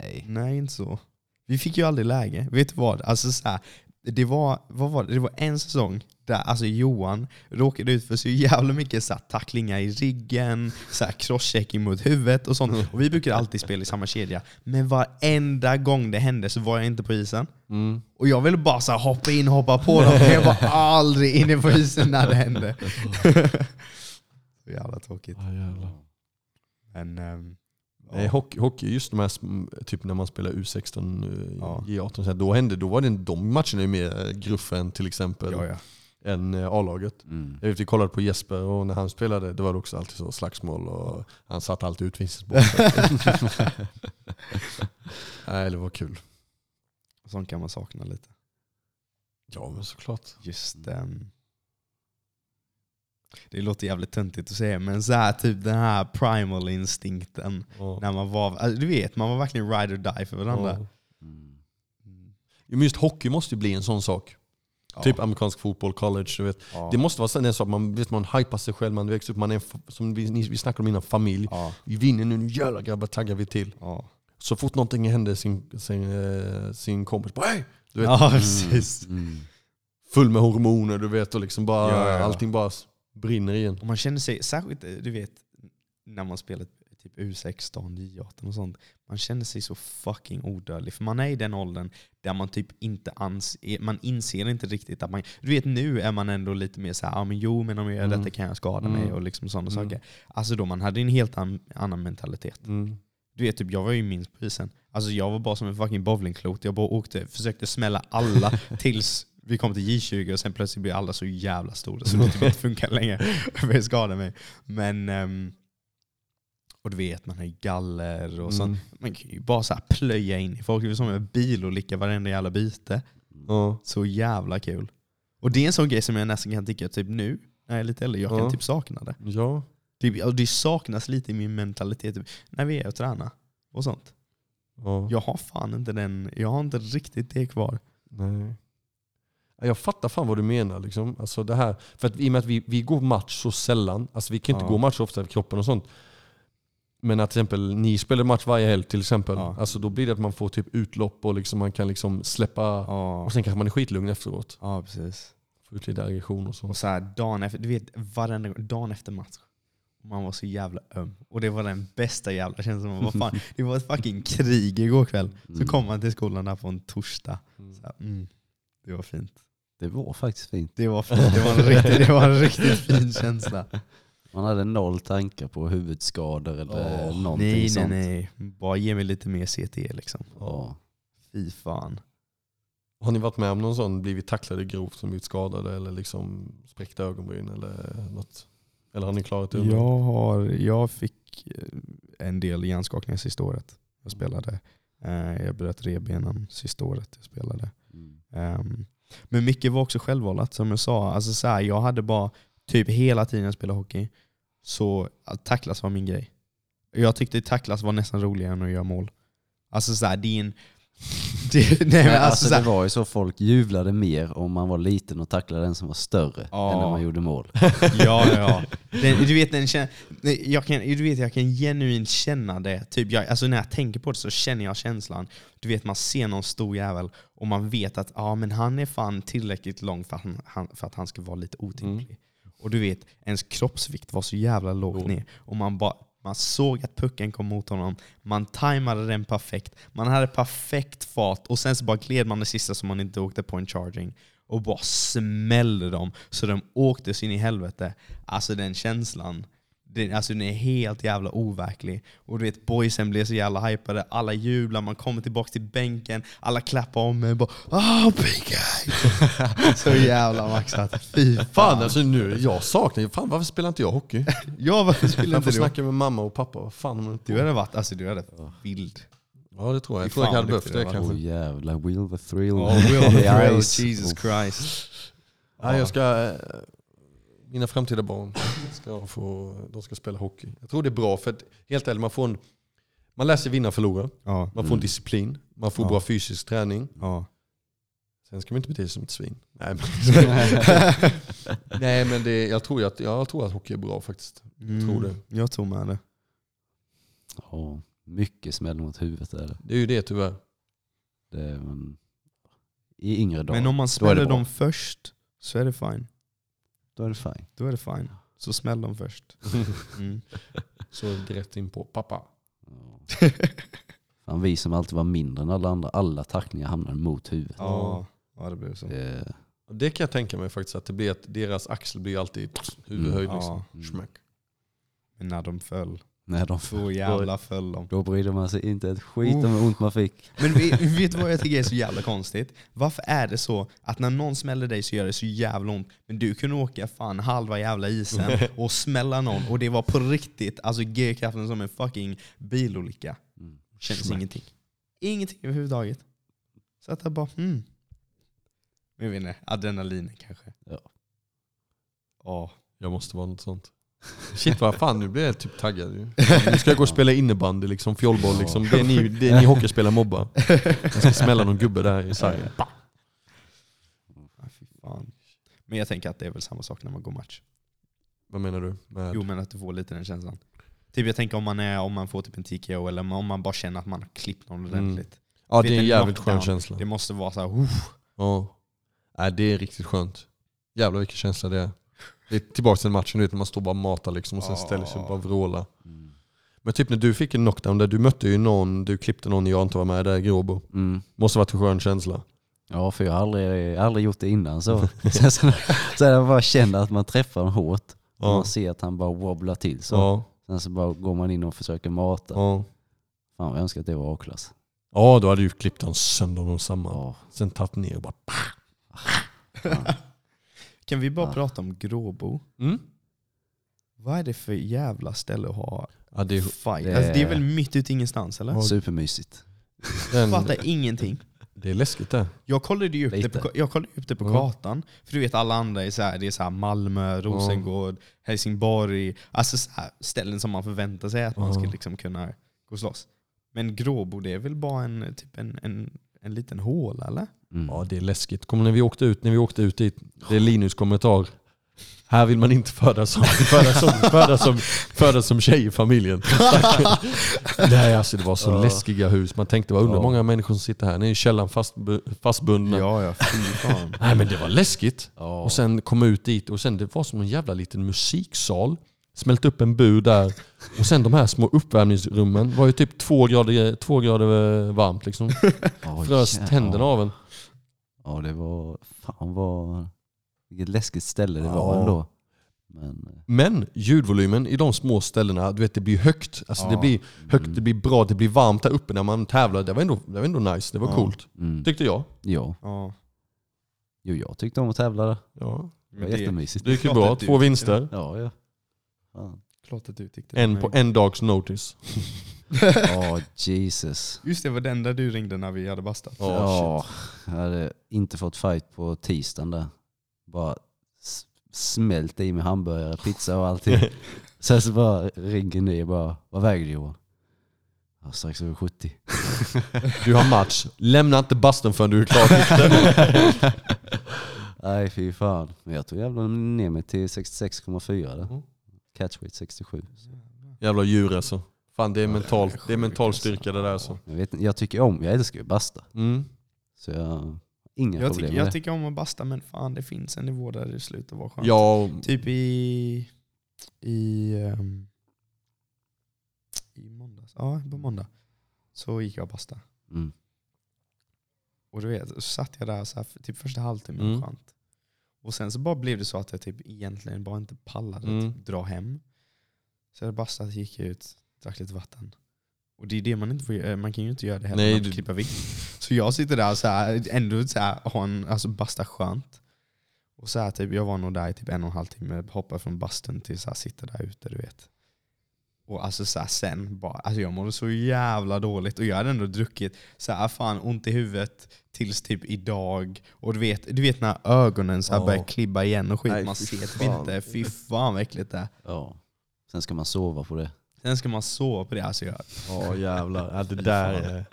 Nej. Nej, inte så. Vi fick ju aldrig läge. Vet du vad? Alltså så här, det, var, vad var det? det var en säsong där alltså Johan råkade ut för så jävla mycket så här, tacklingar i ryggen, så här, crosschecking mot huvudet och sånt. Och vi brukade alltid spela i samma kedja. Men varenda gång det hände så var jag inte på isen. Mm. Och jag ville bara så här, hoppa in och hoppa på dem, men jag var aldrig inne på isen när det hände. så jävla tråkigt. Ah, jävlar. Men, ehm, Nej, hockey, hockey, just de här, typ när man spelar U16, eh, Ja. J18, så här, då, hände, då var det, de matcherna ju mer eh, gruff än till exempel ja, ja. än eh, A-laget. Mm. Jag vet, vi kollade på Jesper och när han spelade det var det också alltid så slagsmål och han satt alltid utvisningsbåset. Nej det var kul. Sånt kan man sakna lite. Ja men såklart. Just ehm, Det låter jävligt töntigt att säga, men så här, typ den här primal instinkten. Ja. När man var, alltså, du vet, man var verkligen ride or die för varandra. Ja. Mm. Men just hockey måste ju bli en sån sak. Ja. Typ amerikansk fotboll, college. Du vet. Ja. Det måste vara så- en sak, man, vet, man hypar sig själv, man växer upp, man är som vi, vi snackade om innan, familj. Ja. Vi vinner nu, nu jävlar grabbar taggar vi till. Så fort någonting händer sin, sin, eh, sin kompis bara hej! Du vet, precis. Mm. Full med hormoner du vet och liksom bara, Ja, ja, ja. allting bara brinner igen. Och man känner sig, särskilt eh, du vet, när man spelar typ U16, J18 och sånt. Man känner sig så fucking odödlig. För man är i den åldern där man typ inte ans man inser inte riktigt att man... Du vet nu är man ändå lite mer såhär, ah, men jo men om jag gör Mm. detta kan jag skada Mm. mig och liksom sådana Mm. saker. Alltså då man hade en helt an, annan mentalitet. Mm. Du vet, typ, jag var ju minst på isen. Alltså jag var bara som en fucking bowlingklot. Jag bara åkte, försökte smälla alla tills vi kom till J20 och sen plötsligt blev alla så jävla stora så det typ inte funkar längre. Jag började skada mig. Men, ehm, och du vet, man har galler och sånt. Mm. Man kan ju bara så här plöja in i folk. Det är som en bil och licka varenda jävla byte. Ja. Så jävla kul. Och det är en sån grej som jag nästan kan tycka typ nu, när jag är lite äldre, jag kan typ sakna det. ja. Det, och det saknas lite i min mentalitet typ, när vi är och tränar och sånt. ja. Jag har fan inte den, jag har inte riktigt det kvar. Nej. Ja, Jag fattar fan vad du menar. Liksom. Alltså det här, för att, I och med att vi, vi går match så sällan, alltså vi kan inte Ja. gå match så ofta kroppen och sånt. Men att till exempel ni spelar match varje helg till exempel, Ja. alltså då blir det att man får typ utlopp och liksom man kan liksom släppa, Ja, och sen kanske man är skitlugn efteråt. ja precis. Få ut lite aggression och så. Och så här, dagen efter, du vet varenda gång- dagen efter match. Man var så jävla öm. Och det var den bästa jävla känslan. Vad fan, det var ett fucking krig igår kväll. Så Mm. kom man till skolan där på en torsdag. Mm. Så här, mm, det var fint. Det var faktiskt fint. Det var fint. Det var en riktigt, det var en riktigt fin känsla. Man hade noll tankar på huvudskador eller Åh, någonting Nej, nej, sånt. nej. Bara ge mig lite mer CT liksom. Ja. Fy fan. Har ni varit med om någon sån, blivit tacklade grovt som blivit skadade eller liksom spräckta ögonbryn eller något? Eller har ni klarat det? Jag, har, jag fick eh, en del hjärnskakningar sista året jag spelade. Eh, Jag bröt revbenen sista året jag spelade. Mm. Ehm, men mycket var också självvållat som jag sa. Alltså så här, jag hade bara, typ hela tiden jag spelade hockey, så att tacklas var min grej. Jag tyckte tacklas var nästan roligare än att göra mål. Alltså så här, det är en... Det, nej, men alltså, alltså, så det var ju så folk jublade mer om man var liten och tacklade den som var större Ja. än när man gjorde mål. Ja, ja. Den, du vet, den jag, kan, du vet, jag kan genuint känna det. Typ jag, alltså när jag tänker på det så känner jag känslan. Du vet, man ser någon stor jävel och man vet att ja, men han är fan tillräckligt lång för att han, han, för att han ska vara lite otymplig. Och du vet, ens kroppsvikt var så jävla lågt Jo. ner. Och man, bara, man såg att pucken kom mot honom, man tajmade den perfekt, man hade perfekt fart. Och sen så bara gled man det sista så man inte åkte på en charging. Och bara smällde dem. Så de åkte in i helvete. Alltså den känslan, den, alltså den är helt jävla overklig. Och du vet boysen blir så jävla hypade, alla jublar, man kommer tillbaka till bänken, alla klappar om mig bara ah PK! så jävla maxat. Fy fan. Fan alltså nu, jag saknar fan varför spelar inte jag hockey? Ja varför spelar Jag inte får du? snacka med mamma och pappa, vad fan har Du hade varit, alltså du hade vild. Ja det tror jag, jag tror jag hade behövt det kanske. Åh jävlar, will the thrill. Oh, Will The Thrill. Jesus Oh. Christ. Ja, jag ska, eh, mina framtida barn ska, få, de ska spela hockey. Jag tror det är bra för att helt ärligt, man får en, man lär sig vinna och förlora. Ja, Man får en disciplin, man får Ja. bra fysisk träning. ja. Sen ska man inte bete sig som ett svin. Nej men, Nej, men det, jag, tror att, jag tror att hockey är bra faktiskt. Mm, tror det. Jag tror med det. Ja, mycket smäll mot huvudet är det. Det är ju det tyvärr. det är, men, I yngre dagar, Men om man smäller dem först så är det fine. Då är det fine. Då är det fine. Så smäll dem först. Mm. Så direkt in på pappa. Ja. Fan, vi som alltid var mindre än alla andra, alla tacklingar hamnade mot huvudet. Ja, ja det blir så. Det, Och Det kan jag tänka mig faktiskt, att det blir att deras axel blir alltid huvudhöjd. Mm. Liksom. Ja. Smack. Men när de föll, när de så jävla föll de. Då brydde man sig inte ett skit om hur ont man fick. Men vet, vet du vad jag tycker är så jävla konstigt? Varför är det så att när någon smäller dig så gör det så jävla ont, men du kunde åka fan halva jävla isen och smälla någon och det var på riktigt, alltså G-kraften som en fucking bilolycka. Mm. Kändes ingenting. Ingenting överhuvudtaget. Så att jag bara, hmm. Men jag vet inte, adrenalin kanske. Ja. Ja. Jag måste vara något sånt. Shit vad fan, nu blir jag typ taggad ju. Nu ska jag gå och spela innebandy, liksom, fjollboll. Liksom. Det är ni, det är ni hockeyspelare mobbar. Jag ska smälla någon gubbe där i sargen. Ja, fan. Men jag tänker att det är väl samma sak när man går match. Vad menar du? Med? Jo men att du får lite den känslan. Typ jag tänker om man, är, om man får typ en TKO eller om man bara känner att man har klippt någon Mm. ordentligt. ja vet det är en jävligt knockdown. skön känsla. Det måste vara så här, "Uff." Ja. Nej, det är riktigt skönt. Jävlar vilken känsla det är. Det är tillbaka till matchen, du vet när man står bara och matar liksom, och sen ställer sig och bara vrålar. Mm. Men typ när du fick en knockdown där, du mötte ju någon, du klippte någon jag inte var med där i Gråbo. Mm. Måste varit en skön känsla. Ja, för jag har aldrig, aldrig gjort det innan så. så, så, så jag bara känner att man träffar honom hårt. Och Ja. man ser att han bara wobblar till. Så. Ja. Sen så bara går man in och försöker mata. Ja. Fan vad jag önskar att det var A-klass. ja, då hade du klippt honom sönder honom samman. Ja. Sen tagit ner och bara... Kan vi bara Ja. prata om Gråbo? Mm. Vad är det för jävla ställe att ha Ja, det är, fight? det- Alltså, det är väl mitt ute i ingenstans eller? Supermysigt. Jag den, fattar ingenting. det är läskigt det. Jag kollade ju upp, det på, jag kollade upp det på Ja. kartan. För du vet alla andra är så här, det är så här Malmö, Rosengård, Helsingborg. Alltså så här, ställen som man förväntar sig att man Ja. ska liksom kunna gå och slåss. Men Gråbo det är väl bara en, typ en, en, en liten håla eller? Mm. Ja, det är läskigt. Kommer när vi åkte ut, när vi åkte ut dit, det är Linus kommentar. Här vill man inte födas som, födas som, födas som, födas som tjej i familjen. Nej alltså det var så Ja. läskiga hus. Man tänkte, vad undrar Ja. många människor som sitter här. Ni är i källaren fast, fastbundna. Ja, ja, fan. Nej men det var läskigt. Ja. Och sen kom ut dit och sen det var som en jävla liten musiksal. Smält upp en bur där. Och sen de här små uppvärmningsrummen var ju typ två grader, två grader varmt liksom. Frös jä- tänderna ja. av en. Ja det var, fan vad, vilket läskigt ställe det Ja. var ändå. Men, eh, Men ljudvolymen i de små ställena, du vet det blir högt. Alltså det blir högt, det blir bra, det blir varmt där uppe när man tävlar. Det var ändå, det var ändå nice, det var Ja. coolt. mm, Tyckte jag. ja, Ja. jo jag tyckte om att tävla där. Ja. Det var Men det, jättemysigt. Det gick ju klart bra, att du två tyckte vinster. Ja, ja. Fan. klart att du tyckte det. En på en dags notice. Ja, Jesus. Just det, var den där du ringde när vi hade bastat. Ja, ja, jag hade inte fått fight på tisdagen där. Bara s- smält i med hamburgare, pizza och allting. Sen så bara ringer ni och bara, vad väger du Johan? Ja, strax över 70. Du har match, lämna inte bastun förrän du är klar. Nej fy fan. Men jag tog jävlar ner mig till 66,4 där. Mm. Catchweight 67. Jävla djur alltså. Fan det är, Ja, mental, det är det är mental styrka det där alltså. Jag, vet, inte, jag tycker om, jag älskar ju basta. Mm. Så jag har inga Jag, problem tycker, med jag det. tycker om att basta men fan det finns en nivå där det slutar vara skönt. Ja, Typ i, i, ehm, i måndags, ja på måndag, så gick jag och basta. Mm. Och du vet, så satt jag där så här, för typ första halvtimmen Mm. skönt. Och sen så bara blev det så att jag typ egentligen bara inte pallade Mm. typ, dra hem. Så jag bastat, gick ut, drack lite vatten. Och det är det man inte får göra, man kan ju inte göra det heller, Nej, man klippa vitt. Så jag sitter där och så här, ändå så här, har en, alltså basta skönt. Och så här, typ, jag var nog där i typ en och en halv timme, hoppade från bastun till så här, sitta där ute du vet. Och alltså så här, sen bara, alltså jag mådde så jävla dåligt och jag hade ändå druckit så här, fan ont i huvudet tills typ idag. Och du vet, du vet när ögonen så här Ja. börjar klibba igen och skit, Nej, man ser typ inte. Fy fan vad äckligt det är. Ja. Sen ska man sova på det. Sen ska man sova på det. Alltså jag, Ja jävlar, ja, det där är...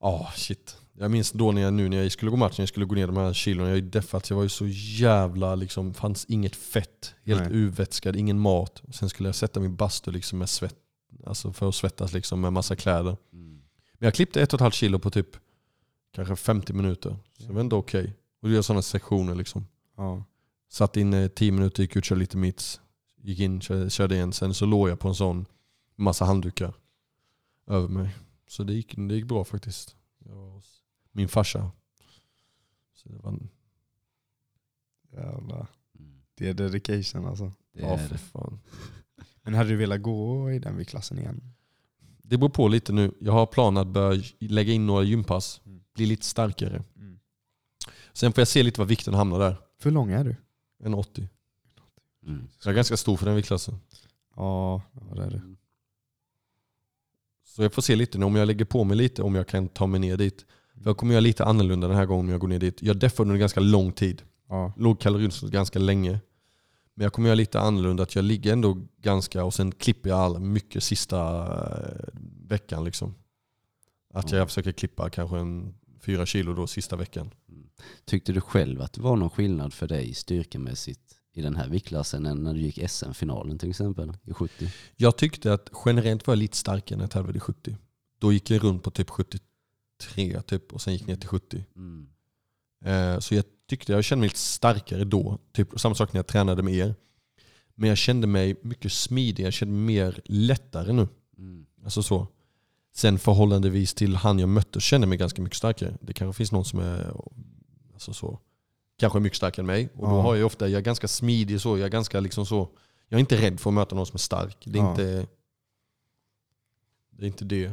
Ja shit. Jag minns då när jag, nu när jag skulle gå matchen, jag skulle gå ner de här kilona, jag är deffat, jag var ju så jävla liksom, fanns inget fett, helt Nej. urvätskad, ingen mat. Sen skulle jag sätta min bastu liksom med svett, alltså för att svettas liksom med massa kläder. Mm. Men jag klippte ett och ett halvt kilo på typ kanske 50 minuter. Så det var ändå okej. Och du gör sådana sektioner liksom. ja. Satt in eh, 10 minuter, gick ut, körde lite mitts. Gick in, körde, körde igen. Sen så låg jag på en sån massa handdukar över mig. Så det gick, det gick bra faktiskt. Jag var hos min farsa. Så det var, Jävlar. Mm. Det är dedication alltså. Det ja är för det. fan. Men hade du velat gå i den viktklassen igen? Det beror på lite nu. Jag har planer att börja lägga in några gympass. Mm. Bli lite starkare. Mm. Sen får jag se lite vad vikten hamnar där. Hur lång är du? En 80. Mm. Så jag är ganska stor för den viktklassen. Ja, ja det är du. Så jag får se lite nu om jag lägger på mig lite, om jag kan ta mig ner dit. För jag kommer göra lite annorlunda den här gången om jag går ner dit. Jag deffade under ganska lång tid. Ja. Låg kaloriunderskott ganska länge. Men jag kommer göra lite annorlunda, att jag ligger ändå ganska och sen klipper jag all, mycket sista eh, veckan. Liksom. Att jag Mm. försöker klippa kanske en fyra kilo då sista veckan. Tyckte du själv att det var någon skillnad för dig styrkemässigt i den här viktklassen än när du gick SM-finalen till exempel i 70? Jag tyckte att generellt var jag lite starkare när jag tävlade i 70. Då gick jag runt på typ 73 typ, och sen gick ner till 70. Mm. Eh, Så jag tyckte jag kände mig lite starkare då. Typ samma sak när jag tränade med er. Men jag kände mig mycket smidigare, jag kände mig mer lättare nu. Mm. Alltså så. Sen förhållandevis till han jag mötte kände jag mig ganska mycket starkare. Det kanske finns någon som är alltså så, kanske mycket starkare än mig. Och då har jag ofta, jag är ganska smidig så, jag är ganska liksom så. Jag är inte rädd för att möta någon som är stark. Det är, Ja. inte, det är inte det.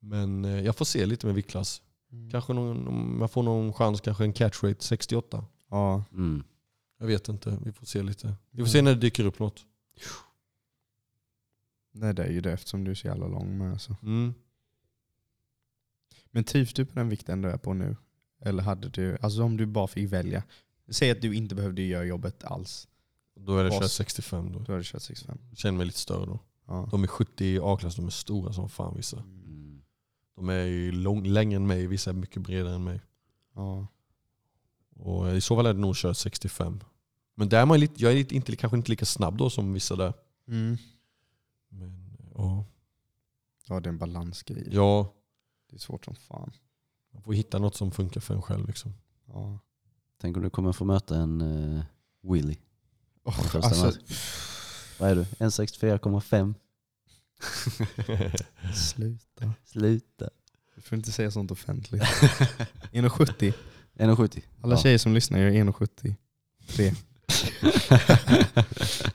Men eh, jag får se lite med viktklass. Kanske någon, om jag får någon chans, kanske en catch rate 68. Ja. Mm. Jag vet inte, vi får se lite. Vi får se när det dyker upp något. Nej det är ju det eftersom du är så jävla lång med alltså. Mm. Men trivs du på den vikten du är på nu? Eller hade du, alltså om du bara fick välja. Säg att du inte behövde göra jobbet alls. Då är det kört 65 då. Då du kört 65. Jag känner mig lite större då. Ja. De är 70 i A-klass, de är stora som fan vissa. Mm. De är ju lång, längre än mig, vissa är mycket bredare än mig. Ja. Och i så fall är det nog köra 65. Men där är man lite, jag är lite, inte, kanske inte lika snabb då som vissa där. Mm. Men, ja. ja det är en balansgrej. ja, Det är svårt som fan. Man får hitta något som funkar för en själv. Liksom. Ja. Tänk om du kommer få möta en uh, Willy. Oh, alltså. Vad är du? 1,64,5? sluta. Sluta. Du får inte säga sånt offentligt. 1,70. 1,70. Alla Ja. tjejer som lyssnar 1,70. Tre.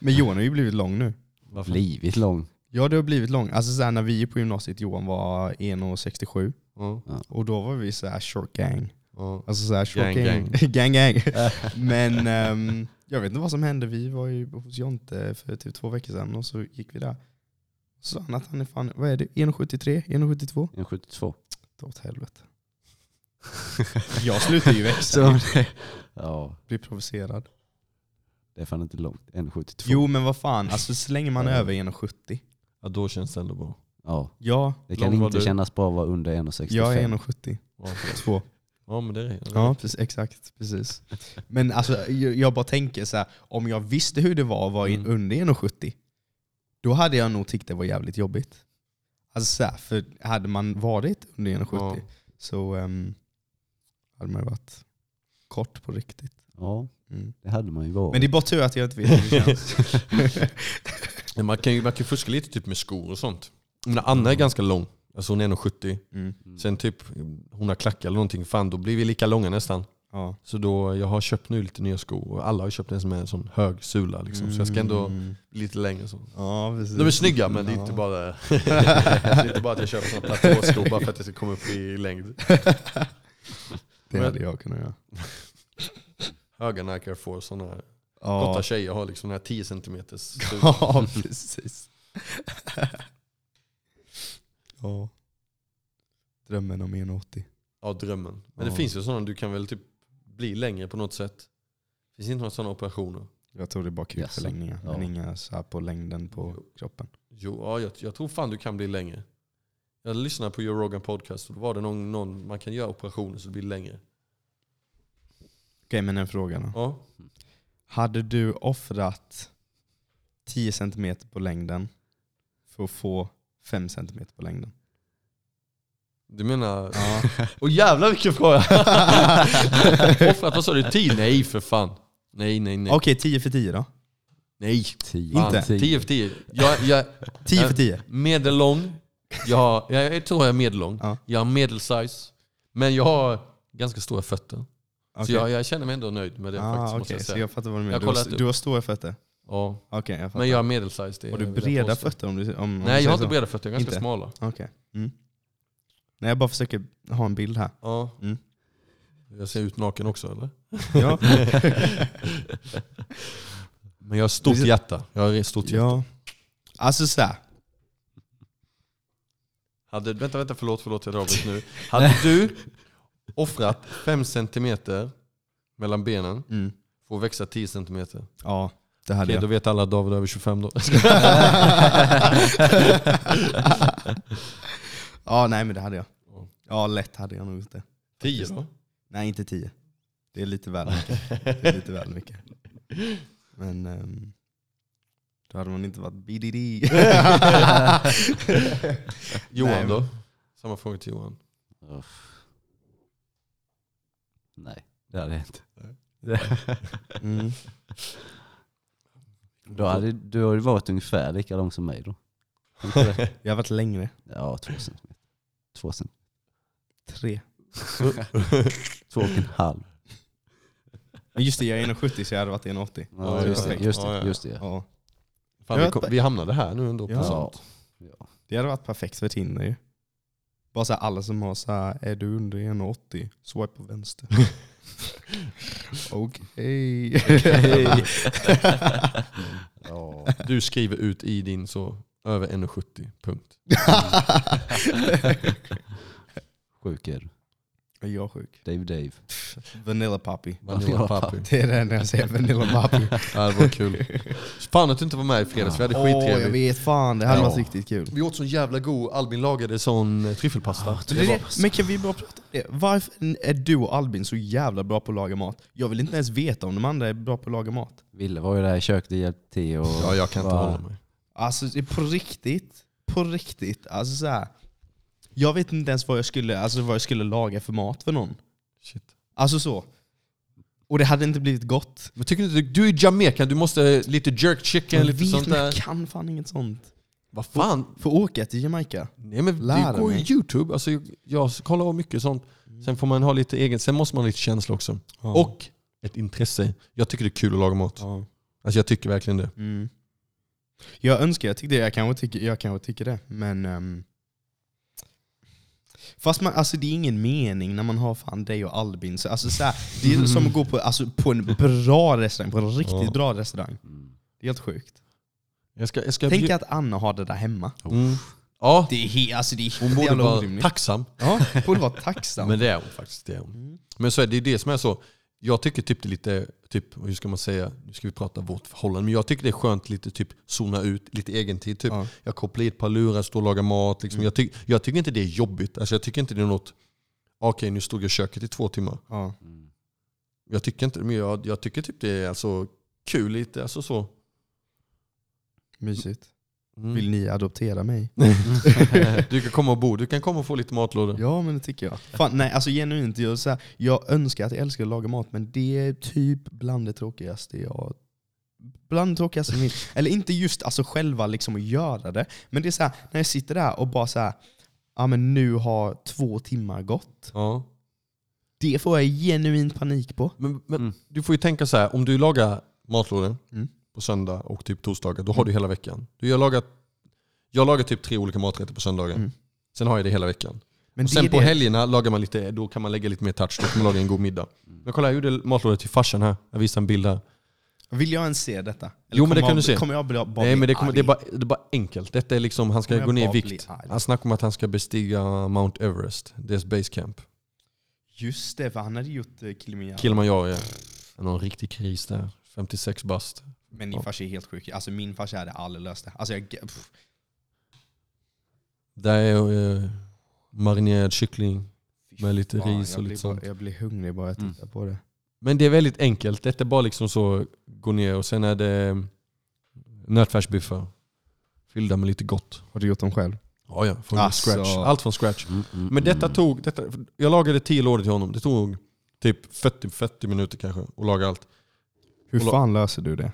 Men Johan har ju blivit lång nu. Varför? Blivit lång. Ja det har blivit lång. Alltså så här, när vi gick på gymnasiet, Johan var 1,67 Ja, och då var vi så här short gang. ja. Alltså så här short Gang, gang. gang gang. Men ehm, jag vet inte vad som hände. Vi var ju hos Jonte för typ två veckor sedan och så gick vi där. Så sa han att han är fan, vad är det? 1,73? 1,72? 1,72. Dra åt helvete. Jag slutar ju växa. Ja, Blir provocerad. det är fan inte långt. 1,72. Jo men vad fan, alltså så länge man är över 1,70. Ja, då känns det ändå bra. Ja, Ja, det kan inte du? kännas bra att vara under 1,65. jag är 1,70. Ja, Två. ja men det är det. Ja, precis, exakt. Precis. Men alltså, jag, bara tänker så här, om jag visste hur det var att vara i- Mm. under 1,70, då hade jag nog tyckt det var jävligt jobbigt. Alltså så här, för hade man varit under 1,70 Ja. så um, hade man ju varit kort på riktigt. Ja, Mm. det hade man ju varit. Men det är bara tur att jag inte vet hur det känns. Man kan ju man kan fuska lite typ med skor och sånt. Men Anna är ganska lång. Alltså hon är 1,70. Mm. Mm. Sen typ hon har klackar eller någonting, fan då blir vi lika långa nästan. Ja. Så då, jag har köpt nu lite nya skor och alla har köpt en som är en sån hög sula liksom. Så jag ska ändå Mm. bli lite längre så. Ja, precis. De är snygga men det är inte bara, det är inte bara att jag köper såna platåskor bara för att jag ska komma upp i längd. Det hade jag kunnat göra. Höga Nike Air Force, här. Ja, Gotta tjejer har liksom den här 10 cm ja precis. ja. Drömmen om 1,80. Ja, drömmen. Men det Ja. finns ju sådana, du kan väl typ bli längre på något sätt. Finns det inte några sådana operationer? Jag tror det är bara kukförlängningar, Jaså? men inga så här på längden på kroppen. Jo, ja, jag, jag tror fan du kan bli längre. Jag lyssnade på Joe Rogan podcast och då var det någon, någon man kan göra operationer så det blir längre. Okej, men en fråga då. Ja. Hade du offrat 10 cm på längden för att få 5 cm på längden? Du menar... Ja. Åh jävlar vilken fråga! Offrat, vad sa du? 10? Nej för fan. Nej, nej, nej. Okej, 10 för 10 då? Nej. Tio. Fan, Inte? 10 för 10. Jag, jag, 10 Ja. för 10? medellång. Jag, jag, jag tror jag är medellång. Ja. Jag har medelsize. Men jag har ganska stora fötter. Så Okej. jag, jag känner mig ändå nöjd med det ah, faktiskt. Måste okej, jag så säga. jag fattar vad du menar. har Du har, du har stora fötter? Ja. Okej, jag fattar. Men jag har medelsize. Det har du breda fötter? Om du, om, om Nej jag har inte så? breda fötter, jag är ganska Inte? smala. Okej. Mm. Nej, jag bara försöker ha en bild här. Ja. Mm. Jag ser ut naken också eller? Ja. Men jag har stort hjärta. Jag har stort hjärta. ja. Alltså såhär. Hade, vänta, vänta, förlåt, förlåt jag avbryter nu. Hade du offrat 5 cm mellan benen Mm. att växa 10 cm? Okej, Ja, det hade då jag. vet alla att David är över 25 då. ja, nej men det hade jag. Ja. Lätt hade jag nog det. 10 då? Nej, inte 10. Det är lite väl mycket. Det är lite väl mycket. Men ehm, då hade man inte varit BDD. Johan Nej, då? Samma fråga till Johan. Uff. Nej, det hade jag inte. Mm. Då hade, du har ju varit ungefär lika lång som mig då. Jag har varit längre. Ja, två centimeter. Två centimeter. Tre. Två och en halv. Men just det, jag är 1,70 så jag hade varit 1,80. Ja, just det. perfekt. Just Ja, det, ja. just det. ja. Ja. Fan, vi, kom, vi hamnade här nu ändå. På Ja. sånt. Ja. Det hade varit perfekt för Tinder ju. Bara så här, alla som har så här, är du under 1,80? Swipe på vänster. Okej. Ja. Du skriver ut i din så över 1,70 punkt. Sjuk är jag sjuk? Dave Dave. Vanilla Poppy. Vanilla Papi. Det är det enda jag säger, Vanilla Poppy. Ja, det var kul. Fan att du inte var med i fredags, vi hade Åh, jag skittrevligt. vet fan. Det hade Ja. varit riktigt kul. Vi åt så jävla god, Albin lagade sån eh, tryffelpasta. Men, det, det- men kan vi bara prata om det? Varför är du och Albin så jävla bra på att laga mat? Jag vill inte ens veta om de andra är bra på att laga mat. Ville var ju där i köket och hjälpte till. Och Ja, jag kan inte var- hålla mig. Alltså det är på riktigt, på riktigt. Alltså så här. Jag vet inte ens vad jag skulle, alltså vad jag skulle laga för mat för någon. Shit. Alltså så. Och det hade inte blivit gott. Men tycker du du är Jamaican, du måste lite jerk chicken, Jag lite vet, sånt men jag där. kan fan inget sånt. Vad fan? Få åka till Jamaica. Nej men Lära det går ju youtube, alltså, jag, jag kollar av mycket sånt. Sen får man ha lite egen, sen måste man ha lite känsla också. Och ett intresse. Jag tycker det är kul att laga mat. Ja. Alltså jag tycker verkligen det. Mm. Jag önskar jag tyckte det, jag kanske tycker, jag kanske tycker det. Men... ehm, fast man, alltså det är ingen mening när man har fan dig och Albin. Så, alltså, så här, det är som att gå på, alltså, på en bra restaurang, på en riktigt Ja. bra restaurang. Det är helt sjukt. Jag ska, jag ska Tänk att Anna har det där hemma. mm. Ja, Det är, he, alltså, det är hon borde vara orimligt. tacksam. Ja, hon borde vara tacksam. Men det är hon faktiskt. Det är hon. Mm. Men så är det, det som är så. Jag tycker typ det är lite, typ, hur ska man säga, nu ska vi prata vårt förhållande, men jag tycker det är skönt lite typ zona ut, lite egentid. Typ. Ja. Jag kopplar i ett par lurar, står och lagar mat. Liksom. Mm. Jag, tyck, jag tycker inte det är jobbigt. Alltså, jag tycker inte det är något, okej nu stod jag i köket i två timmar. Ja. Mm. Jag tycker inte men jag, jag tycker typ det är alltså kul lite. Alltså så. Mysigt. Mm. Vill ni adoptera mig? du kan komma och bo, du kan komma och få lite matlådor. Ja men det tycker jag. Fan, nej alltså genuint, jag, så här, jag önskar att jag älskar att laga mat men det är typ bland det tråkigaste jag... Bland det tråkigaste min, Eller inte just alltså själva liksom att göra det, men det är så här, när jag sitter där och bara så här, ja men nu har två timmar gått. Ja. Det får jag genuint panik på. Men, men Mm. du får ju tänka så här, om du lagar matlådor Mm. På söndag och typ torsdagar, då har du hela veckan. Du, jag, lagar, jag lagar typ tre olika maträtter på söndagen. Mm. Sen har jag det hela veckan. Men och sen på det. helgerna lagar man lite, då kan man lägga lite mer touch, då kan man laga en god middag. Men kolla jag gjorde matlådor till farsan här, jag visar en bild här. Vill jag ens se detta? Jo, men det kan jag- du se. Kommer jag bli, bara Nej bli men det, kommer, det, är bara, det är bara enkelt. Detta är liksom, han ska gå ner i vikt. Han snackar om att han ska bestiga Mount Everest, deras base camp. Just det, för han hade gjort uh, Kilimanjaro. Kilimanjaro ja. Någon riktig kris där. 56 bast. Men din farsa är helt sjuk. Alltså min farsa hade aldrig löst det. Alltså jag... Pff, Där är eh, marinerad kyckling. Med lite fan, ris och lite bara, sånt. Jag blir hungrig bara jag Mm. tittar på det. Men det är väldigt enkelt. Detta är bara liksom så, gå ner och sen är det nötfärsbiffar. Fyllda med lite gott. Har du gjort dem själv? Ja, ja. Från Alltså. scratch. Allt från scratch. Mm, mm, Men detta mm. tog, detta, jag lagade 10 lådor till honom. Det tog typ 40, 40 minuter kanske att laga allt. Hur fan löser du det?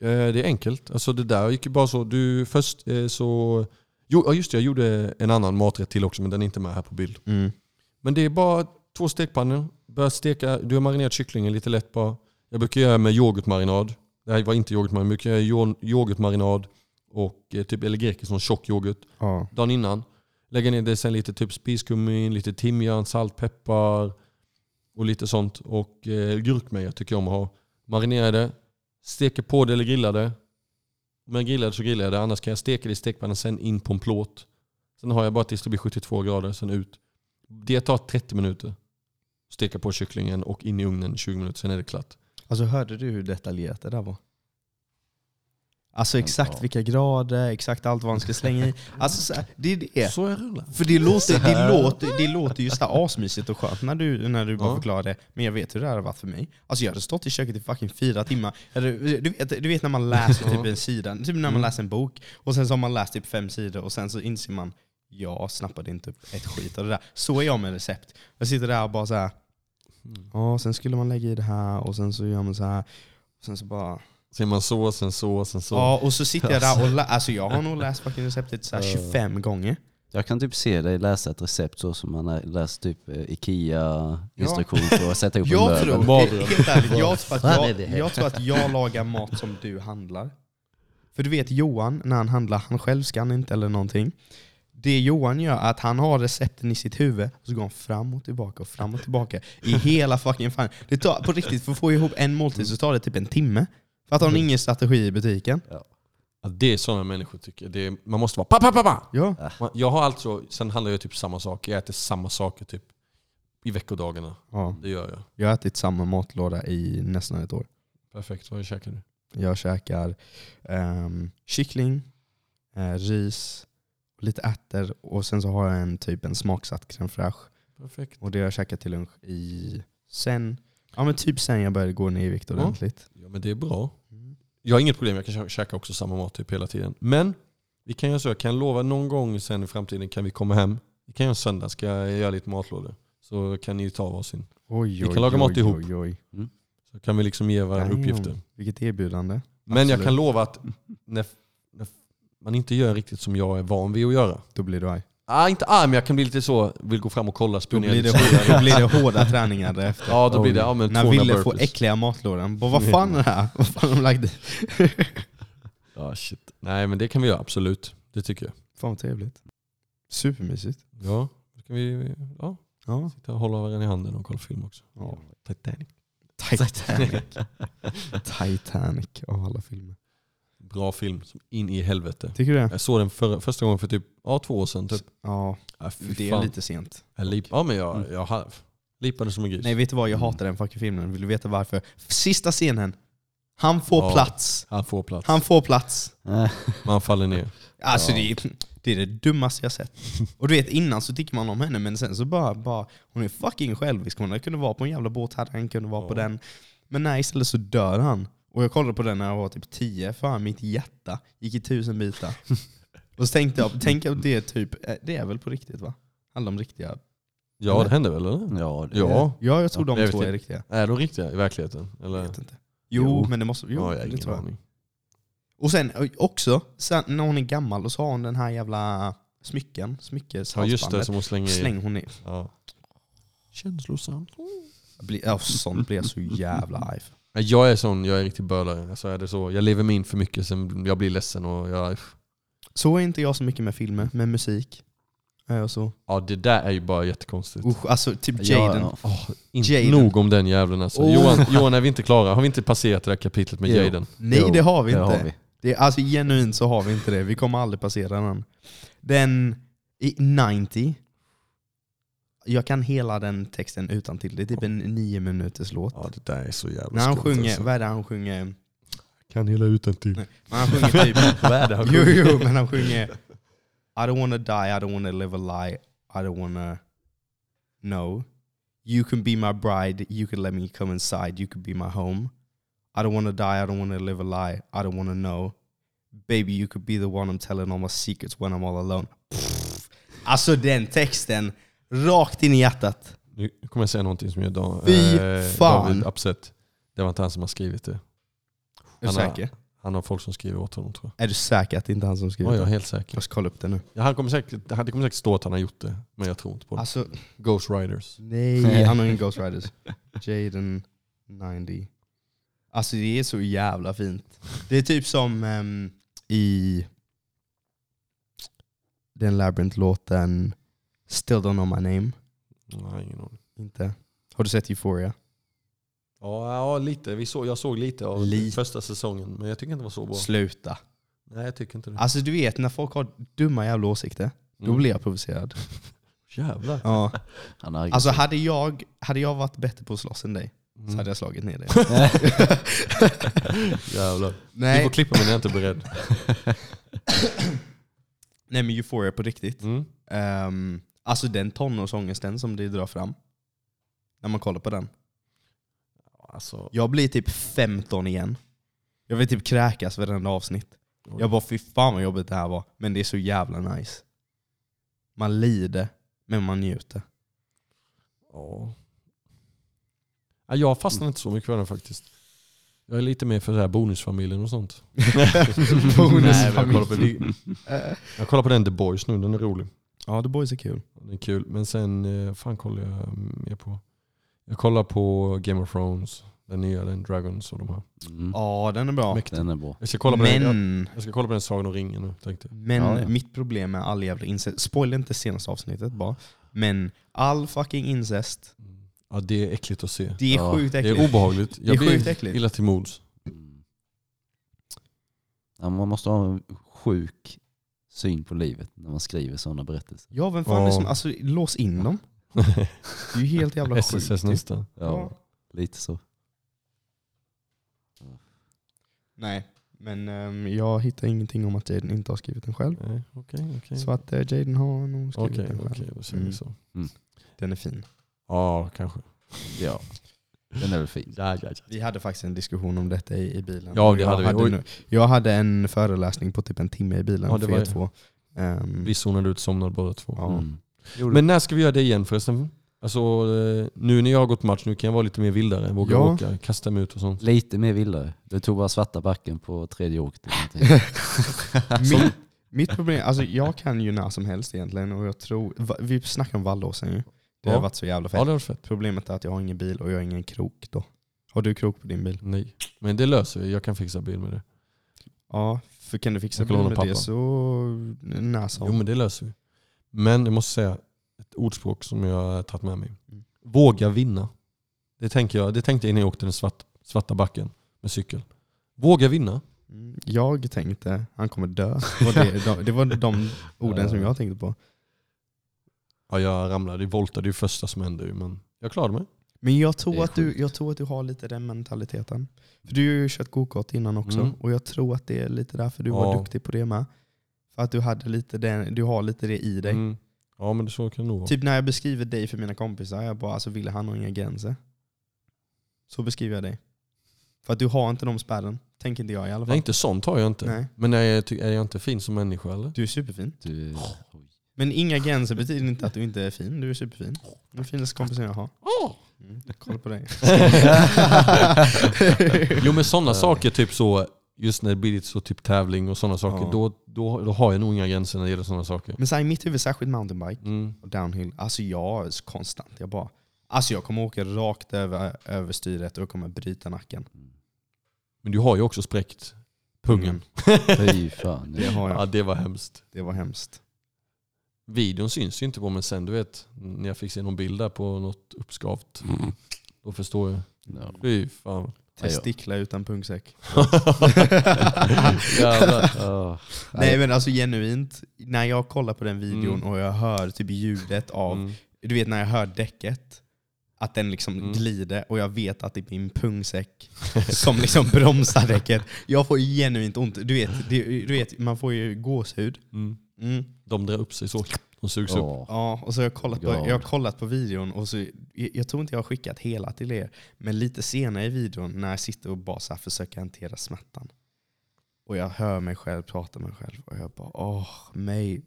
Eh, Det är enkelt. Alltså det där gick ju bara så. Du först eh, så... Jo, just det, jag gjorde en annan maträtt till också men den är inte med här på bild. Mm. Men det är bara två stekpannor. Börja steka, du har marinerat kycklingen lite lätt bara. Jag brukar göra med yoghurtmarinad. Det här var inte yoghurtmarinad, jag brukar göra yo- yoghurtmarinad och eh, typ eller grekisk, sån tjock yoghurt. Ja. Dagen innan. Lägga ner det sen lite typ spiskummin, lite timjan, salt, peppar och lite sånt. Och eh, gurkmeja tycker jag om att ha. Marinera det, steker på det eller grillar det. Om jag grillar det så grillar jag det, annars kan jag steka det i stekpannan sen in på en plåt. Sen har jag bara tills det blir 72 grader, sen ut. Det tar 30 minuter. Steka på kycklingen och in i ugnen 20 minuter, sen är det klart. Alltså hörde du hur detaljerat det där var? Alltså exakt Ja. vilka grader, exakt allt vad han ska slänga i. Alltså så här, det är det. Så jag rullar. För det låter, det låter, det låter ju så här asmysigt och skönt när du, när du bara Ja. förklarar det. Men jag vet hur det här har varit för mig. Alltså jag hade stått i köket i fucking fyra timmar. Du vet, du vet när man läser typ en sida, typ när man Mm. läser en bok, och sen så har man läst typ fem sidor och sen så inser man jag snappade inte upp ett skit av det där. Så är jag med recept. Jag sitter där och bara så här. ja sen skulle man lägga i det här och sen så gör man så här. Och sen så bara... Sen man så, sen så, sen så. Ja, och så sitter jag där och lä- alltså jag har nog läst fucking receptet så här 25 gånger. Jag kan typ se dig läsa ett recept så som man har läst typ eh, Ikea-instruktion för att sätta ihop en Jag möbel. tror, Mardröm. helt ärligt, jag tror, att jag, det? jag tror att jag lagar mat som du handlar. För du vet Johan, när han handlar, han själv skannar inte eller någonting. Det Johan gör är att han har recepten i sitt huvud, och så går han fram och tillbaka och fram och tillbaka i hela fucking fan. Det tar, på riktigt, för att få ihop en måltid så tar det typ en timme. För att han har ingen strategi i butiken. Ja, det är sådana människor tycker jag. Det är, man måste vara pa, pa, pa, pa. Ja. Man- Jag har alltså, sen handlar jag typ samma sak. Jag äter samma saker typ i veckodagarna. ja. Det gör jag. Jag har ätit samma matlåda i nästan ett år. Perfekt, vad käkar du? Jag käkar um, kyckling, eh, ris, lite ärtor och sen så har jag en typ en smaksatt crème fraîche. Perfekt. Och det har jag käkat till lunch i sen, ja men typ sen jag började gå ner i vikt ordentligt. Ja men det är bra. Mm. Jag har inget problem, jag kan kä- käka också samma mat typ hela tiden. Men vi kan göra så, jag kan lova någon gång sen i framtiden kan vi komma hem. Vi kan göra en söndag, ska jag göra lite matlådor. Så kan ni ta varsin. Oj, Vi kan laga mat ihop. Oj, oj. Så kan vi liksom ge varandra Damn. uppgifter. Vilket erbjudande. Men jag kan lova att när, när man inte gör riktigt som jag är van vid att göra. Då blir du arg. Ah, inte arg, men jag kan bli lite så, vill gå fram och kolla, Då blir, det, hårda- då blir det hårda träningar därefter. Ja, då blir det ja, men När 200 Ville får äckliga matlådan. Vad fan är det här? Vad fan har de lagt? Ja, shit. Nej men det kan vi göra, absolut. Det tycker jag. Fan vad trevligt. Supermysigt. Ja, då kan vi ja, Ja. sitta och hålla varandra i handen och kolla film också. ja. Titanic. Titanic. Titanic av alla filmer. Bra film, som in i helvete. Tycker du det? Jag såg den för, första gången för typ ja, två år sedan. Typ. Ja, Ja, det är lite sent. Jag lip, ja men jag, jag har- lipade som en gris. Nej vet du vad, jag hatar den fucking filmen. Vill du veta varför? Sista scenen. Han får Ja. plats. Han får plats. Han får plats. Man faller ner. Alltså Ja. det, är, det är det dummaste jag sett. Och du vet innan så tycker man om henne men sen så bara, bara hon är fucking självisk. Hon kunde vara på en jävla båt, hade han kunde vara på Ja. den. Men nej istället så dör han. Och jag kollade på den när jag var typ 10, fan mitt hjärta gick i tusen bitar. Och så tänkte jag, tänk att det är typ, eh, det är väl på riktigt va? Handlar om riktiga... Ja det hände väl eller? Ja, det, Ja. Ja jag tror Ja, de jag två är inte. riktiga. Är de riktiga i verkligheten? Eller? Jag vet inte. Jo, Jo. men det måste, jo ja, jag det tror jag. aning. Och sen också, sen när hon är gammal och så har hon den här jävla smycken, Ja just det, smyckeshalsbandet. som hon slänger i. Slänger hon i. Ja. Känslosamt. Jag blir- Ja, sånt blir jag så jävla arg för. Jag är sån, jag är riktig bölare. Alltså är det så. Jag lever mig in för mycket, sen jag blir ledsen och jag... Så är inte jag så mycket med filmer, med musik. Är jag så. Ja det där är ju bara jättekonstigt. Usch, alltså typ Ja, Jaden. ja. Åh, inte Jaden. nog om den jävlen alltså. Oh. Johan, Johan, är vi inte klara? Har vi inte passerat det där kapitlet med Jo. Jaden? Nej Jo, det har vi det inte. har vi. Det alltså genuint så har vi inte det. Vi kommer aldrig passera den. Den i 90. Jag kan hela den texten utan till. Det är typ en nio minuters låt. Ja det där är så jävla När han skumt, sjunger, alltså. vad är det han sjunger? Kan hela utan till. Nej, Men han sjunger typ... Vad är det han jo, jo, men han sjunger I don't wanna die, I don't wanna live a lie, I don't wanna know. You can be my bride, you can let me come inside, you can be my home. I don't wanna die, I don't wanna live a lie, I don't wanna know. Baby you could be the one I'm telling all my secrets when I'm all alone. Pff. Alltså den texten, rakt in i hjärtat. Nu kommer jag säga någonting som gör Dan, Fy eh, fan. David upset. Det var inte han som har skrivit det. Är du Han har- säker? Han har folk som skriver åt honom tror Är du säker att det inte är han som jag. skrivit Ja, jag är det? helt säker. Jag ska kolla upp det nu. Ja, han kommer säkert, det kommer säkert stå att han har gjort det, men jag tror inte på det. Alltså, Ghost Riders. Nej, han har ingen Ghost Riders. Jaden 90. Alltså det är så jävla fint. Det är typ som ehm, i den Labyrinth-låten Still Don't Know My Name. Nej, ingen aning. Inte. Har du sett Euphoria? Ja, ja lite. Vi såg, jag såg lite av Lite. första säsongen, men jag tycker inte det var så bra. Sluta. Nej, jag tycker inte det. Alltså du vet när folk har dumma jävla åsikter, då Mm. blir jag provocerad. Jävlar. Ja. Han är Alltså hade jag, hade jag varit bättre på att slåss än dig så Mm. hade jag slagit ner dig. Jävlar. Du Nej, får klippa mig när jag inte är beredd. nej men Euphoria på riktigt. Mm. Um, alltså den tonårsångesten som det drar fram. När man kollar på den. Alltså, Jag blir typ 15 igen. Jag vill typ kräkas varenda avsnitt. Jag bara fy fan vad jobbigt det här var. Men det är så jävla nice. Man lider, men man njuter. ja. Ja, Jag fastnar inte så mycket för den faktiskt. Jag är lite mer för det här bonusfamiljen och sånt. Nej, men jag, kollar på, jag kollar på den The Boys nu, den är rolig. Ja, The Boys är kul. Den är kul. Men sen, eh, fan kollar jag mer på? Jag kollar på Game of Thrones, den nya, den Dragons och de här. Mm. Ja, den är bra. Mäktigt. Den är bra. Jag ska kolla på den, jag, Men, jag ska kolla på den Sagan om ringen nu tänkte jag. men Ja, ja. mitt problem med all jävla incest, spoila inte senaste avsnittet bara. Men all fucking incest, Ja det är äckligt att se. det är Ja, sjukt Det äckligt. är obehagligt. Det är Jag blir sjukt äckligt. illa till mods. Mm. Ja, man måste ha en sjuk syn på livet när man skriver sådana berättelser. Ja, vem fan är det som, alltså lås in dem. Det är ju helt jävla sjukt. SSS ju. nästan. Ja, Ja. lite så. Nej, men ehm, jag hittar ingenting om att Jaden inte har skrivit den själv. Nej, Okej, okej. Så att uh, Jaden har nog skrivit Okej, den själv. okej, då säger Mm. vi så. Den är fin. Ja, kanske. Ja, den är väl fin. Ja, ja, ja. Vi hade faktiskt en diskussion om detta i, i bilen. Ja, Och det jag hade vi. Oj. nu- jag hade en föreläsning på typ en timme i bilen Ja, det för var er två. Ehm, Vi zonade ut somnade båda två. Ja. Mm. Men när ska vi göra det igen förresten? Alltså, eh, nu när jag har gått match, nu kan jag vara lite mer vildare. Våga Ja. åka, kasta mig ut och sånt. Lite mer vildare. Du tog bara svarta backen på tredje åket. mitt, mitt problem, alltså jag kan ju när som helst egentligen och jag tror, vi snackade om Vallåsen ju. Det Ja. har varit så jävla fett. Ja, det var fett. Problemet är att jag har ingen bil och jag har ingen krok då. Har du krok på din bil? Nej. Men det löser vi, jag kan fixa bil med det. Ja, för kan du fixa bil med pappa. det så när som. Jo men det löser vi. Men jag måste säga, ett ordspråk som jag har tagit med mig. Mm. Våga vinna. Det, tänker jag, det tänkte jag innan jag åkte den svart, svarta backen med cykel. Våga vinna. Mm, Jag tänkte, han kommer dö. Var det, de, det var de orden som jag tänkte på. Ja, jag ramlade, voltade ju första som hände ju, men jag klarade mig. Men jag tror, att du, jag tror att du har lite den mentaliteten. För du har ju kört gokart innan också. Mm. Och jag tror att det är lite därför du var Ja. duktig på det med. För att du, hade lite den, du har lite det i dig. Mm. Ja men det så kan det nog vara. Typ när jag beskriver dig för mina kompisar, jag bara alltså ville han har inga gränser. Så beskriver jag dig. För att du har inte de spärren. Tänker inte jag i alla fall. Nej inte sånt har jag inte. Nej. Men är jag, ty- är jag inte fin som människa eller? Du är superfin. Du. Men inga gränser betyder inte att du inte är fin. Du är superfin. Den finaste kompisen jag har. Mm, kolla på dig. Jo men sådana saker, typ så, just när det blir lite så typ tävling och sådana saker, Ja. då, då, då har jag nog inga gränser när det gäller sådana saker. Men så här, i mitt huvud, särskilt mountainbike Mm. och downhill, alltså jag är så konstant. Jag bara, Alltså jag kommer åka rakt över, över styret och jag kommer bryta nacken. Men du har ju också spräckt pungen. Fy fan. Det har Ja jag. det var hemskt. Det var hemskt. Videon syns ju inte på men sen du vet, när jag fick se någon bild där på något uppskavt. Då förstår jag. Ja. Fy fan. Testiklar utan pungsäck. Nej men alltså genuint, när jag kollar på den videon Mm. och jag hör typ ljudet av, Mm. du vet när jag hör däcket, att den liksom Mm. glider och jag vet att det är min pungsäck som liksom bromsar däcket. Jag får genuint ont. Du vet, det, du vet man får ju gåshud. Mm. Mm. De drar upp sig så. De sugs upp. Ja. Och så har jag kollat på, jag har kollat på videon och så, jag, jag tror inte jag har skickat hela till er, men lite senare i videon när jag sitter och bara så här försöker hantera smärtan. Och jag hör mig själv prata med mig själv och jag bara åh, mate.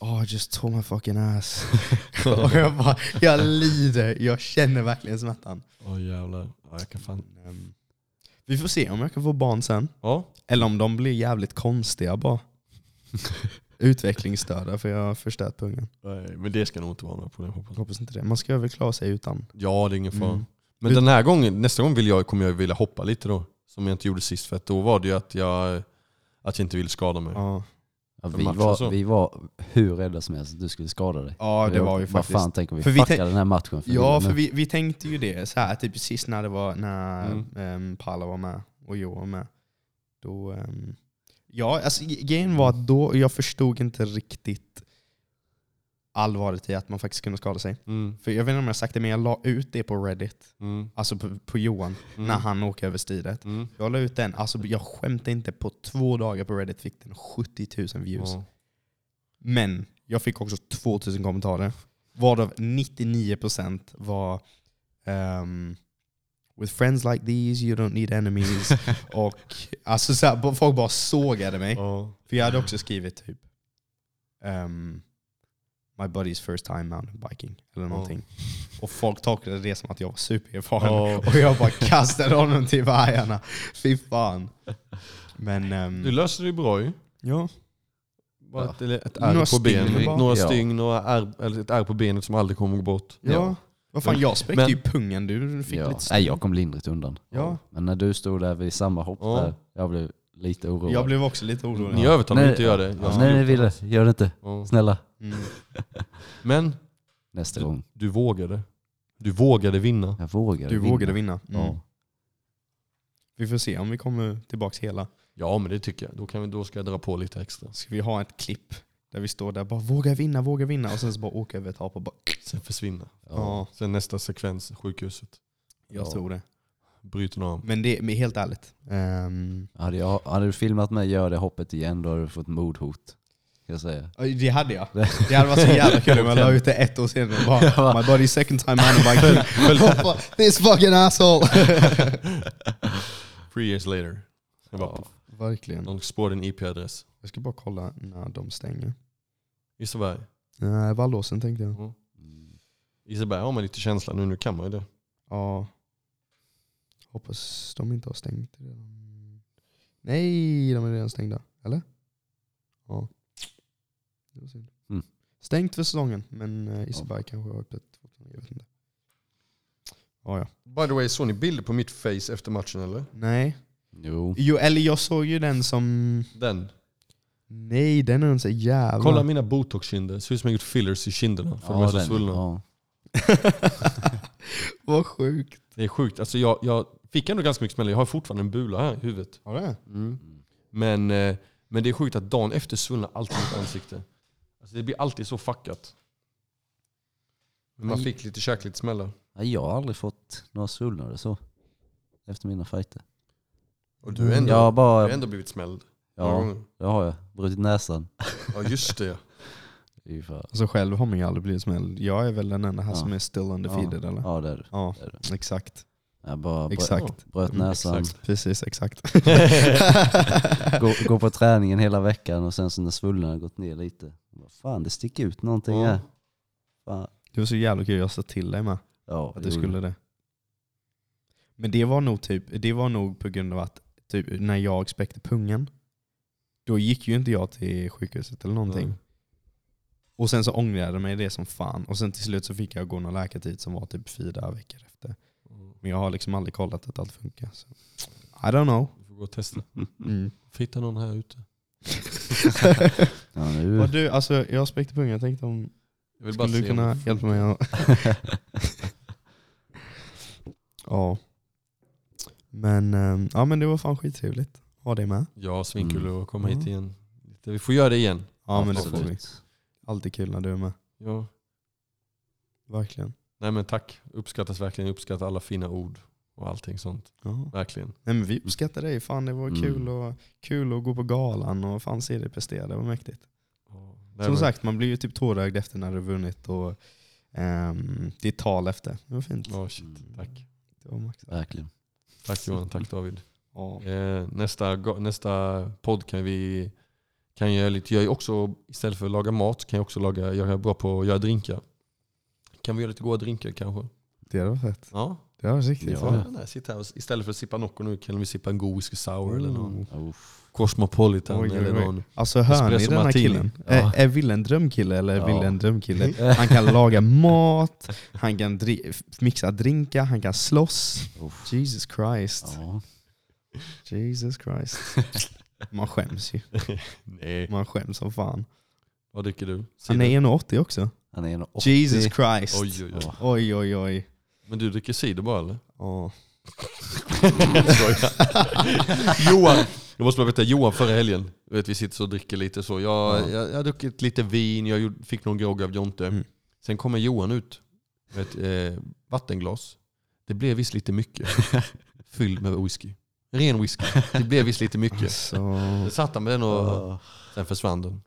Oh, just tore my fucking ass. och jag bara, jag lider, jag känner verkligen smärtan. Åh jävlar. Ja, jag kan fan. Ehm, vi får se om jag kan få barn sen. Ja. Eller om de blir jävligt konstiga bara. Utvecklingsstörda för jag har förstört pungen. Nej, men det ska nog inte vara några problem hoppas Jag hoppas inte det. Man ska väl klara sig utan. Ja det är ingen fara. Mm. Men den här gången, nästa gång vill jag, kommer jag vilja hoppa lite då. Som jag inte gjorde sist för att då var det ju att jag, att jag inte ville skada mig. Ja, Ja, vi, matchen så. var, vi var hur rädda som helst att du skulle skada dig. ja det var ju Vad faktiskt. fan tänker vi För vi den här matchen för Ja, för vi, vi tänkte ju det, så här, typ sist när det var när Mm. mm. Palla var med och Joe var med. Då, ehm, ja, alltså, grejen var att då, jag förstod inte riktigt allvaret i att man faktiskt kunde skada sig. Mm. För jag vet inte om jag har sagt det, men jag la ut det på Reddit, Mm. alltså på, på Johan, Mm. när han åker över styret. Mm. Jag la ut den, alltså jag skämtar inte, på två dagar på Reddit fick den 70 000 views. Ja. Men jag fick också 2000 kommentarer. Varav 99% var ehm, With friends like these you don't need enemies. och alltså så här, folk bara sågade mig. Ja. För jag hade också skrivit typ ehm, My buddy's first time mountain biking. Eller någonting. Och folk tolkade det som att jag var supererfaren. Ja. Och jag bara kastade honom till vargarna. Fy fan. Men ehm, Du löste det bra ju. ja. Bara Ja. ett, ett Några ärr på stygn benet, några stygn, några ärr, eller ett ärr på benet som aldrig kommer bort. Ja. Ja. Vad fan, jag spräckte Men- ju pungen. Du fick ja. lite Nej, jag kom lindrigt undan. Ja. Men när du stod där vid samma hopp där, jag blev lite oroad. Jag blev också lite orolig. Ni övertalade mig Nej, inte att göra det. ja. Jag Nej, nej. Ville, gör det inte. Ja. Snälla. Mm. Men Nästa Du- gång. du vågade. Du vågade vinna. Jag vågade Du vågade vinna. Mm. Ja. Vi får se om vi kommer tillbaks hela. Ja men det tycker jag. Då, kan vi, då ska jag dra på lite extra. Ska vi ha ett klipp där vi står där bara våga vinna, våga vinna och sen så bara åka över ett hap och bara Sen försvinna. ja, Sen nästa sekvens, sjukhuset. jag Ja. tror det. Bryter en arm. Men det men helt ärligt. ehm, Hade, jag, hade du filmat mig göra det hoppet igen, då hade du fått mordhot. Jag säga. det hade jag. Det hade varit så jävla kul om jag la ut det ett år senare och bara My body second time biking. Hoppa, This fucking asshole! Three years later. Jag bara, Verkligen. De spårade en IP-adress. Jag ska bara kolla när de stänger. Liseberg. Nej, Vallåsen tänkte jag. Liseberg har man lite känsla nu, nu kan man ju det. Ja. Hoppas de inte har stängt redan. Nej, de är redan stängda. Eller? Ja. Det var synd. Mm. Stängt för säsongen, men uh, Iseberg kanske har öppet. Jag vet inte. Ja, ja. By the way, såg ni bilder på mitt face efter matchen eller? Nej. Jo. Jo, eller jag såg ju den som... Den. Nej, den är inte så jävla... Kolla mina botox-kinder. Ser ut som jag gjort fillers i kinderna. För de är så svullna. ja. Vad sjukt. Det är sjukt. Alltså jag, jag fick ändå ganska mycket smäll. Jag har fortfarande en bula här i huvudet. Har det? Mm. Men, eh, men det är sjukt att dagen efter svullnar alltid mitt ansikte. Alltså det blir alltid så fuckat. Men man Aj. fick lite käka lite smällar. Nej, Jag har aldrig fått några svullnader så. Efter mina fighter. Och du har ändå, Jag har du bara, har ändå blivit smälld. några ja, gånger. det har jag. Brutit näsan. Ja just det. Alltså själv har man ju aldrig blivit smälld. Jag är väl den enda här Ja. som är still undefeated eller? Ja det är du. Ja, Det är du. exakt. Jag bara Exakt. bröt Mm, näsan, exakt. Precis, exakt. gå, gå på träningen hela veckan och sen så när svullnaden har gått ner lite. Vad Fan det sticker ut någonting Ja. här. Fan. Det var så jävla kul, jag sa till dig med Ja, att du skulle det. Men det var nog typ, det var nog på grund av att typ, när jag spräckte pungen, då gick ju inte jag till sjukhuset eller någonting. Nej. Och sen så ångrade jag mig det som fan. Och sen till slut så fick jag gå någon läkartid som var typ fyra veckor efter. Men jag har liksom aldrig kollat att allt funkar. Så. I don't know. Du får gå och testa. Mm. Får hitta någon här ute. Ja, nu. Vad du, alltså, jag har spräckt på pungen, jag tänkte om Jag vill bara skulle du kunna om- hjälpa mig? att- ja. Men, ehm, ja men det var fan skittrevligt att ha dig med. Ja, svinkul Mm. att komma hit igen. Vi får göra det igen. Ja men det får vi. Alltid kul när du är med. Ja. Verkligen. Nej men tack. Uppskattas verkligen. Uppskattar alla fina ord och allting sånt. Ja. Verkligen. Nej men vi uppskattar dig, fan det var Mm. kul, och, kul att gå på galan och fan se dig prestera, det var mäktigt. Ja. Nej, Som men- sagt, man blir ju typ tårögd efter när du vunnit och um, ditt tal efter. Det var fint. Ja, shit. Mm. Tack. Det var max. Verkligen. Tack Johan, tack David. Ja. Eh, nästa, nästa podd kan vi kan jag, lite, jag är också, istället för att laga mat, kan jag också laga, jag är bra på att göra drinkar. Kan vi göra lite goda drinkar kanske? Det hade varit fett. Ja. Det var riktigt Ja. ja. Nej, sitta här och, istället för att sippa Nocco nu kan vi sippa en god whisky sour eller någon Oh. Uff. Cosmopolitan Oj, oj, eller någon. Alltså hör ni den här killen? Ja. Är, är Ville en drömkille eller är Ja. En drömkille? Han kan laga mat, han kan dri- mixa drinkar, han kan slåss. Uff. Jesus Christ. Ja. Jesus Christ. Man skäms ju. Nej, Man skäms som fan. vad dricker du? Han är 1,80 också. Han är en 80. Jesus Christ. Oj, oj, oj. Ja. Oj oj oj. Men du dricker cider bara eller? Ja. Johan, jag måste bara berätta, Johan förra helgen, du vet, vi sitter så och dricker lite så. Jag, Ja. jag, jag har druckit lite vin, jag fick någon grogg av Jonte. Mm. Sen kommer Johan ut med ett eh, vattenglas. Det blev visst lite mycket. Fylld med whisky. Ren whisky. Det blev visst lite mycket. Så, Sen satt han med den och Ja. sen försvann den.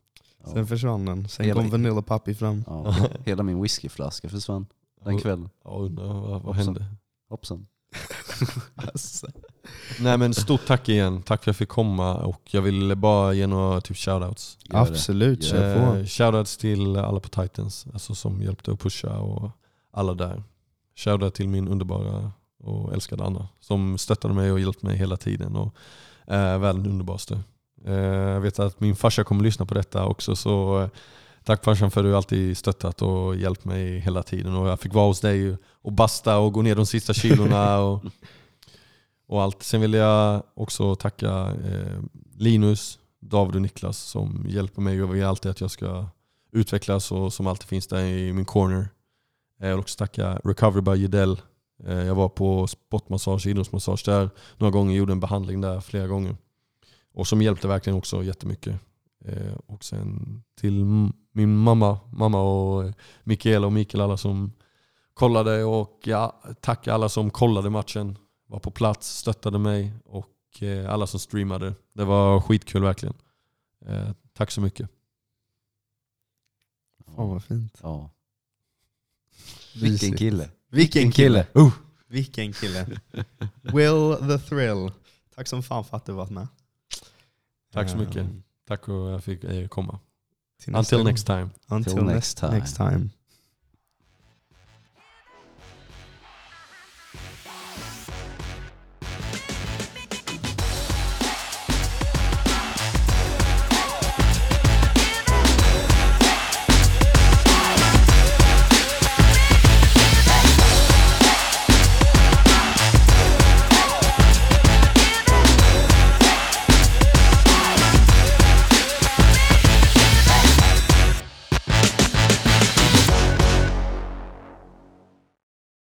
Sen försvann den. Sen Hela- kom Vanilla Puppy fram. Ja. Hela min whiskyflaska försvann den kvällen. Ja, undrar vad, vad Hoppsan. hände? Hoppsan. Alltså. Nej men stort tack igen. Tack för att jag fick komma och jag vill bara ge några typ shoutouts. Gör det. Absolut, kör på. Eh, shoutouts till alla på Titans alltså som hjälpte att pusha och alla där. Shoutout till min underbara och älskade Anna som stöttade mig och hjälpte mig hela tiden och är världens underbaraste. Eh, jag vet att min farsa kommer lyssna på detta också så eh, tack farsan för att du alltid stöttat och hjälpt mig hela tiden och jag fick vara hos dig och basta och gå ner de sista kilorna och, och allt. Sen vill jag också tacka eh, Linus, David och Niklas som hjälper mig och vill alltid att jag ska utvecklas och som alltid finns där i min corner. Jag vill också tacka Recovery by Gidell. Eh, Jag var på sportmassage, idrottsmassage där några gånger, gjorde en behandling där flera gånger. Och som hjälpte verkligen också jättemycket. Eh, Och sen till min mamma, mamma och Mikaela och Mikael alla som kollade och ja, tack alla som kollade matchen, var på plats, stöttade mig och eh, alla som streamade. Det var skitkul verkligen. Eh, Tack så mycket. Fan vad fint. Ja. Vilken kille. Vilken kille. Uh. Vilken kille. Will the thrill. Tack som fan för att du varit med. Tack så mycket. Ehm, Tack för att jag fick eh, komma. Until next time. Until next time.